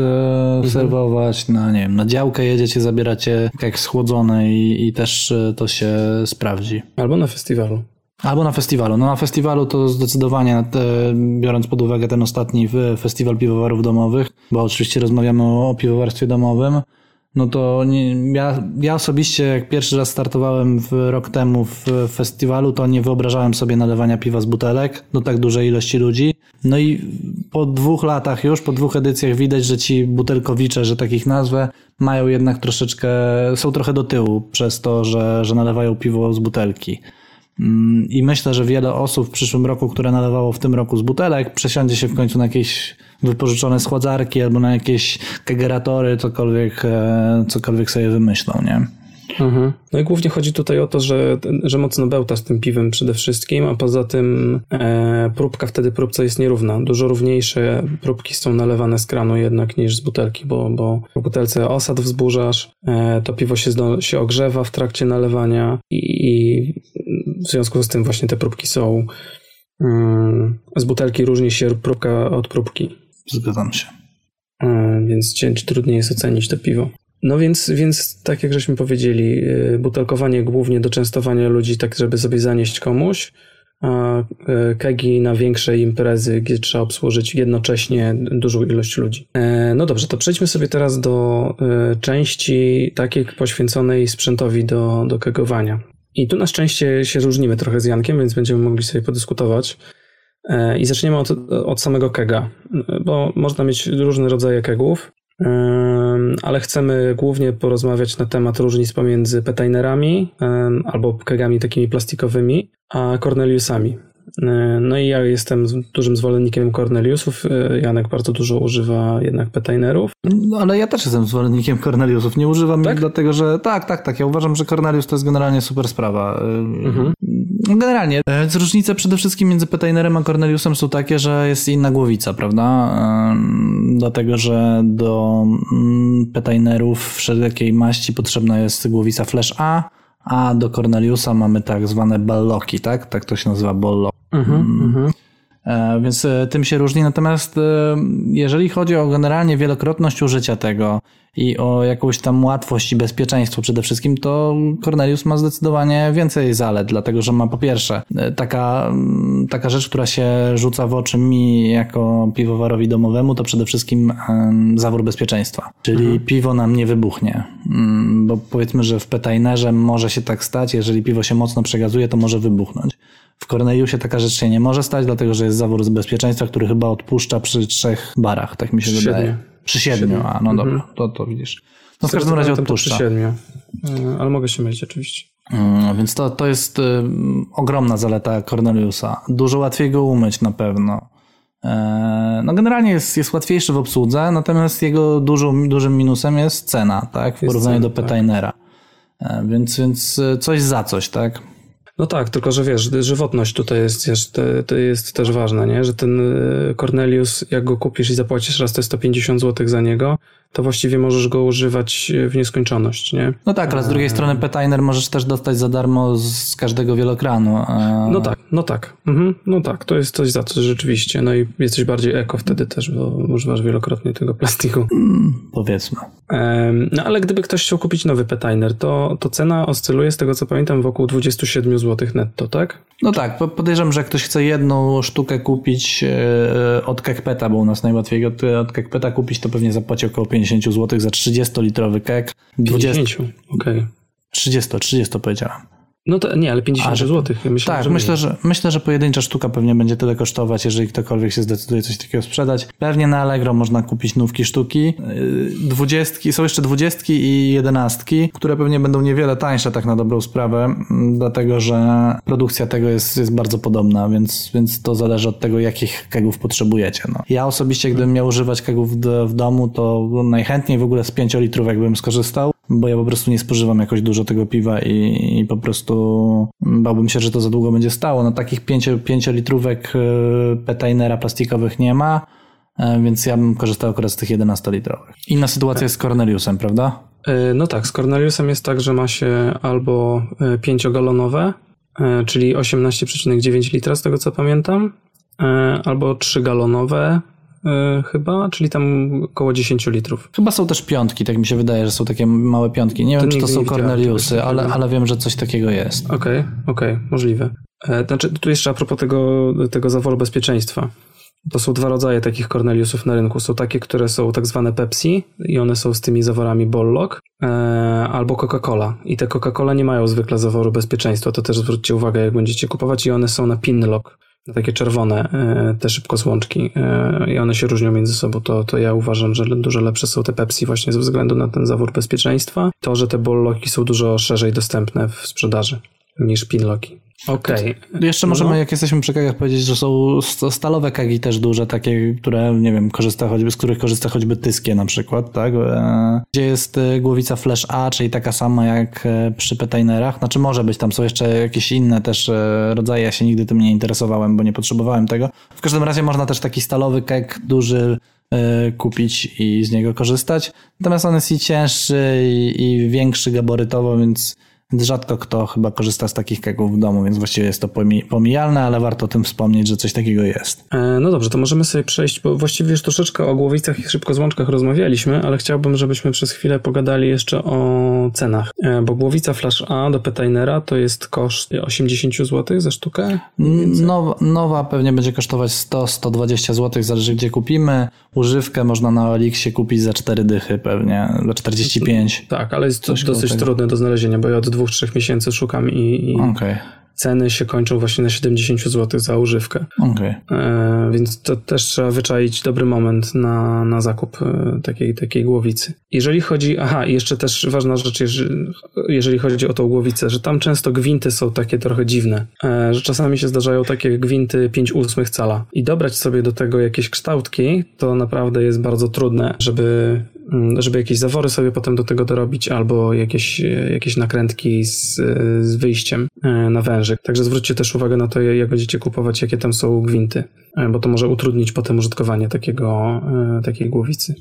e, serwować, na, nie wiem, na działkę jedziecie, zabieracie jak schłodzone i, i też e, to się sprawdzi. Albo na festiwalu. Albo na festiwalu. No na festiwalu to zdecydowanie, te, biorąc pod uwagę ten ostatni w- festiwal piwowarów domowych, bo oczywiście rozmawiamy o, o piwowarstwie domowym, no to nie, ja, ja osobiście jak pierwszy raz startowałem w, rok temu w festiwalu, to nie wyobrażałem sobie nalewania piwa z butelek do tak dużej ilości ludzi. No i po dwóch latach już, po dwóch edycjach widać, że ci butelkowicze, że takich nazwę, mają jednak troszeczkę, są trochę do tyłu przez to, że, że nalewają piwo z butelki. Mm, I myślę, że wiele osób w przyszłym roku, które nalewało w tym roku z butelek, przesiądzie się w końcu na jakieś wypożyczone schładzarki albo na jakieś kegeratory, cokolwiek, e, cokolwiek sobie wymyślą, nie? Mhm. No i głównie chodzi tutaj o to, że, że mocno bełta z tym piwem przede wszystkim, a poza tym e, próbka wtedy próbce jest nierówna. Dużo równiejsze próbki są nalewane z kranu jednak niż z butelki, bo, bo w butelce osad wzburzasz, e, to piwo się, się ogrzewa w trakcie nalewania i, i w związku z tym właśnie te próbki są mm, z butelki różni się próbka od próbki. Zgadzam się. E, więc trudniej jest ocenić to piwo. No więc, więc tak jak żeśmy powiedzieli, y, butelkowanie głównie do częstowania ludzi, tak żeby sobie zanieść komuś, a kegi na większe imprezy, gdzie trzeba obsłużyć jednocześnie dużą ilość ludzi. No dobrze, to przejdźmy sobie teraz do części takiej poświęconej sprzętowi do, do kegowania. I tu na szczęście się różnimy trochę z Jankiem, więc będziemy mogli sobie podyskutować. E, I zaczniemy od, od samego kega, bo można mieć różne rodzaje kegów, ale chcemy głównie porozmawiać na temat różnic pomiędzy petainerami albo kegami takimi plastikowymi, a Corneliusami. E, No i ja jestem dużym zwolennikiem Corneliusów. e, Janek bardzo dużo używa jednak petainerów. No, ale ja też jestem zwolennikiem Corneliusów. Nie używam Tak? ich dlatego, że tak, tak, tak. Ja uważam, że Cornelius to jest generalnie super sprawa. Mhm. No, Generalnie. E, Różnice przede wszystkim między Petainerem a Corneliusem są takie, że jest inna głowica, prawda? Dlatego, że do mm, Petainerów wszelkiej maści potrzebna jest głowica Flash A, a do Corneliusa mamy tak zwane balloki, tak? Tak to się nazywa bollo. Mhm. E, Więc e, tym się różni. Natomiast e, jeżeli chodzi o generalnie wielokrotność użycia tego i o jakąś tam łatwość i bezpieczeństwo przede wszystkim, to Cornelius ma zdecydowanie więcej zalet, dlatego że ma po pierwsze e, taka, mm, taka rzecz, która się rzuca w oczy mi jako piwowarowi domowemu, to przede wszystkim zawór bezpieczeństwa. Czyli piwo nam nie wybuchnie. Mm, Bo powiedzmy, że w petainerze może się tak stać, jeżeli piwo się mocno przegazuje, to może wybuchnąć. W Corneliusie taka rzecz się nie może stać, dlatego że jest zawór z bezpieczeństwa, który chyba odpuszcza przy trzech barach, tak mi się Przy wydaje. siedmiu. Przy siedmiu, a no dobra, to, to widzisz. No w każdym razie to przy odpuszcza. siedmiu. E, Ale mogę się mylić oczywiście. Mm, Więc to, to jest y, ogromna zaleta Corneliusa. Dużo łatwiej go umyć na pewno. E, No generalnie jest, jest łatwiejszy w obsłudze, natomiast jego dużą, dużym minusem jest cena, tak? W Jest porównaniu cena, do Petainera. E, Więc, więc y, coś za coś, tak? No tak, tylko że wiesz, żywotność tutaj jest, jest, to jest też ważna, nie? Że ten y, Cornelius, jak go kupisz i zapłacisz raz te 150 zł za niego, to właściwie możesz go używać w nieskończoność, nie? No tak, ale z drugiej strony Petainer możesz też dostać za darmo z każdego wielokranu. e, No tak, no tak. Mhm, no tak, to jest coś za coś rzeczywiście. No i jesteś bardziej eko wtedy też, bo używasz wielokrotnie tego plastiku. Powiedzmy. Em, No ale gdyby ktoś chciał kupić nowy Petainer, to, to cena oscyluje z tego co pamiętam wokół 27 zł netto, tak? No tak, po- podejrzewam, że jak ktoś chce jedną sztukę kupić e, od Kekpeta, bo u nas najłatwiej od, od Kekpeta kupić, to pewnie zapłaci około 50 zł za 30-litrowy kek. 20, 50, okej. 30, 30 powiedziałem. No to nie, ale 50 A, że- zł. Myślę, tak, że myślę że, myślę, że pojedyncza sztuka pewnie będzie tyle kosztować, jeżeli ktokolwiek się zdecyduje coś takiego sprzedać. Pewnie na Allegro można kupić nówki sztuki. Yy, Dwudziestki, są jeszcze dwudziestki i jedenastki, które pewnie będą niewiele tańsze tak na dobrą sprawę, mm, dlatego że produkcja tego jest, jest bardzo podobna, więc, więc to zależy od tego, jakich kegów potrzebujecie. No. Ja osobiście, gdybym miał używać kegów w, w domu, to najchętniej w ogóle z 5 litrówek bym skorzystał, bo ja po prostu nie spożywam jakoś dużo tego piwa i, i po prostu bałbym się, że to za długo będzie stało. No takich 5, 5 litrówek e, petainera plastikowych nie ma, e, więc ja bym korzystał akurat z tych 11 litrowych. Inna sytuacja jest z Corneliusem, prawda? E, No tak, z Corneliusem jest tak, że ma się albo 5-galonowe, czyli 18,9 litra z tego co pamiętam, e, albo 3-galonowe e, chyba, czyli tam około 10 litrów. Chyba są też piątki, tak mi się wydaje, że są takie małe piątki. Nie wiem, czy to są Corneliusy, ale, ale wiem, że coś takiego jest. Okej, okej, możliwe. E, Znaczy, tu jeszcze a propos tego, tego zaworu bezpieczeństwa. To są dwa rodzaje takich Corneliusów na rynku. Są takie, które są tak zwane Pepsi i one są z tymi zaworami Bollock, e, albo Coca-Cola. I te Coca-Cola nie mają zwykle zaworu bezpieczeństwa. To też zwróćcie uwagę, jak będziecie kupować i one są na pinlock. Takie czerwone, e, te szybkozłączki e, i one się różnią między sobą, to, to ja uważam, że dużo lepsze są te Pepsi właśnie ze względu na ten zawór bezpieczeństwa. To, że te Bollocki są dużo szerzej dostępne w sprzedaży niż pinlocki. Okej. Jeszcze No. możemy, jak jesteśmy przy kegach, powiedzieć, że są st- stalowe kegi też duże, takie, które, nie wiem, korzysta choćby, z których korzysta choćby Tyskie na przykład, tak? E, Gdzie jest e, głowica Flash A, czyli taka sama jak e, przy petainerach. Znaczy może być, tam są jeszcze jakieś inne też rodzaje, ja się nigdy tym nie interesowałem, bo nie potrzebowałem tego. W każdym razie można też taki stalowy keg duży kupić i z niego korzystać. Natomiast on jest i cięższy i, i większy gabarytowo, więc więc rzadko kto chyba korzysta z takich kegów w domu, więc właściwie jest to pomi- pomijalne, ale warto o tym wspomnieć, że coś takiego jest. E, No dobrze, to możemy sobie przejść, bo właściwie już troszeczkę o głowicach i szybkozłączkach rozmawialiśmy, ale chciałbym, żebyśmy przez chwilę pogadali jeszcze o cenach. E, Bo głowica Flash A do Petainera to jest koszt 80 zł za sztukę. Nowa, nowa pewnie będzie kosztować 100-120 zł, zależy gdzie kupimy. Używkę można na Elixie kupić za 4 dychy pewnie, za 45. Tak, ale jest to dosyć trudne do znalezienia, bo ja od dwóch, trzech miesięcy szukam i, i Okej, ceny się kończą właśnie na 70 zł za używkę. okej. E, więc to też trzeba wyczaić dobry moment na, na zakup e, takiej, takiej głowicy. Jeżeli chodzi, aha, i jeszcze też ważna rzecz, jeżeli, jeżeli chodzi o tą głowicę, że tam często gwinty są takie trochę dziwne, e, że czasami się zdarzają takie gwinty 5 ósmych cala i dobrać sobie do tego jakieś kształtki, to naprawdę jest bardzo trudne, żeby, żeby jakieś zawory sobie potem do tego dorobić, albo jakieś, e, jakieś nakrętki z, e, z wyjściem e, na wężyk. Także zwróćcie też uwagę na to, jak będziecie kupować, jakie tam są gwinty, bo to może utrudnić potem użytkowanie takiego, takiej głowicy.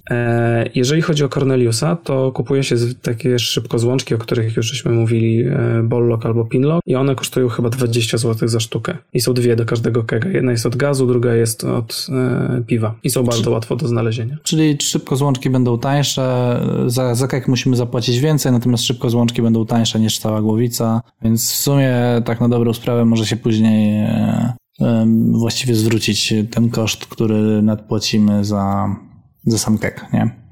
Jeżeli chodzi o Corneliusa, to kupuje się takie szybkozłączki, o których już żeśmy mówili, Bollock albo Pinlock i one kosztują chyba 20 zł za sztukę. I są dwie do każdego kega. Jedna jest od gazu, druga jest od piwa. I są bardzo łatwo do znalezienia. Czyli szybko złączki będą tańsze, za, za keg musimy zapłacić więcej, natomiast szybko złączki będą tańsze niż cała głowica, więc w sumie tak na dobrą sprawę może się później e, właściwie zwrócić ten koszt, który nadpłacimy za, za sam keg, nie?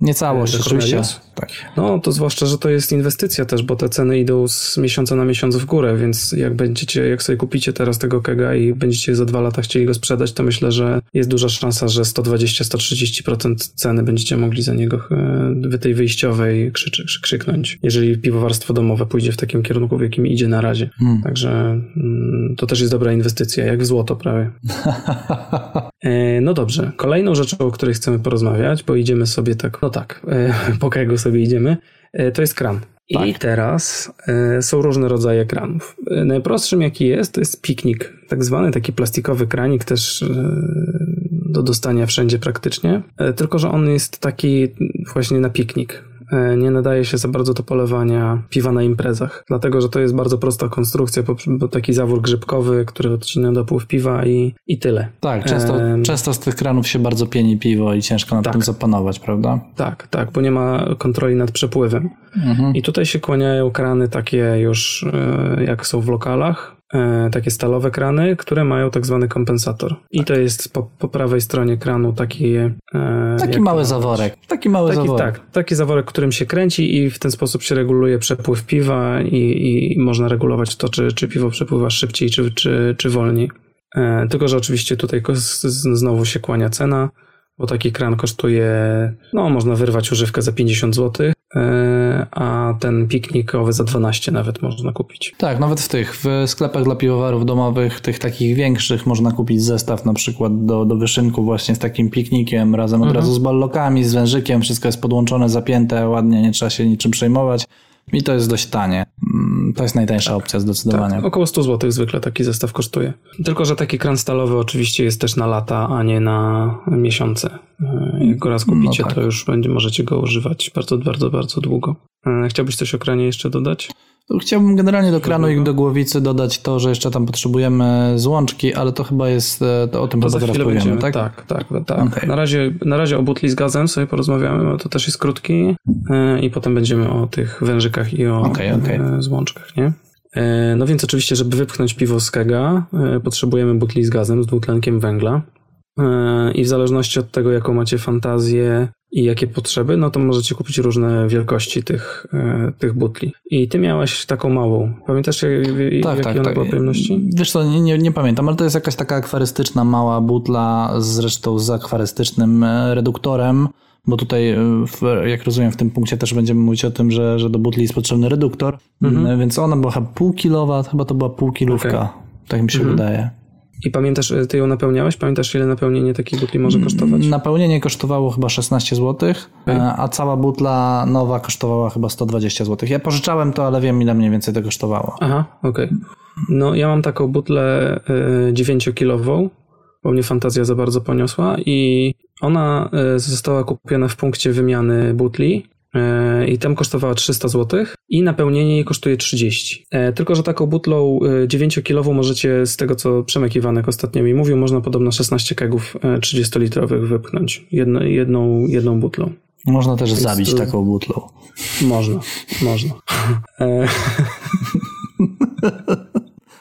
Nie całość, Za oczywiście. Tak. No, to zwłaszcza, że to jest inwestycja też, bo te ceny idą z miesiąca na miesiąc w górę, więc jak będziecie, jak sobie kupicie teraz tego kega i będziecie za dwa lata chcieli go sprzedać, to myślę, że jest duża szansa, że 120-130% ceny będziecie mogli za niego e, w tej wyjściowej krzyczy, krzyknąć, jeżeli piwowarstwo domowe pójdzie w takim kierunku, w jakim idzie na razie. Hmm. Także mm, to też jest dobra inwestycja, jak w złoto prawie. [LAUGHS] E, No dobrze, kolejną rzeczą, o której chcemy porozmawiać, bo idziemy sobie tak, no tak, e, [LAUGHS] po kegu sobie idziemy, e, to jest kran. I Tak. teraz e, są różne rodzaje kranów. Najprostszym jaki jest, to jest piknik, tak zwany taki plastikowy kranik też do dostania wszędzie praktycznie, tylko że on jest taki właśnie na piknik. E, Nie nadaje się za bardzo do polewania piwa na imprezach, dlatego że to jest bardzo prosta konstrukcja, bo- taki zawór grzybkowy, który odcina dopływ piwa i, i tyle. Tak, często, często z tych kranów się bardzo pieni piwo i ciężko nad Tak. tym zapanować, prawda? Tak, tak, bo nie ma kontroli nad przepływem. Mhm. I tutaj się kłaniają krany takie już, e, jak są w lokalach, takie stalowe krany, które mają tak zwany kompensator. I to jest po, po prawej stronie kranu taki... E, taki mały zaworek. Taki mały taki, zaworek. Tak, taki zaworek, którym się kręci i w ten sposób się reguluje przepływ piwa i, i można regulować to, czy, czy piwo przepływa szybciej, czy, czy, czy wolniej. E, tylko, że oczywiście tutaj znowu się kłania cena, bo taki kran kosztuje, no można wyrwać używkę za 50 zł, e, a ten piknikowy za 12 nawet można kupić. Tak, nawet w tych, w sklepach dla piwowarów domowych, tych takich większych można kupić zestaw na przykład do, do wyszynku właśnie z takim piknikiem, razem od mhm. razu z ballokami, z wężykiem, wszystko jest podłączone, zapięte, ładnie, nie trzeba się niczym przejmować. I to jest dość tanie. To jest najtańsza tak, opcja zdecydowanie. Tak, około 100 zł zwykle taki zestaw kosztuje. Tylko, że taki kran stalowy oczywiście jest też na lata, a nie na miesiące. E, jak go raz kupicie, no tak. to już będzie, możecie go używać bardzo, bardzo, bardzo długo. E, chciałbyś coś o kranie jeszcze dodać? Chciałbym generalnie do kranu i do głowicy dodać to, że jeszcze tam potrzebujemy złączki, ale to chyba jest, e, to o tym to chyba zaraz powiemy, tak? Tak, tak, tak. Okay. Na, razie, na razie o butli z gazem sobie porozmawiamy, bo to też jest krótki e, i potem będziemy o tych wężykach i o okay, okay. złączkach, nie? E, no więc oczywiście, żeby wypchnąć piwo z kega, potrzebujemy butli z gazem, z dwutlenkiem węgla i w zależności od tego, jaką macie fantazję i jakie potrzeby, no to możecie kupić różne wielkości tych, e, tych butli. I ty miałeś taką małą. Pamiętasz, jak, tak, jakie tak, ona tak. była pojemności? Wiesz co, nie, nie, nie, pamiętam, ale to jest jakaś taka akwarystyczna mała butla, zresztą z akwarystycznym e, reduktorem, bo tutaj, e, jak rozumiem, w tym punkcie też będziemy mówić o tym, że, że do butli jest potrzebny reduktor, mhm. więc ona była chyba pół kilowat, chyba to była pół kilówka. Okay. Tak mi się mhm. wydaje. I pamiętasz, ty ją napełniałeś? Pamiętasz, ile napełnienie takiej butli może kosztować? Napełnienie kosztowało chyba 16 zł, okay. a cała butla nowa kosztowała chyba 120 zł. Ja pożyczałem to, ale wiem, ile mniej więcej to kosztowało. Aha, okej. Okay. No, ja mam taką butlę 9-kilową, y, bo mnie fantazja za bardzo poniosła i ona została kupiona w punkcie wymiany butli E, i tam kosztowała 300 zł i napełnienie jej kosztuje 30. E, tylko, że taką butlą 9-kilową e, możecie, z tego co Przemek Iwanek ostatnio mi mówił, można podobno 16 kegów 30-litrowych wypchnąć jedno, jedną, jedną butlą. Można też Jest, zabić taką butlą. Można, można. [LAUGHS]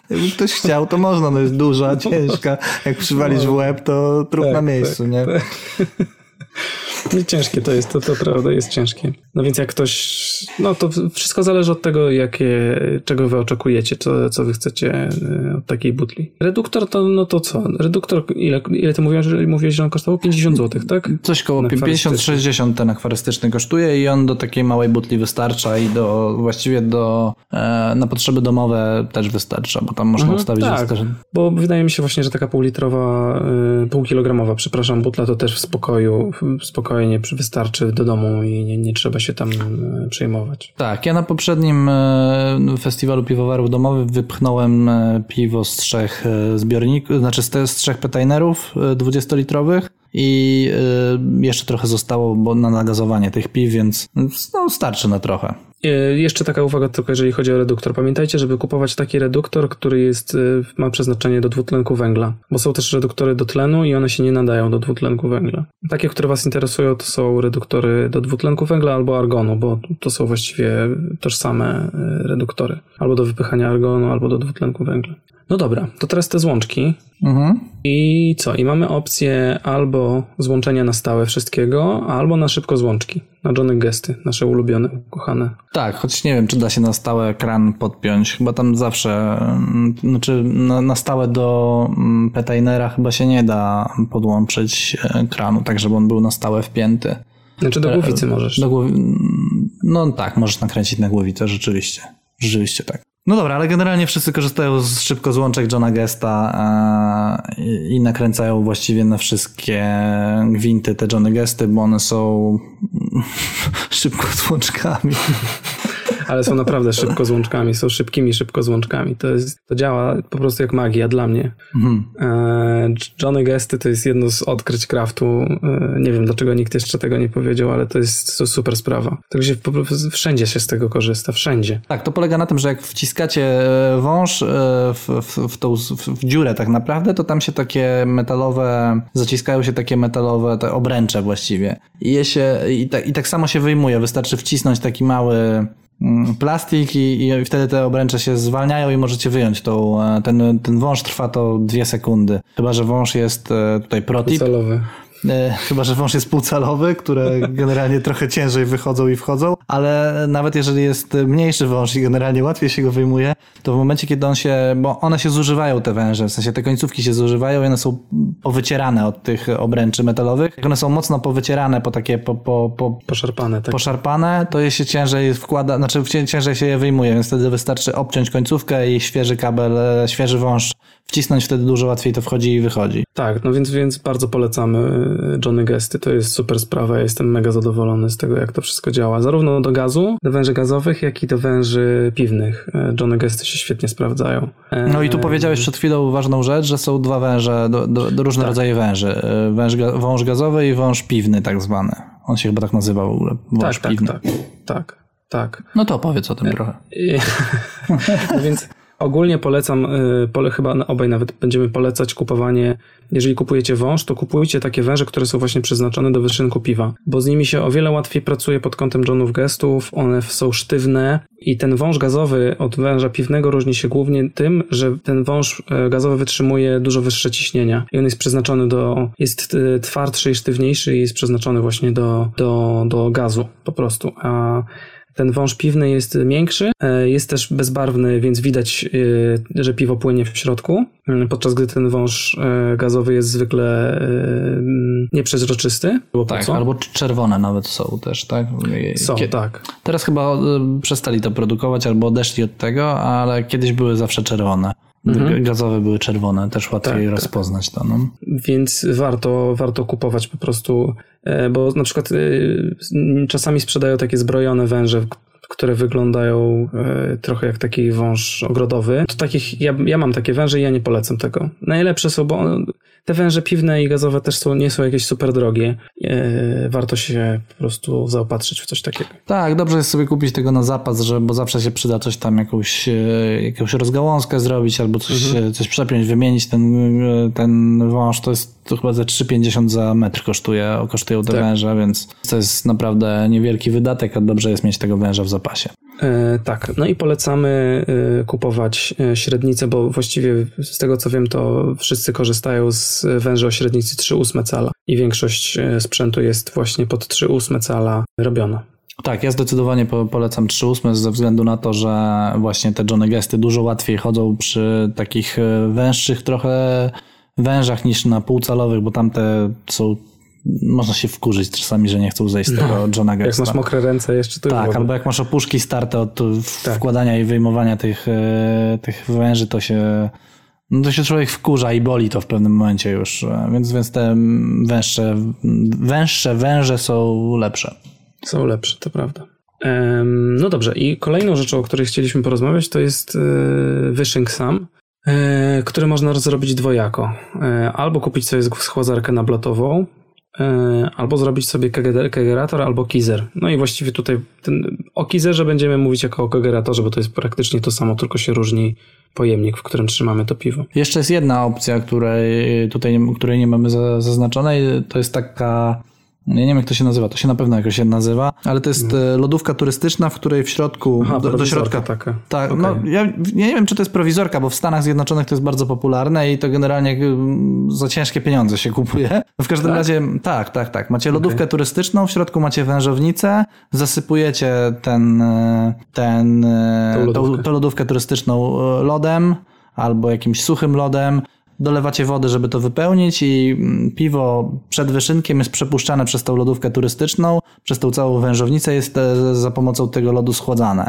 Jakby ktoś chciał, to można, no jest duża, [LAUGHS] ciężka. Jak przywalisz w łeb, to trup tak, na miejscu, tak, nie? Tak. Ciężkie to jest, to, to prawda, jest ciężkie. No więc jak ktoś, no to wszystko zależy od tego, jakie, czego wy oczekujecie, co, co wy chcecie e, od takiej butli. Reduktor to, no to co? Reduktor, ile, ile ty mówiłeś, że, mówiłeś, że on kosztował? 50 zł, tak? Coś koło 50-60 ten akwarystyczny kosztuje i on do takiej małej butli wystarcza i do, właściwie do, e, na potrzeby domowe też wystarcza, bo tam można mhm, ustawić... Tak, bo wydaje mi się właśnie, że taka półlitrowa, e, półkilogramowa, przepraszam, butla to też w spokoju spokojnie wystarczy do domu i nie, nie trzeba się tam e, przejmować. Tak, ja na poprzednim e, festiwalu piwowarów domowych wypchnąłem e, piwo z trzech zbiorników, znaczy z, trzech petainerów 20-litrowych i jeszcze trochę zostało bo na nagazowanie tych piw, więc no, starczy na trochę. E, jeszcze taka uwaga tylko, jeżeli chodzi o reduktor. Pamiętajcie, żeby kupować taki reduktor, który jest, e, ma przeznaczenie do dwutlenku węgla, bo są też reduktory do tlenu i one się nie nadają do dwutlenku węgla. Takie, które Was interesują, to są reduktory do dwutlenku węgla albo argonu, bo to są właściwie tożsame reduktory. Albo do wypychania argonu, albo do dwutlenku węgla. No dobra, to teraz te złączki. Mhm. I co? I mamy opcję albo złączenia na stałe wszystkiego, albo na szybko złączki. Na Johnny Gesty, nasze ulubione, kochane. Tak, choć nie wiem, czy da się na stałe ekran podpiąć. Chyba tam zawsze, mm, znaczy na, na stałe do mm, petainera chyba się nie da podłączyć ekranu, tak żeby on był na stałe wpięty. Znaczy do głowicy e, możesz. Do głowi... No tak, możesz nakręcić na głowicę, rzeczywiście. Rzeczywiście tak. No dobra, ale generalnie wszyscy korzystają z szybko złączek Johna Gesta e, i nakręcają właściwie na wszystkie gwinty te Johnny Gesty, bo one są [LAUGHS] szybko złączkami ale są naprawdę szybko złączkami, są szybkimi szybko złączkami. To, jest, to działa po prostu jak magia dla mnie. Mhm. E, Johnny Gesty to jest jedno z odkryć craftu. E, nie wiem, dlaczego nikt jeszcze tego nie powiedział, ale to jest to super sprawa. Także po prostu wszędzie się z tego korzysta, wszędzie. Tak, to polega na tym, że jak wciskacie e, wąż w, w, w tą w dziurę tak naprawdę, to tam się takie metalowe, zaciskają się takie metalowe te obręcze właściwie. I, je się, i, ta, I tak samo się wyjmuje. Wystarczy wcisnąć taki mały plastik i, i wtedy te obręcze się zwalniają i możecie wyjąć tą, e, ten, ten wąż trwa to dwie sekundy. Chyba, że wąż jest e, tutaj protip. E, Chyba, że wąż jest półcalowy, które generalnie trochę ciężej wychodzą i wchodzą, ale nawet jeżeli jest mniejszy wąż i generalnie łatwiej się go wyjmuje, to w momencie, kiedy on się, bo one się zużywają, te węże, w sensie te końcówki się zużywają i one są powycierane od tych obręczy metalowych. Jak one są mocno powycierane, po takie, po, po, po, Poszarpane, tak. poszarpane, to je się ciężej wkłada, znaczy cię- ciężej się je wyjmuje, więc wtedy wystarczy obciąć końcówkę i świeży kabel, e, świeży wąż wcisnąć, wtedy dużo łatwiej to wchodzi i wychodzi. Tak, no więc, więc bardzo polecamy Johnny Gesty. To jest super sprawa. Ja jestem mega zadowolony z tego, jak to wszystko działa. Zarówno do gazu, do węży gazowych, jak i do węży piwnych. Y, Johnny Gesty się świetnie sprawdzają. E, No i tu powiedziałeś przed chwilą ważną rzecz, że są dwa węże, do, do, do różne rodzaje węży. E, Węż, wąż gazowy i wąż piwny tak zwany. On się chyba tak nazywa w ogóle. Wąż Tak, tak, piwny. tak, tak, tak. No to opowiedz o tym trochę. I- [LAUGHS] no więc ogólnie polecam, y, pole, chyba obaj nawet będziemy polecać kupowanie, jeżeli kupujecie wąż, to kupujcie takie węże, które są właśnie przeznaczone do wyszynku piwa, bo z nimi się o wiele łatwiej pracuje pod kątem Johnów Gestów, one są sztywne i ten wąż gazowy od węża piwnego różni się głównie tym, że ten wąż e, gazowy wytrzymuje dużo wyższe ciśnienia i on jest przeznaczony do, jest e, twardszy i sztywniejszy i jest przeznaczony właśnie do, do, do gazu po prostu, a ten wąż piwny jest miększy, e, jest też bezbarwny, więc widać, e, że piwo płynie w środku, m, podczas gdy ten wąż e, gazowy jest zwykle e, m, nieprzezroczysty. Tak, co? albo cz- czerwone nawet są też, tak? Są, Kie- tak. Teraz chyba przestali to produkować albo odeszli od tego, ale kiedyś były zawsze czerwone. G- Gazowe były czerwone, też łatwiej Mhm. Tak, tak. rozpoznać to. No. Więc warto, warto kupować po prostu, e, bo na przykład e, czasami sprzedają takie zbrojone węże, które wyglądają e, trochę jak taki wąż ogrodowy. To takich, ja, ja mam takie węże i ja nie polecam tego. Najlepsze są, bo one- te węże piwne i gazowe też są, nie są jakieś super drogie. E, warto się po prostu zaopatrzyć w coś takiego. Tak, dobrze jest sobie kupić tego na zapas, że, bo zawsze się przyda coś tam, jakąś, e, jakąś rozgałązkę zrobić albo coś, Mhm. coś przepiąć, wymienić ten, ten wąż. To jest to chyba ze 3,50 za metr kosztuje, kosztują te Tak. węże, więc to jest naprawdę niewielki wydatek, a dobrze jest mieć tego węża w zapasie. E, tak, no i polecamy e, kupować e, średnicę, bo właściwie z tego co wiem, to wszyscy korzystają z węży o średnicy 3,8 cala i większość sprzętu jest właśnie pod 3,8 cala robiona. Tak, ja zdecydowanie po, polecam 3.8 ze względu na to, że właśnie te Johnny Gesty dużo łatwiej chodzą przy takich węższych trochę wężach niż na półcalowych, bo tamte są można się wkurzyć czasami, że nie chcą zejść z tego Johna Jak Gesta. masz mokre ręce jeszcze to Tak, albo jak masz opuszki starte od Tak. wkładania i wyjmowania tych, e, tych węży, to się, no to się człowiek wkurza i boli to w pewnym momencie już. e, Więc, więc te węższe, węższe węże są lepsze. Są lepsze, to prawda. No dobrze, i kolejną rzeczą, o której chcieliśmy porozmawiać, to jest e, wyszynk sam, który można zrobić dwojako. Albo kupić sobie schładzarkę nablotową, albo zrobić sobie kege- kegerator, albo kizer. No i właściwie tutaj ten, o kizerze będziemy mówić jako o kegeratorze, bo to jest praktycznie to samo, tylko się różni pojemnik, w którym trzymamy to piwo. Jeszcze jest jedna opcja, której tutaj której nie mamy za- zaznaczonej. To jest taka. Ja nie wiem, jak to się nazywa. To się na pewno jakoś się nazywa, ale to jest e, lodówka turystyczna, w której w środku, Aha, do, do środka. taka. Tak, Okej. no ja, ja nie wiem, czy to jest prowizorka, bo w Stanach Zjednoczonych to jest bardzo popularne i to generalnie mm, za ciężkie pieniądze się kupuje. [LAUGHS] W każdym razie, tak, tak, tak. Macie lodówkę turystyczną, w środku macie wężownicę, zasypujecie ten, e, ten, e, Tą tą, lodówkę. tą lodówkę turystyczną lodem albo jakimś suchym lodem. Dolewacie wody, żeby to wypełnić i mm, piwo przed wyszynkiem jest przepuszczane przez tą lodówkę turystyczną, przez tą całą wężownicę jest e, za pomocą tego lodu schładzane.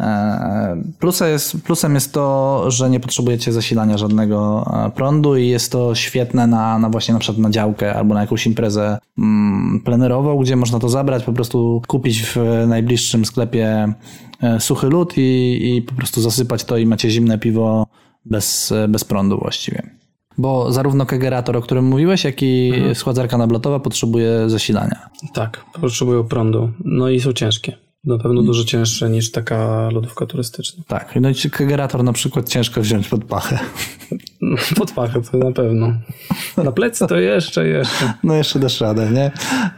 E, Plusem jest, plusem jest to, że nie potrzebujecie zasilania żadnego e, prądu i jest to świetne na, na właśnie na przykład na działkę albo na jakąś imprezę mm, plenerową, gdzie można to zabrać, po prostu kupić w najbliższym sklepie suchy lód i, i po prostu zasypać to i macie zimne piwo bez, bez prądu właściwie. Bo zarówno kegerator, o którym mówiłeś, jak i schładzarka nablotowa potrzebuje zasilania. Tak, potrzebują prądu. No i są ciężkie. Na pewno dużo cięższe niż taka lodówka turystyczna. Tak, no i kegerator na przykład ciężko wziąć pod pachę. [LAUGHS] pod pachę to na pewno. Na plecy to jeszcze, jeszcze. No jeszcze dasz radę, nie?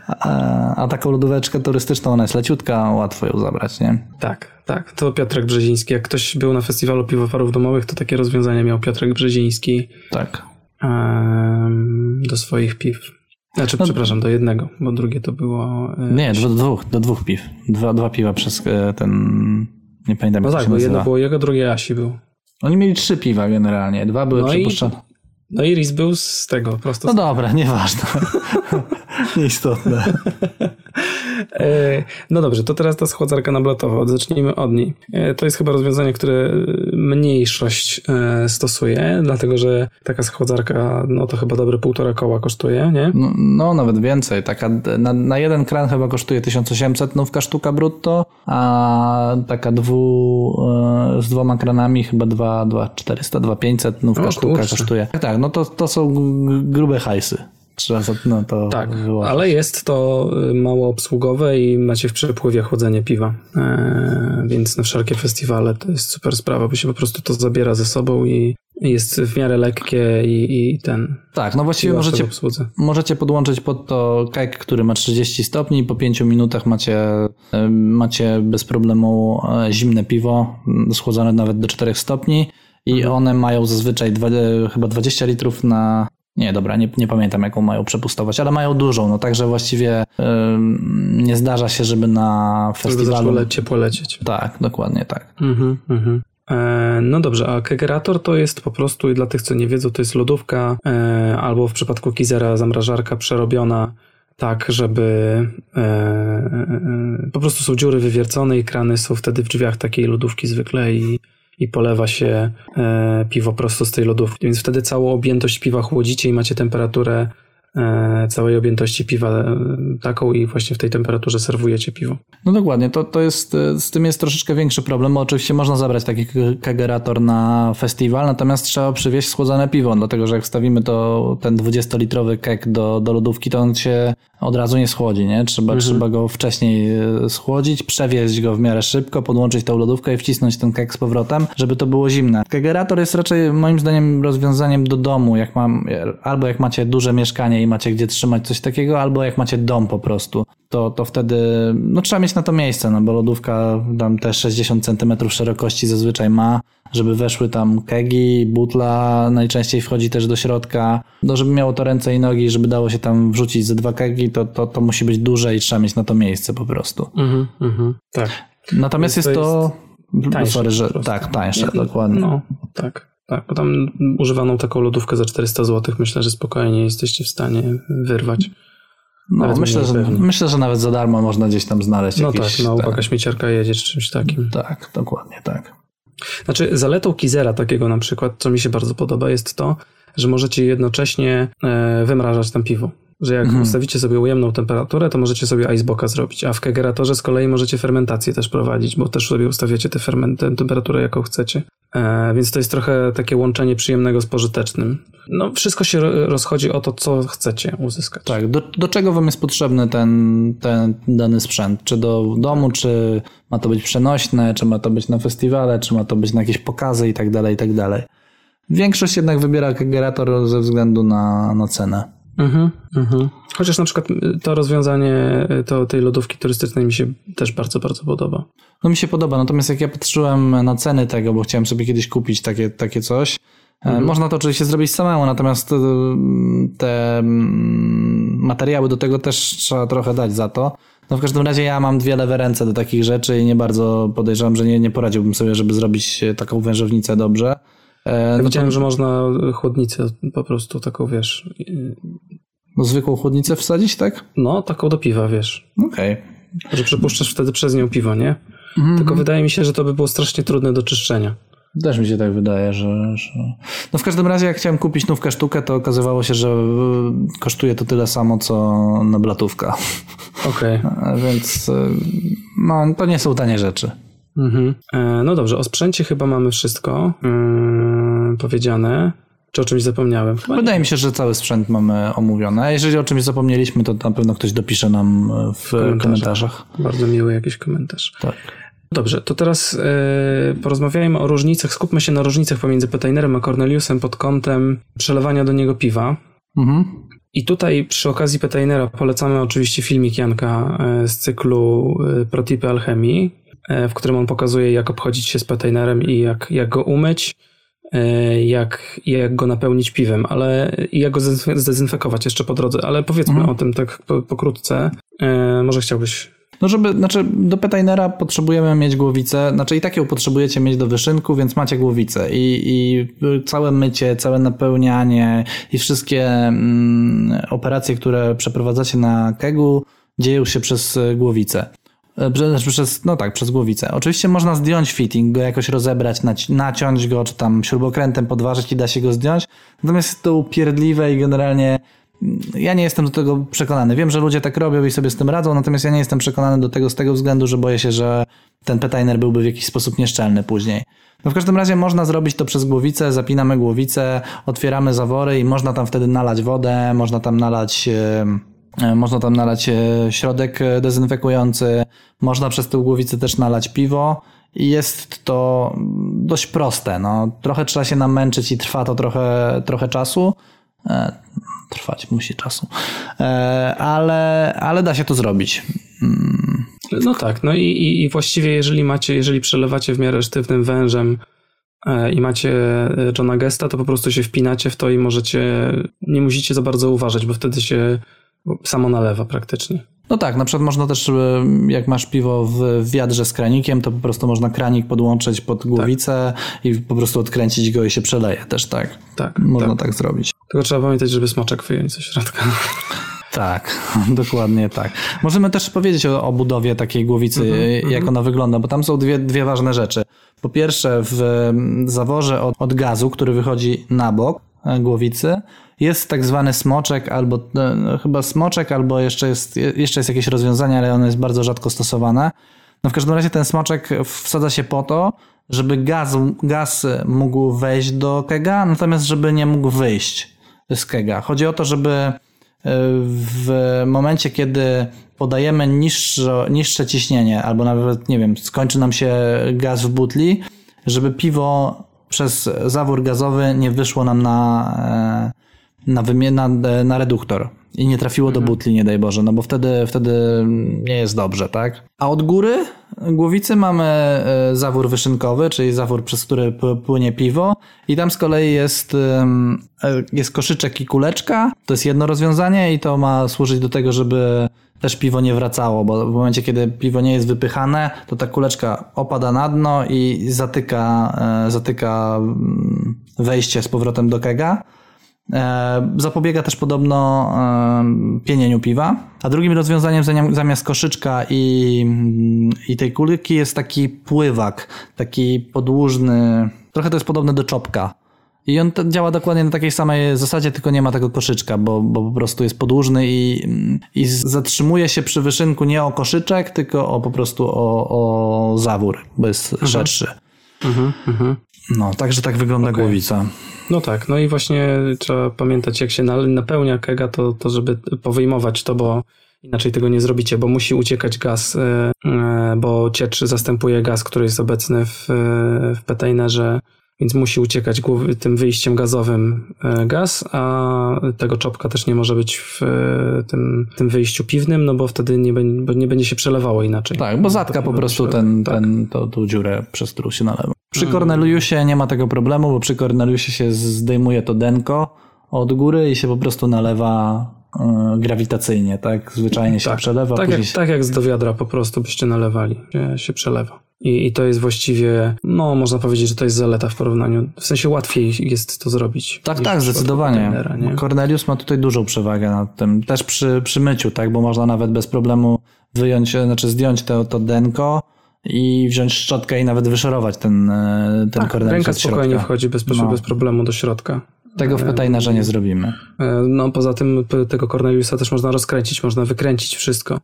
A, a taką lodóweczkę turystyczną, ona jest leciutka, łatwo ją zabrać, nie? Tak, tak. To Piotrek Brzeziński. Jak ktoś był na festiwalu piwowarów domowych, to takie rozwiązanie miał Piotrek Brzeziński. Tak. Um, do swoich piw. Znaczy, no, przepraszam, do jednego, bo drugie to było... E, nie, do dwóch, do dwóch piw. Dwa, dwa piwa przez e, ten... Nie pamiętam, no jak tak, bo jedno było jego, drugie Asi był. Oni mieli trzy piwa generalnie. Dwa były no przypuszczone. I, no i Riz był z tego, prosto. No dobra, nieważne. [LAUGHS] Nieistotne. [LAUGHS] E, no dobrze, to teraz ta schładzarka nablatowa. Zacznijmy od niej. E, to jest chyba rozwiązanie, które mniejszość e, stosuje, dlatego że taka schładzarka, no to chyba dobre półtora koła kosztuje, nie? No, no nawet więcej. Taka, na, na, jeden kran chyba kosztuje 1800 nówka sztuka brutto, a taka dwu, z dwoma kranami chyba 2, 2 400, 2 500 nówka o, sztuka kurczę. kosztuje. Tak, no to, to są grube hajsy. Trzeba no to Tak, wyłożyć. ale jest to y, mało obsługowe i macie w przepływie chłodzenie piwa. Eee, więc na wszelkie festiwale to jest super sprawa, bo się po prostu to zabiera ze sobą i jest w miarę lekkie i, i ten. Tak, no właściwie możecie, możecie podłączyć pod to kek, który ma 30 stopni. Po 5 minutach macie, macie bez problemu e, zimne piwo, schłodzone nawet do 4 stopni. I mhm. one mają zazwyczaj dwa, e, chyba 20 litrów na nie, dobra, nie, nie pamiętam jaką mają przepustować, ale mają dużą, no także właściwie yy, nie zdarza się, żeby na festiwalu... Żeby ciepło lecieć. Tak, dokładnie tak. Mhm, mhm. E, no dobrze, a kegerator to jest po prostu, i dla tych, co nie wiedzą, to jest lodówka e, albo w przypadku Kizera zamrażarka przerobiona tak, żeby e, po prostu są dziury wywiercone i krany są wtedy w drzwiach takiej lodówki zwykle i i polewa się e, piwo prosto z tej lodówki. Więc wtedy całą objętość piwa chłodzicie i macie temperaturę całej objętości piwa e, taką i właśnie w tej temperaturze serwujecie piwo. No dokładnie, to, to jest, e, z tym jest troszeczkę większy problem, bo oczywiście można zabrać taki kegerator na festiwal, natomiast trzeba przywieźć schłodzone piwo, dlatego że jak wstawimy to ten 20-litrowy keg do, do lodówki, to on się od razu nie schłodzi, nie? Trzeba, mhm. trzeba go wcześniej schłodzić, przewieźć go w miarę szybko, podłączyć tą lodówkę i wcisnąć ten keg z powrotem, żeby to było zimne. Kegerator jest raczej moim zdaniem rozwiązaniem do domu, jak mam, albo jak macie duże mieszkanie i macie gdzie trzymać coś takiego, albo jak macie dom po prostu, to, to wtedy no, trzeba mieć na to miejsce, no bo lodówka tam te 60 cm szerokości zazwyczaj ma, żeby weszły tam kegi, butla najczęściej wchodzi też do środka. No, żeby miało to ręce i nogi, żeby dało się tam wrzucić ze dwa kegi, to, to, to musi być duże i trzeba mieć na to miejsce po prostu. Mhm, mhm, tak. Natomiast jest to... Jest... Tańsze, sorry, że tak, tańsze, dokładnie. No, tak. Tak, bo tam używaną taką lodówkę za 400 zł myślę, że spokojnie jesteście w stanie wyrwać. No, myślę, że, myślę, że nawet za darmo można gdzieś tam znaleźć No jakieś, tak, no tak. śmieciarka jedzie czy czymś takim. Tak, dokładnie tak. Znaczy zaletą Kizera takiego na przykład, co mi się bardzo podoba, jest to, że możecie jednocześnie e, wymrażać tam piwo. Że jak mhm. ustawicie sobie ujemną temperaturę, to możecie sobie iceboxa zrobić, a w kegeratorze z kolei możecie fermentację też prowadzić, bo też sobie ustawiacie tę temperaturę, jaką chcecie. E, więc to jest trochę takie łączenie przyjemnego z pożytecznym. No, wszystko się rozchodzi o to, co chcecie uzyskać. Tak, do, do czego wam jest potrzebny ten, ten dany sprzęt? Czy do domu, czy ma to być przenośne, czy ma to być na festiwale, czy ma to być na jakieś pokazy i tak dalej, i tak dalej. Większość jednak wybiera kegerator ze względu na, na cenę. Mhm, mhm. Chociaż na przykład y, to rozwiązanie y, to, tej lodówki turystycznej mi się też bardzo, bardzo podoba. No mi się podoba, natomiast jak ja patrzyłem na ceny tego, bo chciałem sobie kiedyś kupić takie, takie coś, e, mhm. można to oczywiście zrobić samemu, natomiast y, te mm, materiały do tego też trzeba trochę dać za to. No w każdym razie ja mam dwie lewe ręce do takich rzeczy i nie bardzo podejrzewam, że nie, nie poradziłbym sobie, żeby zrobić taką wężownicę dobrze. E, no widziałem, to... że można chłodnicę po prostu taką, wiesz... No zwykłą chłodnicę wsadzić, tak? No, taką do piwa, wiesz. Okej. Okay. Że przepuszczasz wtedy przez nią piwo, nie? Mm -hmm. Tylko wydaje mi się, że to by było strasznie trudne do czyszczenia. Też mi się tak wydaje, że, że, No w każdym razie jak chciałem kupić nówkę sztukę, to okazywało się, że kosztuje to tyle samo, co na blatówka. Okej. [LAUGHS] Okay. Więc no, to nie są tanie rzeczy. Mhm. E, no dobrze, o sprzęcie chyba mamy wszystko yy, powiedziane. Czy o czymś zapomniałem? Chyba Wydaje nie. mi się, że cały sprzęt mamy omówiony. A jeżeli o czymś zapomnieliśmy, to na pewno ktoś dopisze nam w komentarzach. komentarzach. Bardzo miły jakiś komentarz. Tak. Dobrze, to teraz yy, porozmawiajmy o różnicach. Skupmy się na różnicach pomiędzy Petainerem a Corneliusem pod kątem przelewania do niego piwa. Mhm. I tutaj przy okazji Petainera polecamy oczywiście filmik Janka e, z cyklu e, Protipy Alchemii, w którym on pokazuje, jak obchodzić się z Petainerem i jak, jak go umyć E, jak, jak go napełnić piwem, ale jak go zdezynfekować jeszcze po drodze, ale powiedzmy mhm. o tym tak pokrótce. E, może chciałbyś no żeby, znaczy do petainera potrzebujemy mieć głowicę, znaczy i tak ją potrzebujecie mieć do wyszynku, więc macie głowicę i, i całe mycie, całe napełnianie i wszystkie mm, operacje, które przeprowadzacie na kegu dzieją się przez głowicę. E, przez, no tak, przez głowicę. Oczywiście można zdjąć fitting, go jakoś rozebrać, naciąć go, czy tam śrubokrętem podważyć i da się go zdjąć. Natomiast jest to upierdliwe i generalnie mm, ja nie jestem do tego przekonany. Wiem, że ludzie tak robią i sobie z tym radzą, natomiast ja nie jestem przekonany do tego z tego względu, że boję się, że ten petainer byłby w jakiś sposób nieszczelny później. No w każdym razie można zrobić to przez głowicę, zapinamy głowicę, otwieramy zawory i można tam wtedy nalać wodę, można tam nalać... Yy można tam nalać e, środek e, dezynfekujący, można przez tę głowicę też nalać piwo i jest to dość proste. No, trochę trzeba się namęczyć i trwa to trochę, trochę czasu. Trwać musi czasu, ale, ale da się to zrobić. Mm. No tak, no i, i właściwie jeżeli macie, jeżeli przelewacie w miarę sztywnym wężem i macie Johna Gesta, to po prostu się wpinacie w to i możecie, nie musicie za bardzo uważać, bo wtedy się samo nalewa praktycznie. No tak, na przykład można też, jak masz piwo w wiadrze z kranikiem, to po prostu można kranik podłączyć pod głowicę tak. i po prostu odkręcić go i się przeleje też, tak? Tak. Można tak, tak zrobić. Tylko trzeba pamiętać, żeby smoczek wyjąć ze środka. [LAUGHS] Tak, [LAUGHS] dokładnie tak. Możemy też powiedzieć o, o budowie takiej głowicy, mm-hmm, jak ona wygląda, bo tam są dwie, dwie ważne rzeczy. Po pierwsze, w zaworze od, od gazu, który wychodzi na bok e, głowicy, jest tak zwany smoczek, albo no, chyba smoczek, albo jeszcze jest, jeszcze jest jakieś rozwiązanie, ale ono jest bardzo rzadko stosowane. No w każdym razie ten smoczek wsadza się po to, żeby gaz, gaz mógł wejść do kega, natomiast żeby nie mógł wyjść z kega. Chodzi o to, żeby e, w momencie, kiedy podajemy niższe, niższe ciśnienie, albo nawet, nie wiem, skończy nam się gaz w butli, żeby piwo przez zawór gazowy nie wyszło nam na, e, na, na, na reduktor i nie trafiło do mhm. butli, nie daj Boże, no bo wtedy, wtedy nie jest dobrze, tak? A od góry głowicy mamy e, zawór wyszynkowy, czyli zawór, przez który płynie piwo i tam z kolei jest, e, jest koszyczek i kuleczka, to jest jedno rozwiązanie i to ma służyć do tego, żeby też piwo nie wracało, bo w momencie, kiedy piwo nie jest wypychane, to ta kuleczka opada na dno i zatyka, e, zatyka mm, wejście z powrotem do kega. E, zapobiega też podobno e, pienieniu piwa. A drugim rozwiązaniem zamiast koszyczka i, i tej kulki jest taki pływak, taki podłużny, trochę to jest podobne do czopka. I on działa dokładnie na takiej samej zasadzie, tylko nie ma tego koszyczka, bo, bo po prostu jest podłużny i, i zatrzymuje się przy wyszynku nie o koszyczek, tylko o po prostu o, o zawór, bo jest mhm. szerszy. Mhm, mhm. No, także tak wygląda okay. głowica. No tak, no i właśnie trzeba pamiętać, jak się napełnia kega, to, to żeby powyjmować to, bo inaczej tego nie zrobicie, bo musi uciekać gaz, e, e, bo ciecz zastępuje gaz, który jest obecny w, e, w petainerze, więc musi uciekać tym wyjściem gazowym gaz, a tego czopka też nie może być w tym, tym wyjściu piwnym, no bo wtedy nie, bo nie będzie się przelewało inaczej. Tak, bo zatka po prostu ten, tak. ten, to, tą dziurę, przez którą się nalewa. Przy Corneliusie nie ma tego problemu, bo przy Corneliusie się zdejmuje to denko od góry i się po prostu nalewa e, grawitacyjnie, tak? Zwyczajnie się tak, przelewa. Tak, jak, się... tak jak z do wiadra po prostu byście nalewali, się, się przelewa. I, I, to jest właściwie, no można powiedzieć, że to jest zaleta w porównaniu, w sensie łatwiej jest to zrobić. Tak, tak, zdecydowanie. Cornelius ma tutaj dużą przewagę nad tym, też przy, przy myciu, tak? Bo można nawet bez problemu wyjąć, znaczy zdjąć to, to denko, i wziąć szczotkę i nawet wyszorować ten, e, ten tak, Cornelius Ręka spokojnie środka. wchodzi bez, no. bez problemu do środka. Tego w Petainerze nie zrobimy. E, no poza tym tego Corneliusa też można rozkręcić, można wykręcić wszystko.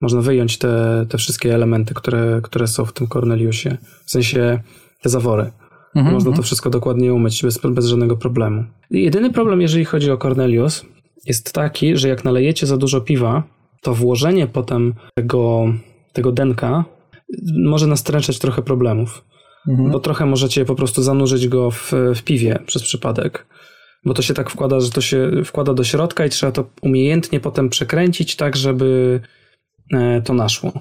Można wyjąć te, te wszystkie elementy, które, które są w tym Corneliusie. W sensie te zawory. Mhm, Można to mhm. wszystko dokładnie umyć bez, bez żadnego problemu. Jedyny problem, jeżeli chodzi o Cornelius, jest taki, że jak nalejecie za dużo piwa, to włożenie potem tego, tego denka może nastręczać trochę problemów. Mhm. Bo trochę możecie po prostu zanurzyć go w, w piwie przez przypadek. Bo to się tak wkłada, że to się wkłada do środka i trzeba to umiejętnie potem przekręcić tak, żeby to naszło.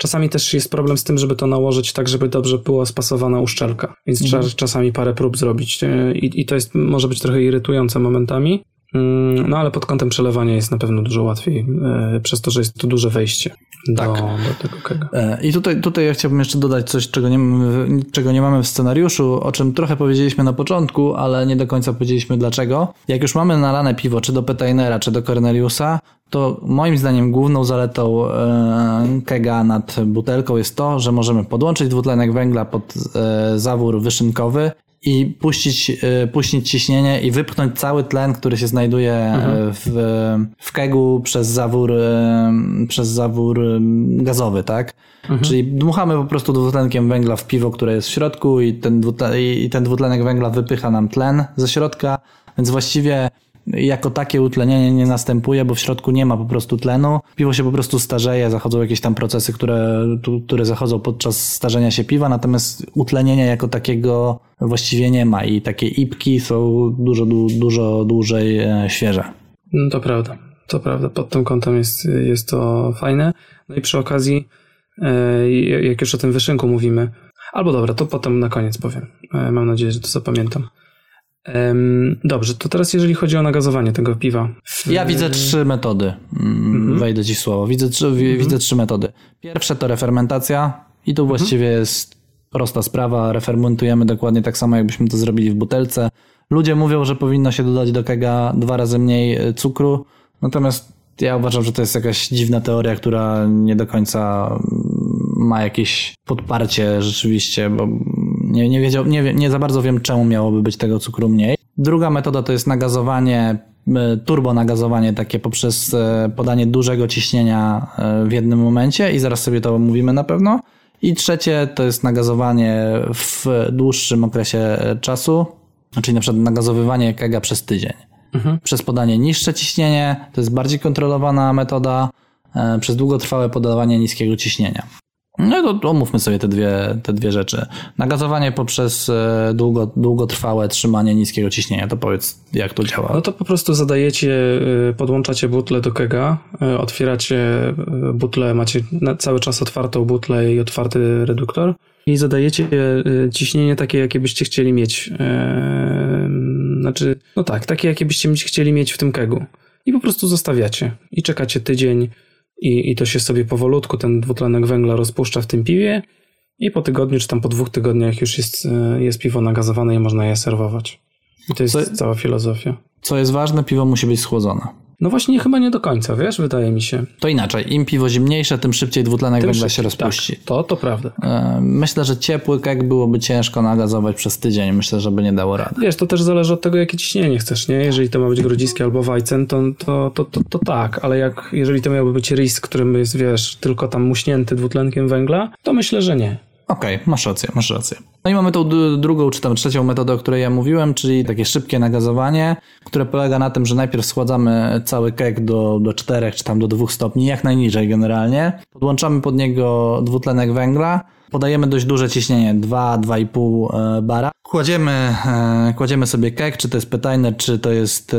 Czasami też jest problem z tym, żeby to nałożyć tak, żeby dobrze była spasowana uszczelka, więc mhm. trzeba czasami parę prób zrobić e, i, i to jest, może być trochę irytujące momentami. Mm, no ale pod kątem przelewania jest na pewno dużo łatwiej, e, przez to, że jest tu duże wejście do, tak. do tego kega. E, I tutaj, tutaj ja chciałbym jeszcze dodać coś, czego nie, mamy, czego nie mamy w scenariuszu, o czym trochę powiedzieliśmy na początku, ale nie do końca powiedzieliśmy dlaczego. Jak już mamy nalane piwo, czy do Petainera, czy do Corneliusa, to moim zdaniem główną zaletą e, kega nad butelką jest to, że możemy podłączyć dwutlenek węgla pod zawór wyszynkowy i puścić, e, puścić ciśnienie i wypchnąć cały tlen, który się znajduje e, mhm. w, w kegu przez zawór, e, przez zawór gazowy, tak? Mhm. Czyli dmuchamy po prostu dwutlenkiem węgla w piwo, które jest w środku i ten, dwutlen, i ten dwutlenek węgla wypycha nam tlen ze środka, więc właściwie jako takie utlenienie nie następuje, bo w środku nie ma po prostu tlenu. Piwo się po prostu starzeje, zachodzą jakieś tam procesy, które, które zachodzą podczas starzenia się piwa, natomiast utlenienia jako takiego właściwie nie ma i takie ipki są dużo, dużo dłużej e, świeże. No to prawda, to prawda. Pod tym kątem jest, jest to fajne. No i przy okazji, e, jak już o tym wyszynku mówimy, albo dobra, to potem na koniec powiem. E, mam nadzieję, że to zapamiętam. Dobrze, to teraz jeżeli chodzi o nagazowanie tego piwa. W... Ja widzę trzy metody. Mhm. Wejdę ci w słowo. Widzę trzy, mhm. widzę trzy metody. Pierwsze to refermentacja i tu mhm. właściwie jest prosta sprawa. Refermentujemy dokładnie tak samo, jakbyśmy to zrobili w butelce. Ludzie mówią, że powinno się dodać do kega dwa razy mniej e, cukru, natomiast ja uważam, że to jest jakaś dziwna teoria, która nie do końca mm, ma jakieś podparcie rzeczywiście, bo nie, nie, wiedział, nie, nie za bardzo wiem, czemu miałoby być tego cukru mniej. Druga metoda to jest nagazowanie, e, turbo nagazowanie takie poprzez e, podanie dużego ciśnienia e, w jednym momencie i zaraz sobie to omówimy na pewno. I trzecie to jest nagazowanie w dłuższym okresie czasu, czyli na przykład nagazowywanie kega przez tydzień. Mhm. Przez podanie niższe ciśnienie, to jest bardziej kontrolowana metoda, przez długotrwałe podawanie niskiego ciśnienia. No to omówmy sobie te dwie, te dwie rzeczy. Nagazowanie poprzez e, długo, długotrwałe trzymanie niskiego ciśnienia. To powiedz, jak to działa. No to po prostu zadajecie, e, podłączacie butlę do kega, e, otwieracie butlę, macie cały czas otwartą butlę i otwarty reduktor i zadajecie ciśnienie takie, jakie byście chcieli mieć. Znaczy, no tak, takie, jakie byście chcieli mieć w tym kegu. I po prostu zostawiacie. I czekacie tydzień, i, i to się sobie powolutku ten dwutlenek węgla rozpuszcza w tym piwie i po tygodniu czy tam po dwóch tygodniach już jest, e, jest piwo nagazowane i można je serwować. I to jest co, cała filozofia. Co jest ważne, piwo musi być schłodzone. No właśnie chyba nie do końca, wiesz, wydaje mi się. To inaczej, im piwo zimniejsze, tym szybciej dwutlenek tym węgla szybciej, się rozpuści. Tak, to, to prawda. E, myślę, że ciepły kek byłoby ciężko nagazować przez tydzień. Myślę, że by nie dało rady. Wiesz, to też zależy od tego, jakie ciśnienie chcesz, nie? Jeżeli to ma być grodziskie albo wajcen, to, to, to, to, to tak, ale jak, jeżeli to miałby być risk, którym jest, wiesz, tylko tam muśnięty dwutlenkiem węgla, to myślę, że nie. Okej, okay, masz rację, masz rację. No i mamy tą drugą, czy tam trzecią metodę, o której ja mówiłem, czyli takie szybkie nagazowanie, które polega na tym, że najpierw schładzamy cały kek do, do 4 czy tam do 2 stopni, jak najniżej generalnie. Podłączamy pod niego dwutlenek węgla, podajemy dość duże ciśnienie, 2-2,5 e, bara. Kładziemy, e, kładziemy sobie kek, czy to jest Petainer, czy to jest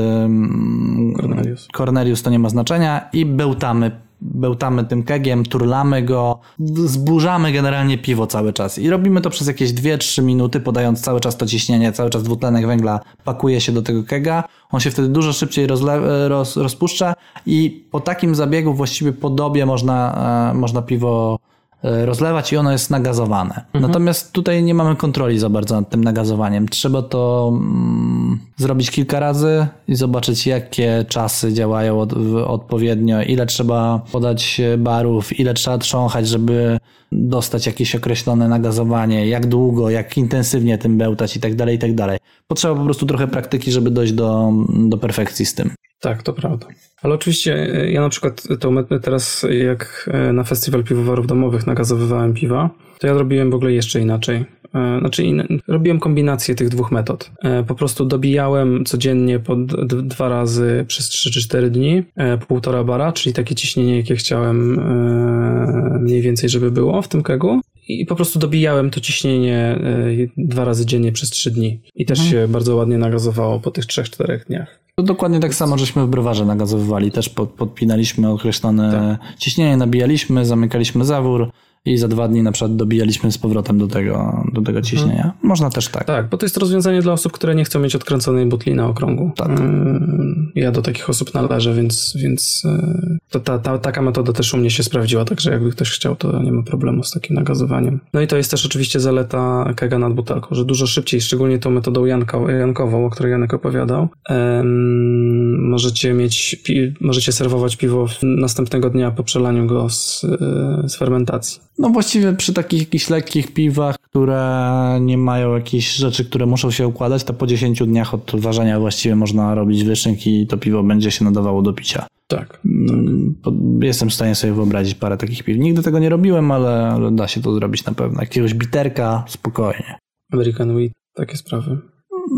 Cornelius. Cornelius, to nie ma znaczenia i bełtamy bełtamy tym kegiem, turlamy go, zburzamy generalnie piwo cały czas. I robimy to przez jakieś 2-3 minuty, podając cały czas to ciśnienie, cały czas dwutlenek węgla pakuje się do tego kega. On się wtedy dużo szybciej rozle- roz, rozpuszcza i po takim zabiegu właściwie podobie można, e, można piwo E, rozlewać i ono jest nagazowane. Mhm. Natomiast tutaj nie mamy kontroli za bardzo nad tym nagazowaniem. Trzeba to mm, zrobić kilka razy i zobaczyć, jakie czasy działają od, odpowiednio, ile trzeba podać barów, ile trzeba trząchać, żeby dostać jakieś określone nagazowanie, jak długo, jak intensywnie tym bełtać i tak dalej, i tak dalej. Potrzeba po prostu trochę praktyki, żeby dojść do, do perfekcji z tym. Tak, to prawda. Ale oczywiście e, ja na przykład to teraz jak e, na festiwal piwowarów domowych nagazowywałem piwa, to ja zrobiłem w ogóle jeszcze inaczej. E, znaczy, robiłem kombinację tych dwóch metod. E, po prostu dobijałem codziennie po dwa razy przez 3 czy 4 dni, półtora bara, czyli takie ciśnienie, jakie chciałem mniej więcej, żeby było w tym kegu. I po prostu dobijałem to ciśnienie dwa razy dziennie przez 3 dni. I też mhm. się bardzo ładnie nagazowało po tych 3-4 dniach. To dokładnie tak samo, żeśmy w browarze nagazowywali. Też pod, podpinaliśmy określone tak. ciśnienie, nabijaliśmy, zamykaliśmy zawór i za dwa dni na przykład dobijaliśmy z powrotem do tego, do tego ciśnienia. Mhm. Można też tak. Tak, bo to jest rozwiązanie dla osób, które nie chcą mieć odkręconej butli na okrągu. Tak. Mm, ja do takich osób należę, więc, więc e, to, ta, ta, taka metoda też u mnie się sprawdziła, także jakby ktoś chciał, to nie ma problemu z takim nagazowaniem. No i to jest też oczywiście zaleta kega nad butelką, że dużo szybciej, szczególnie tą metodą Janko, Jankową, o której Janek opowiadał, em, możecie mieć, pi, możecie serwować piwo następnego dnia po przelaniu go z, e, z fermentacji. No właściwie przy takich jakichś lekkich piwach, które nie mają jakichś rzeczy, które muszą się układać, to po 10 dniach od ważenia właściwie można robić wyszynk i to piwo będzie się nadawało do picia. Tak. Mm, jestem w stanie sobie wyobrazić parę takich piw. Nigdy tego nie robiłem, ale, ale da się to zrobić na pewno. Jakiegoś biterka, spokojnie. American Wheat, takie sprawy.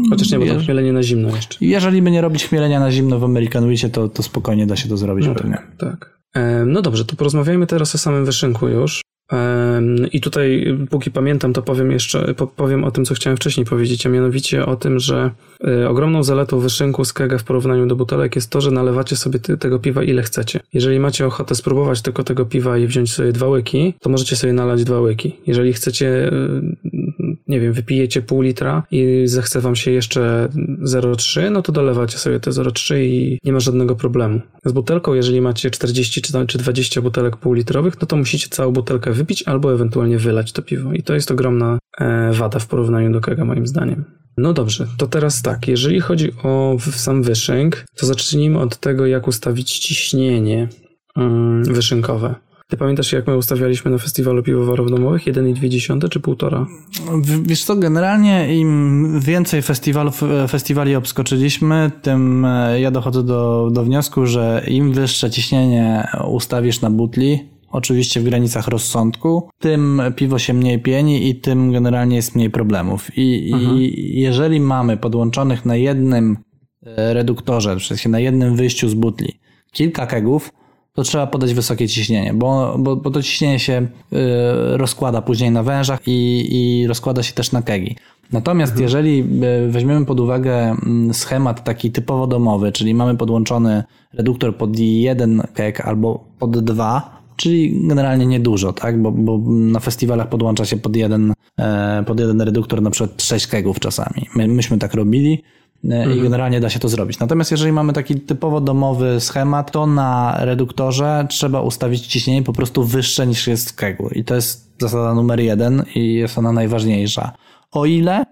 Chociaż nie, bo to chmielenie na zimno jeszcze. Jeżeli by nie robić chmielenia na zimno w American Wheatie, to, to spokojnie da się to zrobić no. Tak, tak. No dobrze, to porozmawiajmy teraz o samym wyszynku już. I tutaj, póki pamiętam, to powiem jeszcze, powiem o tym, co chciałem wcześniej powiedzieć, a mianowicie o tym, że e, ogromną zaletą wyszynku z kega w porównaniu do butelek jest to, że nalewacie sobie tego piwa ile chcecie. Jeżeli macie ochotę spróbować tylko tego piwa i wziąć sobie dwa łyki, to możecie sobie nalać dwa łyki. Jeżeli chcecie, e, nie wiem, wypijecie pół litra i zechce wam się jeszcze 0,3, no to dolewacie sobie te 0,3 i nie ma żadnego problemu. Z butelką, jeżeli macie 40 czy 20 butelek półlitrowych, no to musicie całą butelkę wypić albo ewentualnie wylać to piwo. I to jest ogromna e, wada w porównaniu do kega, moim zdaniem. No dobrze, to teraz tak, jeżeli chodzi o sam wyszynk, to zacznijmy od tego, jak ustawić ciśnienie mm, wyszynkowe. Ty pamiętasz, jak my ustawialiśmy na festiwalu piwowarów domowych? 1,2 czy 1,5? Wiesz co, generalnie im więcej festiwalów, e, festiwali obskoczyliśmy, tym e, ja dochodzę do, do wniosku, że im wyższe ciśnienie ustawisz na butli, oczywiście w granicach rozsądku, tym piwo się mniej pieni i tym generalnie jest mniej problemów. I, mhm. i jeżeli mamy podłączonych na jednym e, reduktorze, czyli na jednym wyjściu z butli kilka kegów, to trzeba podać wysokie ciśnienie, bo, bo, bo to ciśnienie się y, rozkłada później na wężach i, i rozkłada się też na kegi. Natomiast mhm. jeżeli y, weźmiemy pod uwagę mm, schemat taki typowo domowy, czyli mamy podłączony reduktor pod jeden keg albo pod dwa, czyli generalnie niedużo, tak? Bo, bo na festiwalach podłącza się pod jeden, e, pod jeden reduktor na przykład 6 kegów czasami. My, myśmy tak robili i mhm. generalnie da się to zrobić. Natomiast jeżeli mamy taki typowo domowy schemat, to na reduktorze trzeba ustawić ciśnienie po prostu wyższe niż jest w. I to jest zasada numer jeden i jest ona najważniejsza. O ile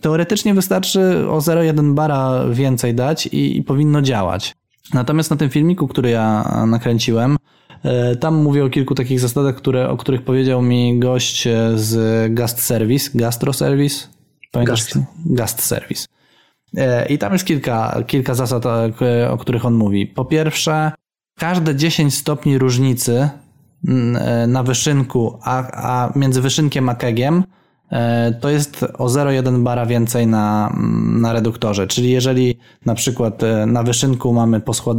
teoretycznie wystarczy o 0,1 bara więcej dać i, i powinno działać. Natomiast na tym filmiku, który ja nakręciłem, E, tam mówię o kilku takich zasadach, które, o których powiedział mi gość e, z Gast Service, Gastro Service. Pamiętasz? Gast. Gast Service. E, I tam jest kilka, kilka zasad, o których on mówi. Po pierwsze, każde 10 stopni różnicy na wyszynku, a, a między wyszynkiem a kegiem, to jest o 0,1 bara więcej na, na reduktorze. Czyli jeżeli na przykład na wyszynku mamy po, schład,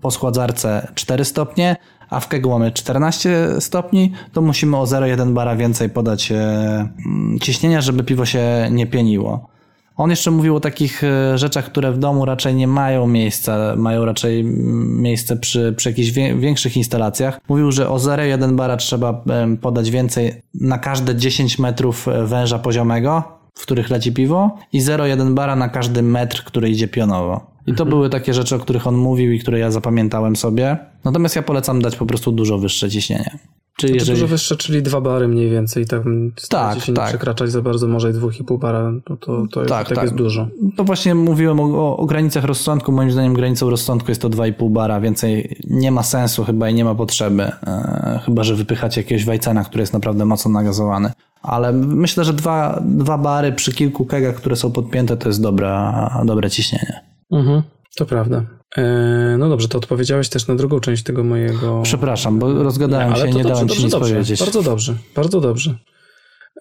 po schładzarce 4 stopnie, a w kegu mamy 14 stopni, to musimy o 0,1 bara więcej podać e, mm, ciśnienia, żeby piwo się nie pieniło. On jeszcze mówił o takich e, rzeczach, które w domu raczej nie mają miejsca, mają raczej miejsce przy, przy jakichś większych instalacjach. Mówił, że o 0,1 bara trzeba podać więcej na każde 10 metrów e, węża poziomego, w których leci piwo i 0,1 bara na każdy metr, który idzie pionowo. I to mhm. były takie rzeczy, o których on mówił i które ja zapamiętałem sobie. Natomiast ja polecam dać po prostu dużo wyższe ciśnienie. Czyli znaczy jeżeli... Dużo wyższe, czyli dwa bary mniej więcej. Tak, tak się tak. nie przekraczać za bardzo, może i dwóch i pół bara, to, to, to jest, tak, tak, jest dużo. To właśnie mówiłem o, o, granicach rozsądku. Moim zdaniem granicą rozsądku jest to 2,5 bara. Więcej nie ma sensu chyba i nie ma potrzeby. E, chyba, że wypychacie jakiegoś wajcena, który jest naprawdę mocno nagazowany. Ale myślę, że dwa, dwa bary przy kilku kegach, które są podpięte, to jest dobra, dobre ciśnienie. Mhm, to prawda. E, no dobrze, to odpowiedziałeś też na drugą część tego mojego. Przepraszam, bo rozgadałem nie, się, nie dałem dobrze, ci nic dobrze, powiedzieć. Bardzo dobrze, bardzo dobrze.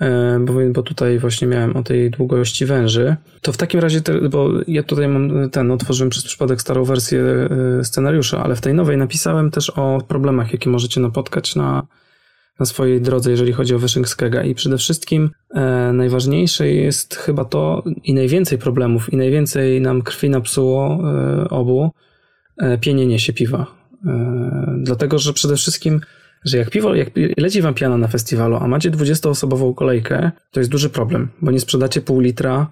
e, bo, bo tutaj właśnie miałem o tej długości węży. To w takim razie, te, bo ja tutaj mam ten, otworzyłem przez przypadek starą wersję e, scenariusza, ale w tej nowej napisałem też o problemach, jakie możecie napotkać na, na swojej drodze, jeżeli chodzi o wyszynk Skega. I przede wszystkim e, najważniejsze jest chyba to i najwięcej problemów, i najwięcej nam krwi napsuło e, obu e, pienienie się piwa. E, dlatego, że przede wszystkim że jak piwo, jak leci wam piana na festiwalu, a macie 20-osobową kolejkę, to jest duży problem, bo nie sprzedacie pół litra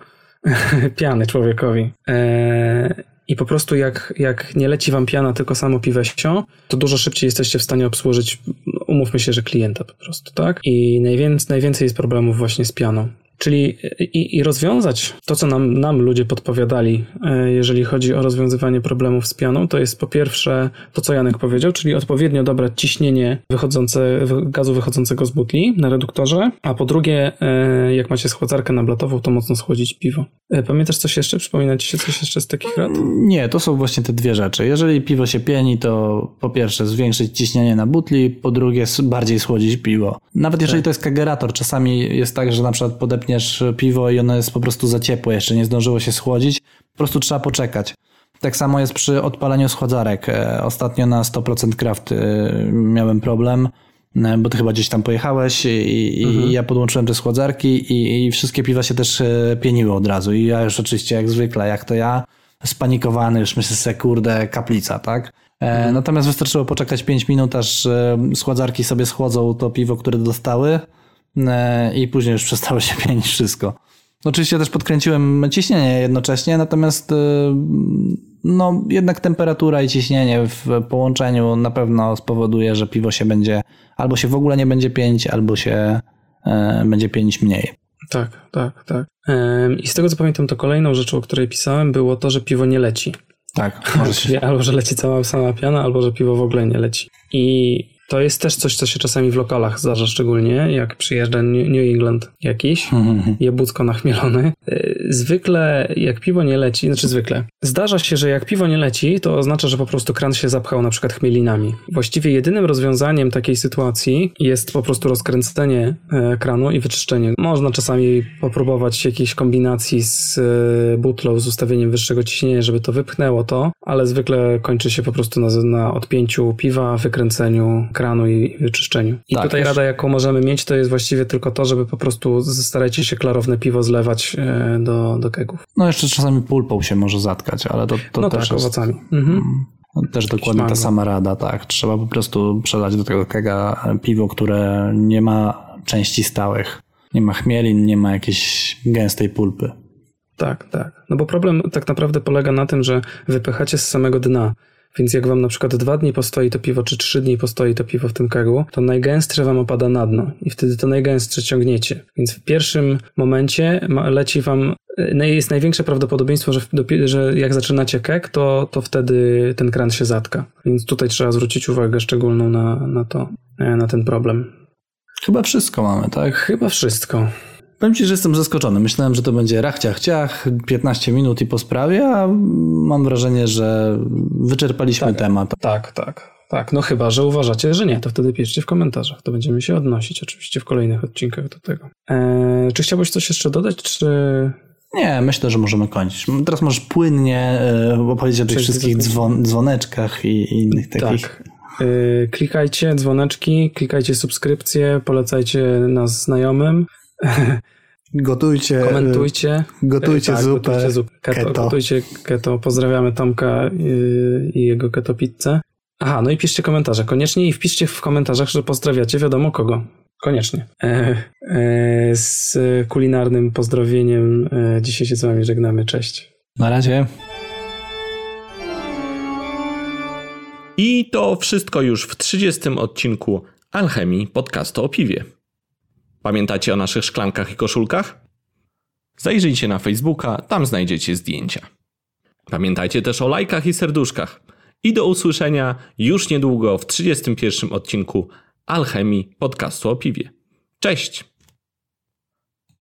[LAUGHS] piany człowiekowi. Eee, I po prostu jak, jak nie leci wam piana, tylko samo piwesio, to dużo szybciej jesteście w stanie obsłużyć, umówmy się, że klienta po prostu, tak? I najwięcej, najwięcej jest problemów właśnie z pianą. Czyli i, i, rozwiązać to, co nam, nam ludzie podpowiadali, e, jeżeli chodzi o rozwiązywanie problemów z pianą, to jest po pierwsze to, co Janek powiedział, czyli odpowiednio dobrać ciśnienie wychodzące, gazu wychodzącego z butli na reduktorze, a po drugie, e, jak macie schładzarkę nablatową, to mocno schłodzić piwo. E, pamiętasz coś jeszcze? Przypomina ci się coś jeszcze z takich rad? Nie, to są właśnie te dwie rzeczy. Jeżeli piwo się pieni, to po pierwsze zwiększyć ciśnienie na butli, po drugie bardziej schłodzić piwo. Nawet jeżeli tak. to jest kagerator, czasami jest tak, że na przykład podepnie wypchniesz piwo i ono jest po prostu za ciepłe, jeszcze nie zdążyło się schłodzić, po prostu trzeba poczekać. Tak samo jest przy odpalaniu schładzarek. E, ostatnio na 100% Craft e, miałem problem, e, bo ty chyba gdzieś tam pojechałeś i, mhm. i ja podłączyłem te schładzarki i, i, wszystkie piwa się też pieniły od razu. I ja już oczywiście jak zwykle, jak to ja, spanikowany, już myślę sobie, kurde, kaplica, tak? Mhm. Natomiast wystarczyło poczekać 5 minut, aż schładzarki sobie schłodzą to piwo, które dostały i później już [LAUGHS] przestało się pienić wszystko. Oczywiście też podkręciłem ciśnienie jednocześnie, natomiast e, no, jednak temperatura i ciśnienie w połączeniu na pewno spowoduje, że piwo się będzie albo się w ogóle nie będzie pienić, albo się e, będzie pienić mniej. Tak, tak, tak. I z tego co pamiętam, to kolejną rzeczą, o której pisałem, było to, że piwo nie leci. Tak, [LAUGHS] może się. Albo że leci cała sama piana, albo że piwo w ogóle nie leci. I to jest też coś, co się czasami w lokalach zdarza, szczególnie jak przyjeżdża New England jakiś, jebucko nachmielony. Zwykle jak piwo nie leci, znaczy zwykle, zdarza się, że jak piwo nie leci, to oznacza, że po prostu kran się zapchał na przykład chmielinami. Właściwie jedynym rozwiązaniem takiej sytuacji jest po prostu rozkręcenie e, kranu i wyczyszczenie. Można czasami popróbować jakiejś kombinacji z e, butlą, z ustawieniem wyższego ciśnienia, żeby to wypchnęło to, ale zwykle kończy się po prostu na, na odpięciu piwa, wykręceniu kranu i wyczyszczeniu. I tak, tutaj rada, jaką możemy mieć, to jest właściwie tylko to, żeby po prostu starajcie się klarowne piwo zlewać e, do, do kegów. No jeszcze czasami pulpą się może zatkać, ale to, to no też tak, jest... owocami. Mhm. Mm, też dokładnie ta sama rada, tak. Trzeba po prostu przelać do tego kega piwo, które nie ma części stałych. Nie ma chmielin, nie ma jakiejś gęstej pulpy. Tak, tak. No bo problem tak naprawdę polega na tym, że wypychacie z samego dna. Więc jak wam na przykład dwa dni postoi to piwo, czy trzy dni postoi to piwo w tym kegu, to najgęstsze wam opada na dno i wtedy to najgęstsze ciągniecie. Więc w pierwszym momencie leci wam e, jest największe prawdopodobieństwo, że, że jak zaczynacie keg, to, to wtedy ten kran się zatka. Więc tutaj trzeba zwrócić uwagę szczególną na, na to, e, na ten problem. Chyba wszystko mamy, tak? Chyba wszystko. Powiem Ci, że jestem zaskoczony. Myślałem, że to będzie rach, ciach, ciach, 15 minut i po sprawie, a mam wrażenie, że wyczerpaliśmy tak, temat. Tak, tak, tak. No chyba, że uważacie, że nie, to wtedy piszcie w komentarzach. To będziemy się odnosić oczywiście w kolejnych odcinkach do tego. Eee, czy chciałbyś coś jeszcze dodać, czy... Nie, myślę, że możemy kończyć. Teraz możesz płynnie e, opowiedzieć o tych wszystkich dzwon, dzwoneczkach i, i innych takich. Tak. Yy, klikajcie dzwoneczki, klikajcie subskrypcje, polecajcie nas znajomym. [LAUGHS] Gotujcie. Komentujcie. Gotujcie tak, zupę. Gotujcie zupę keto, keto. Gotujcie keto. Pozdrawiamy Tomka i jego keto pizzę. Aha, no i piszcie komentarze. Koniecznie i wpiszcie w komentarzach, że pozdrawiacie wiadomo kogo. Koniecznie. E, e, z kulinarnym pozdrowieniem e, dzisiaj się z wami żegnamy. Cześć. Na razie. I to wszystko już w 30 odcinku Alchemii podcastu o piwie. Pamiętacie o naszych szklankach i koszulkach? Zajrzyjcie na Facebooka, tam znajdziecie zdjęcia. Pamiętajcie też o lajkach i serduszkach. I do usłyszenia już niedługo w 31 odcinku Alchemii podcastu o piwie. Cześć!